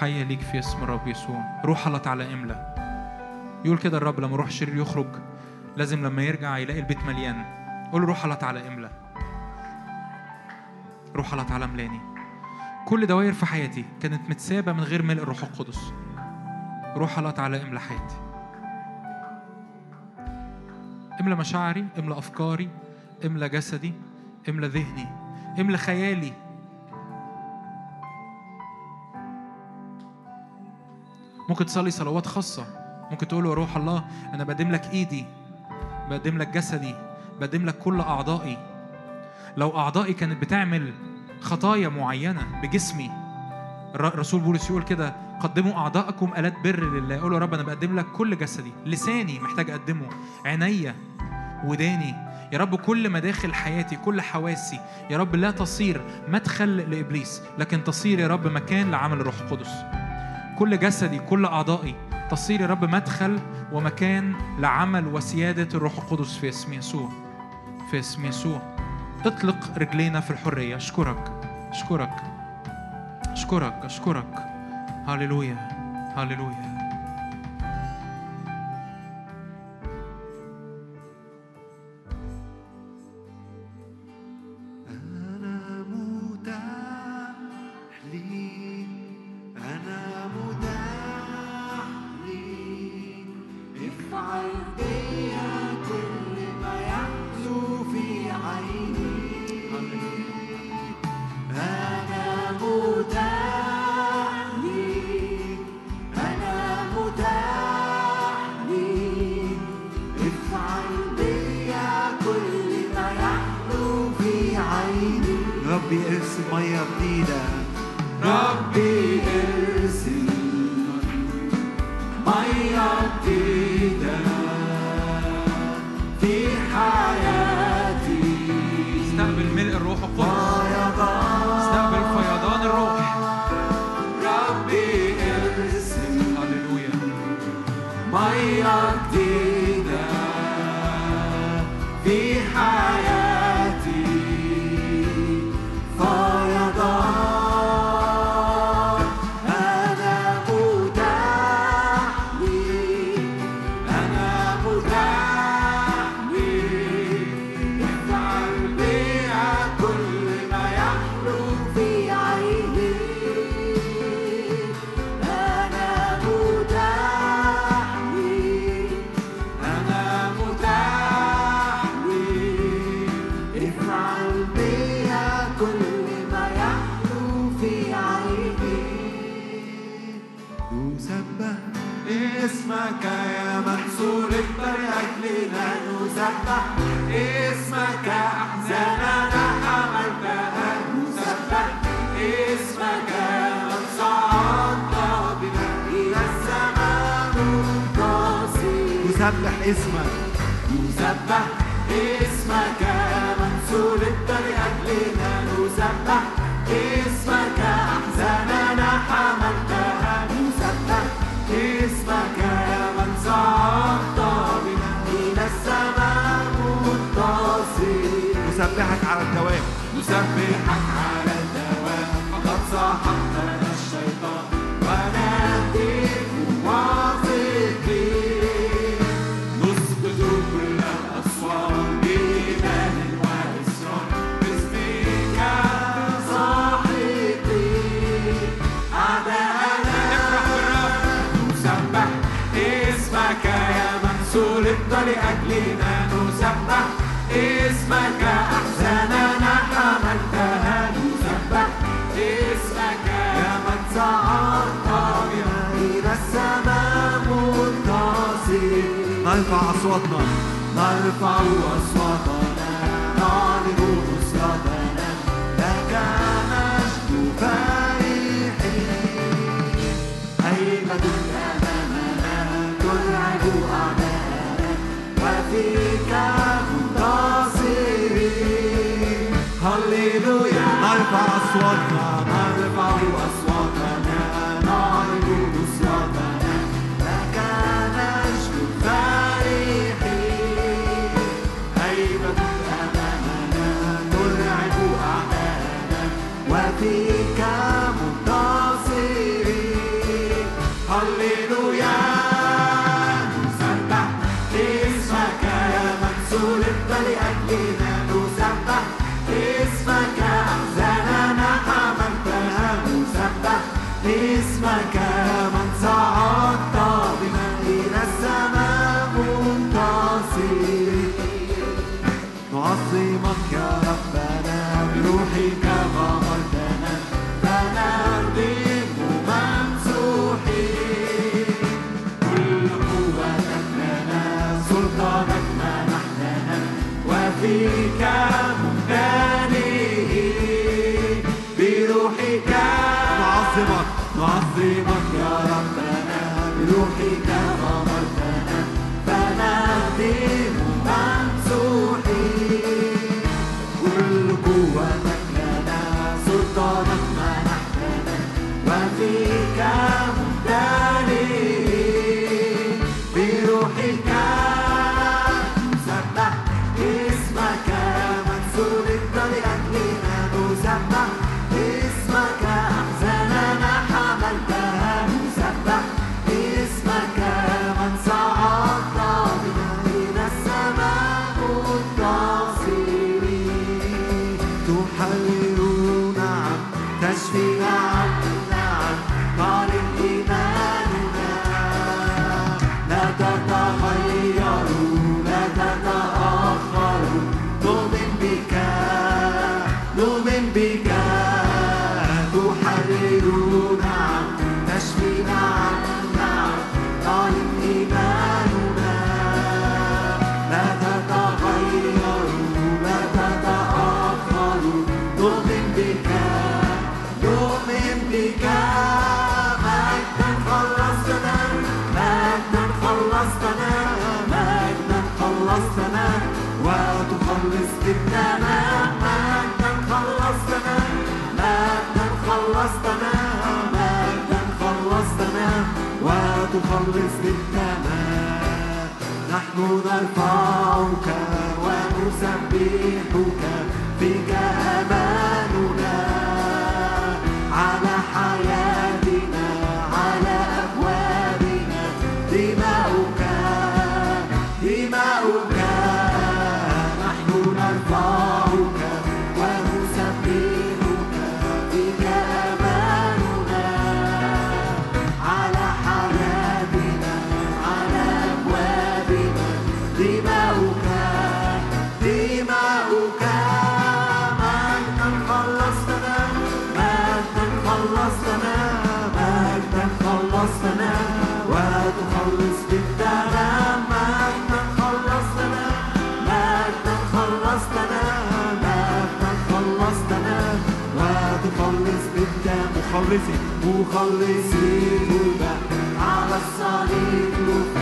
حية ليك في اسم الرب يسوع. روح الله تعالى املى يقول كده الرب لما روح شرير يخرج لازم لما يرجع يلاقي البيت مليان. قول روح الله تعالى املى روح الله تعالى املأني. كل دوائر في حياتي كانت متسابة من غير ملء الروح القدس. روح الله تعالى املى حياتي. املى مشاعري املى أفكاري املى جسدي املى ذهني املى خيالي. ممكن تصلي صلوات خاصة. ممكن تقول له روح الله أنا بقدم لك إيدي بقدم لك جسدي. بقدم لك كل أعضائي. لو أعضائي كانت بتعمل خطايا معينة بجسمي الر- الرسول بولس يقول كده قدموا أعضاءكم آلات بر لله. قولوا يا رب أنا بقدم لك كل جسدي. لساني محتاج أقدمه. عينيا وداني. يا رب كل مداخل حياتي كل حواسي يا رب لا تصير مدخل لإبليس لكن تصير يا رب مكان لعمل الروح القدس. كل جسدي كل أعضائي تصير يا رب مدخل ومكان لعمل وسيادة الروح القدس في اسم يسوع. في اسم يسوع اطلق رجلينا في الحرية. أشكرك. أشكرك. أشكرك. أشكرك. هللويا هللويا saber me. نرفع أصواتنا نرفع أصواتنا نعلن نصرتنا لك نشكو فرحين هيبة أمامنا؟ ترعب أعداءنا وفيك منتصرين. هللويا نرفع أصواتنا نرفع أصواتنا. أمامنا Happy. اسم التمام نحن نرفعك ونسبحك في أمامك مخلصي مخلصي على الصليب مخلصي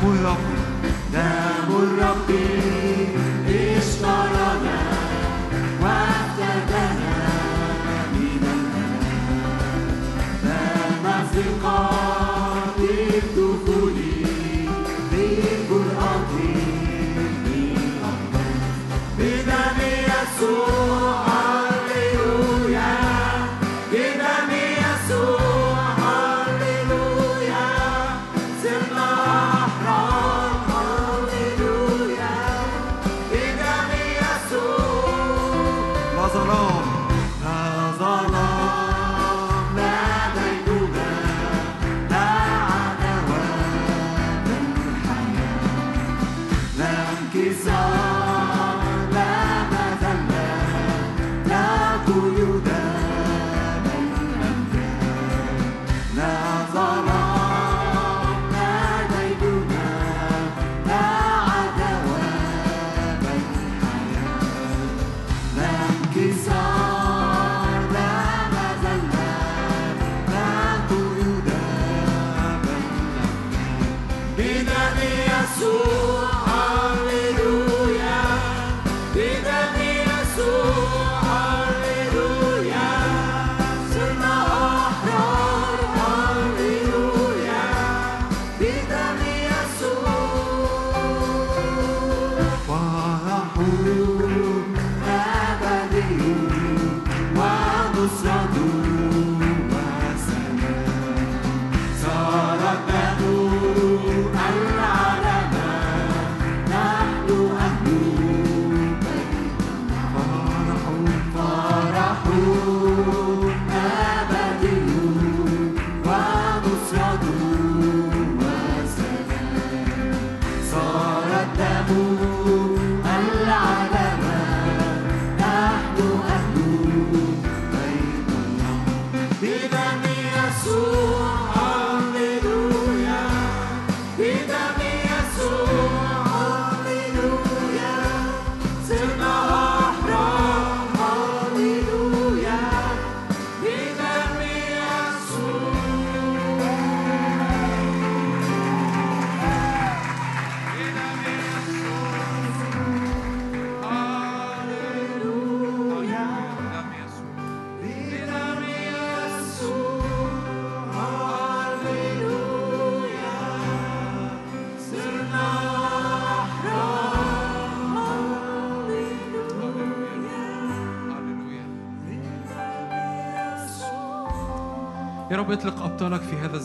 собою لا قيود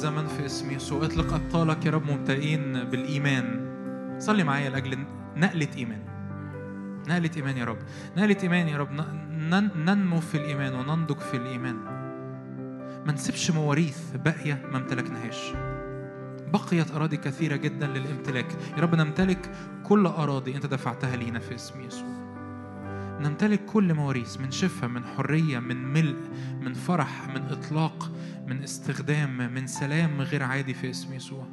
الزمن في اسم يسوع اطلق أبطالك يا رب ممتلئين بالإيمان. صلي معايا لأجل نقلة إيمان. نقلة إيمان يا رب. نقلة إيمان يا رب. ننمو في الإيمان وننضج في الإيمان. ما نسيبش مواريث باقية ما امتلكناهاش. بقيت أراضي كثيرة جدا للامتلاك. يا رب نمتلك كل أراضي أنت دفعتها لينا في اسم يسوع. نمتلك كل مواريث من شفاء من حرية من ملء من فرح من إطلاق. من استخدام من سلام غير عادي في اسم يسوع.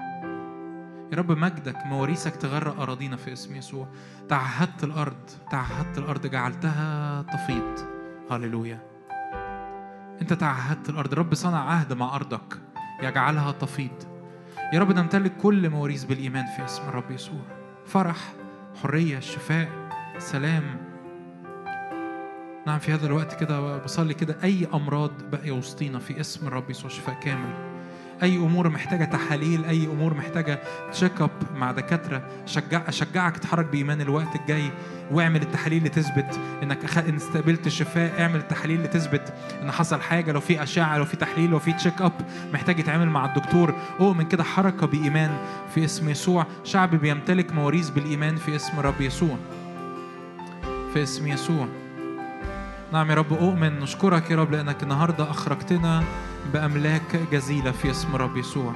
يا رب مجدك مواريثك تغرق أراضينا في اسم يسوع. تعهدت الأرض تعهدت الأرض جعلتها تفيض. هللويا. أنت تعهدت الأرض. رب صنع عهد مع أرضك يجعلها تفيض. يا رب نمتلك كل مواريث بالإيمان في اسم الرب يسوع. فرح حرية شفاء سلام نعم في هذا الوقت كده بصلي كده أي أمراض باقية وسطينا في اسم الرب يسوع شفاء كامل. أي أمور محتاجة تحاليل أي أمور محتاجة check up مع دكاترة شجع أشجعك تتحرك بإيمان الوقت الجاي. واعمل التحاليل اللي تثبت إنك أخ... إن استقبلت الشفاء. اعمل التحاليل اللي تثبت إن حصل حاجة لو في أشعة لو في تحليل لو في check up محتاج يتعمل مع الدكتور. أؤمن كده حركة بإيمان في اسم يسوع. شعب بيمتلك مواريث بالإيمان في اسم الرب يسوع. في اسم يسوع. نعم يا رب أؤمن نشكرك يا رب لأنك النهاردة أخرجتنا بأملاك جزيلة في اسم رب يسوع.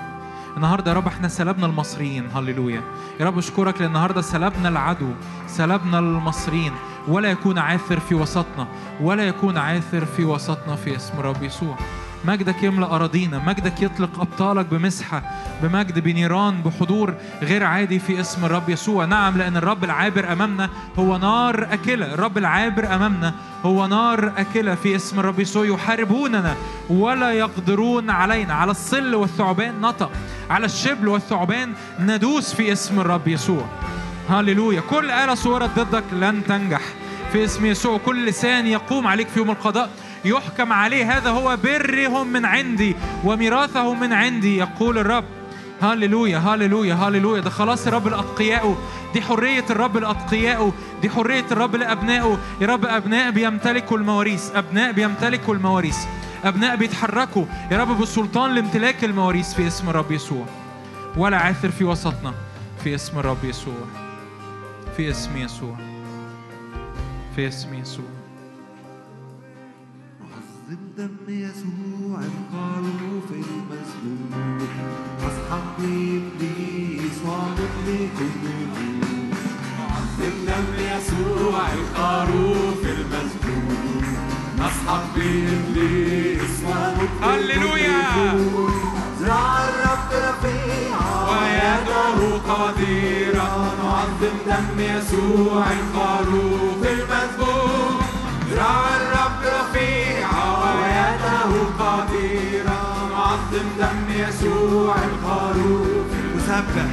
النهارده يا رب إحنا سلبنا المصريين هللويا. يا رب اشكرك لأن النهارده سلبنا العدو سلبنا المصريين. ولا يكون عاثر في وسطنا ولا يكون عاثر في وسطنا في اسم رب يسوع. مجدك يملأ أراضينا مجدك يطلق أبطالك بمسحة بمجد بنيران بحضور غير عادي في اسم الرب يسوع. نعم لأن الرب العابر أمامنا هو نار أكلة. الرب العابر أمامنا هو نار أكلة في اسم الرب يسوع. يحاربوننا ولا يقدرون علينا. على الصل والثعبان نطق على الشبل والثعبان ندوس في اسم الرب يسوع. هللويا. كل آلة صورت ضدك لن تنجح في اسم يسوع. كل لسان يقوم عليك في يوم القضاء. يحكم عليه. هذا هو برهم من عندي وميراثهم من عندي يقول الرب. هللويا هللويا هللويا ده خلاص الرب لأتقيائه دي حرية الرب لأتقيائه دي حرية الرب لأبنائه. يا رب أبناء بيمتلكوا المواريث. أبناء بيمتلكوا المواريث. أبناء بيتحركوا. يا رب بالسلطان لامتلاك المواريث في اسم الرب يسوع. ولا عاثر في وسطنا. في اسم الرب يسوع. في اسم يسوع. في اسم يسوع. دم يسوع انقالوا في المسجون أصحاب إبليس ومضي كنوز عظم دم يسوع انقالوا في المسجون نصحب بإبليس ونبقي هللويا زرع الرب رفيعا ويده قديرة نعظم دم يسوع الخروف المسجون زرع الرب رفيعا إنه قادرا عظم دم يسوع الخروف نسبح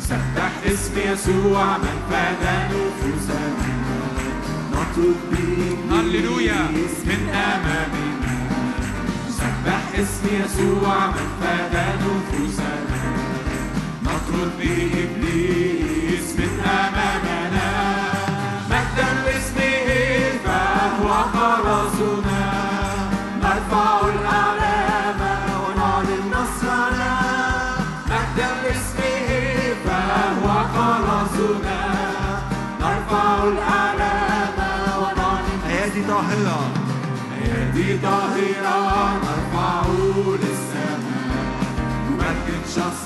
سبح اسم يسوع من فدى نفوسنا نطلب هللويا. من أمامنا. سبح اسم يسوع من فدى نفوسنا نطرد بإبليس من أمامنا.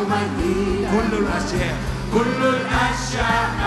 يوما كل الأشياء. كل الأشياء.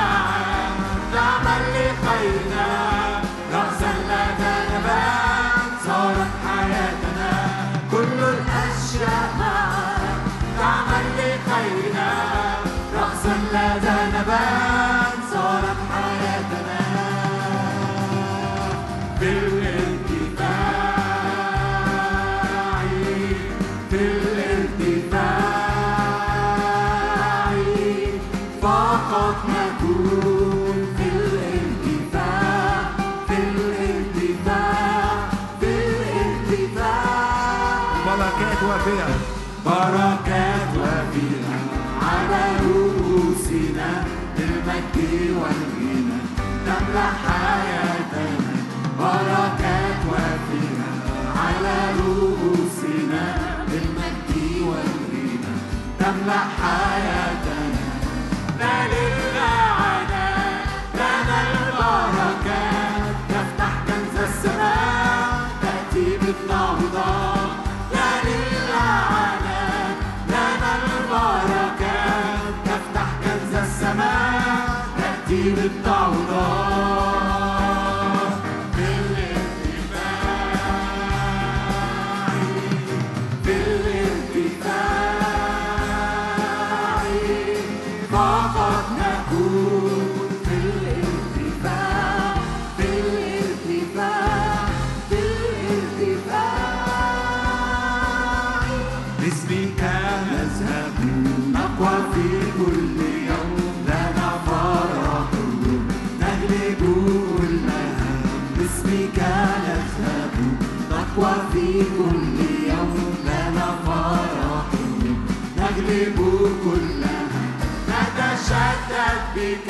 ربك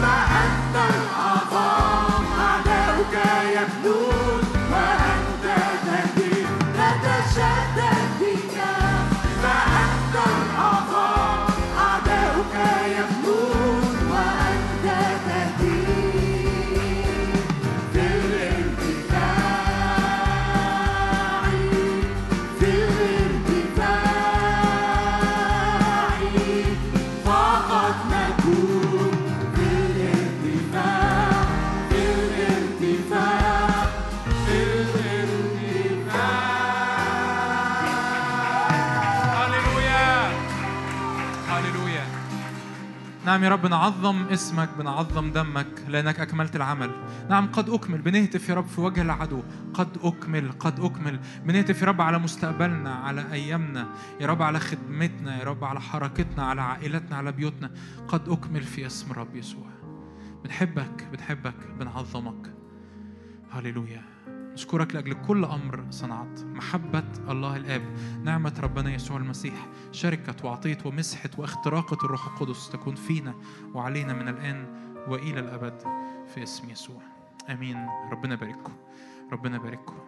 فأنت الأعظم أعداؤك يبدو نعم يا رب نعظم اسمك بنعظم دمك لأنك أكملت العمل. نعم قد أكمل. بنهتف يا رب في وجه العدو. قد أكمل قد أكمل. بنهتف يا رب على مستقبلنا على أيامنا. يا رب على خدمتنا يا رب على حركتنا على عائلتنا على بيوتنا. قد أكمل في اسم رب يسوع. بنحبك بنحبك بنعظمك. هللويا. نشكرك لأجل كل أمر صنعت. محبة الله الآب نعمة ربنا يسوع المسيح شركة وعطية ومسحة واختراقة الروح القدس تكون فينا وعلينا من الآن وإلى الأبد في اسم يسوع. آمين. ربنا يبارككم. ربنا يبارككم.